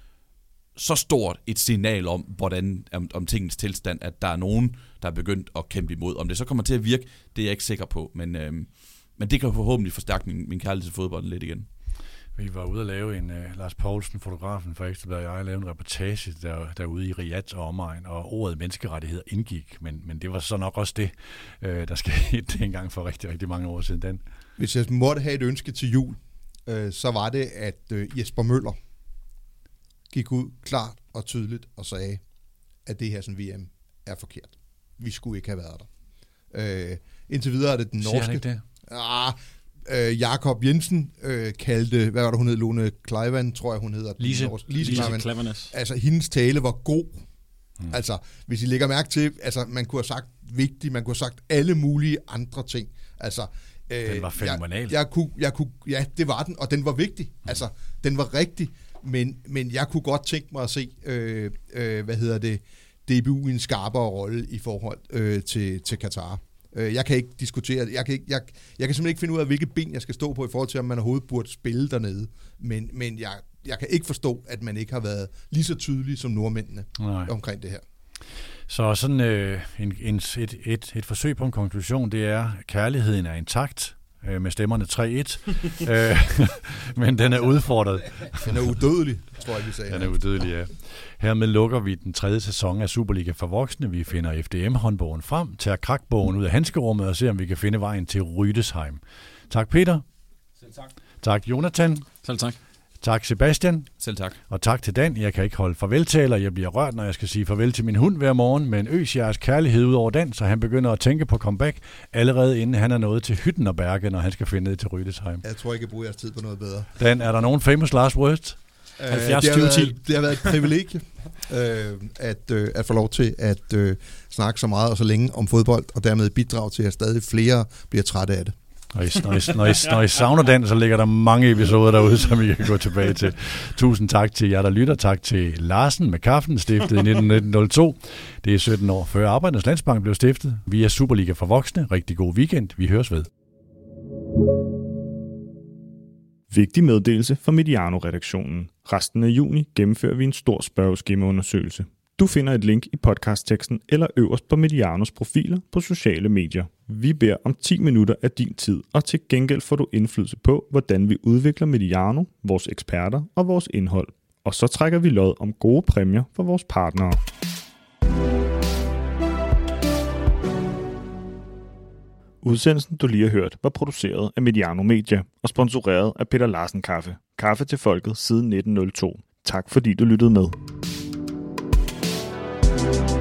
så stort et signal om, hvordan, om, om tingens tilstand, at der er nogen, der er begyndt at kæmpe imod. Om det så kommer til at virke, det er jeg ikke sikker på, men, øh, men det kan forhåbentlig forstærke min, min kærlighed til fodbolden lidt igen. Vi var ude at lave en, uh, Lars Poulsen, fotografen for Ekstrabladet, og jeg lavede en reportage der, derude i Riyadh og omegn, og ordet menneskerettigheder indgik, men, men det var så nok også det, uh, der skete dengang for rigtig, rigtig mange år siden. Den. Hvis jeg måtte have et ønske til jul, uh, så var det, at uh, Jesper Møller gik ud klart og tydeligt og sagde, at det her som VM er forkert. Vi skulle ikke have været der. Uh, indtil videre er det den norske... Siger han ikke det? Ah, øh, Jakob Jensen øh, kaldte, hvad var det hun hed, Lone Kleivan, tror jeg hun hedder. Lise, Lise, Lise Kleivan. Altså hendes tale var god, Mm. Altså, hvis I lægger mærke til, altså, man kunne have sagt vigtigt, man kunne have sagt alle mulige andre ting. Altså, øh, den var fænomenal. Jeg, jeg kunne, jeg kunne, ja, det var den, og den var vigtig. Mm. Altså, den var rigtig, men, men jeg kunne godt tænke mig at se, øh, øh, hvad hedder det, DBU i en skarpere rolle i forhold øh, til, til Katar. Øh, jeg kan ikke diskutere Jeg kan, ikke, jeg, jeg kan simpelthen ikke finde ud af, hvilke ben jeg skal stå på i forhold til, om man overhovedet burde spille dernede. Men, men jeg, jeg kan ikke forstå, at man ikke har været lige så tydelig som nordmændene Nej. omkring det her. Så sådan øh, en, en, et, et, et forsøg på en konklusion, det er, at kærligheden er intakt øh, med stemmerne 3-1, øh, men den er udfordret. Den er udødelig, tror jeg, vi sagde. Den er udødelig, ja. Hermed lukker vi den tredje sæson af Superliga for voksne. Vi finder FDM-håndbogen frem, tager krakbogen ud af handskerummet og ser, om vi kan finde vejen til Rydesheim. Tak Peter. Selv tak. Tak Jonathan. Selv tak. Tak Sebastian. Selv tak. Og tak til Dan. Jeg kan ikke holde farvel til, eller jeg bliver rørt, når jeg skal sige farvel til min hund hver morgen, men øs jeres kærlighed ud over Dan, så han begynder at tænke på comeback, allerede inden han er nået til Hyttenerberge, når han skal finde ned til Rydesheim. Jeg tror ikke, jeg bruger jeres tid på noget bedre. Dan, er der nogen famous last words? 70 20 10. Det har været et privilegie øh, at, øh, at få lov til at øh, snakke så meget og så længe om fodbold, og dermed bidrage til, at stadig flere bliver trætte af det. Når I, når, I, når, I, når I savner den, så ligger der mange episoder derude, som I kan gå tilbage til. Tusind tak til jer, der lytter. Tak til Larsen med Kaffen, stiftet i 1902. Det er 17 år før Arbejdernes Landsbank blev stiftet. Vi er Superliga for voksne. Rigtig god weekend. Vi høres ved. Vigtig meddelelse fra Mediano-redaktionen. Resten af juni gennemfører vi en stor spørgeskemaundersøgelse. Du finder et link i podcastteksten eller øverst på Medianos profiler på sociale medier. Vi beder om 10 minutter af din tid, og til gengæld får du indflydelse på, hvordan vi udvikler Mediano, vores eksperter og vores indhold. Og så trækker vi lod om gode præmier for vores partnere. Udsendelsen, du lige har hørt, var produceret af Mediano Media og sponsoreret af Peter Larsen Kaffe. Kaffe til folket siden 1902. Tak fordi du lyttede med. thank you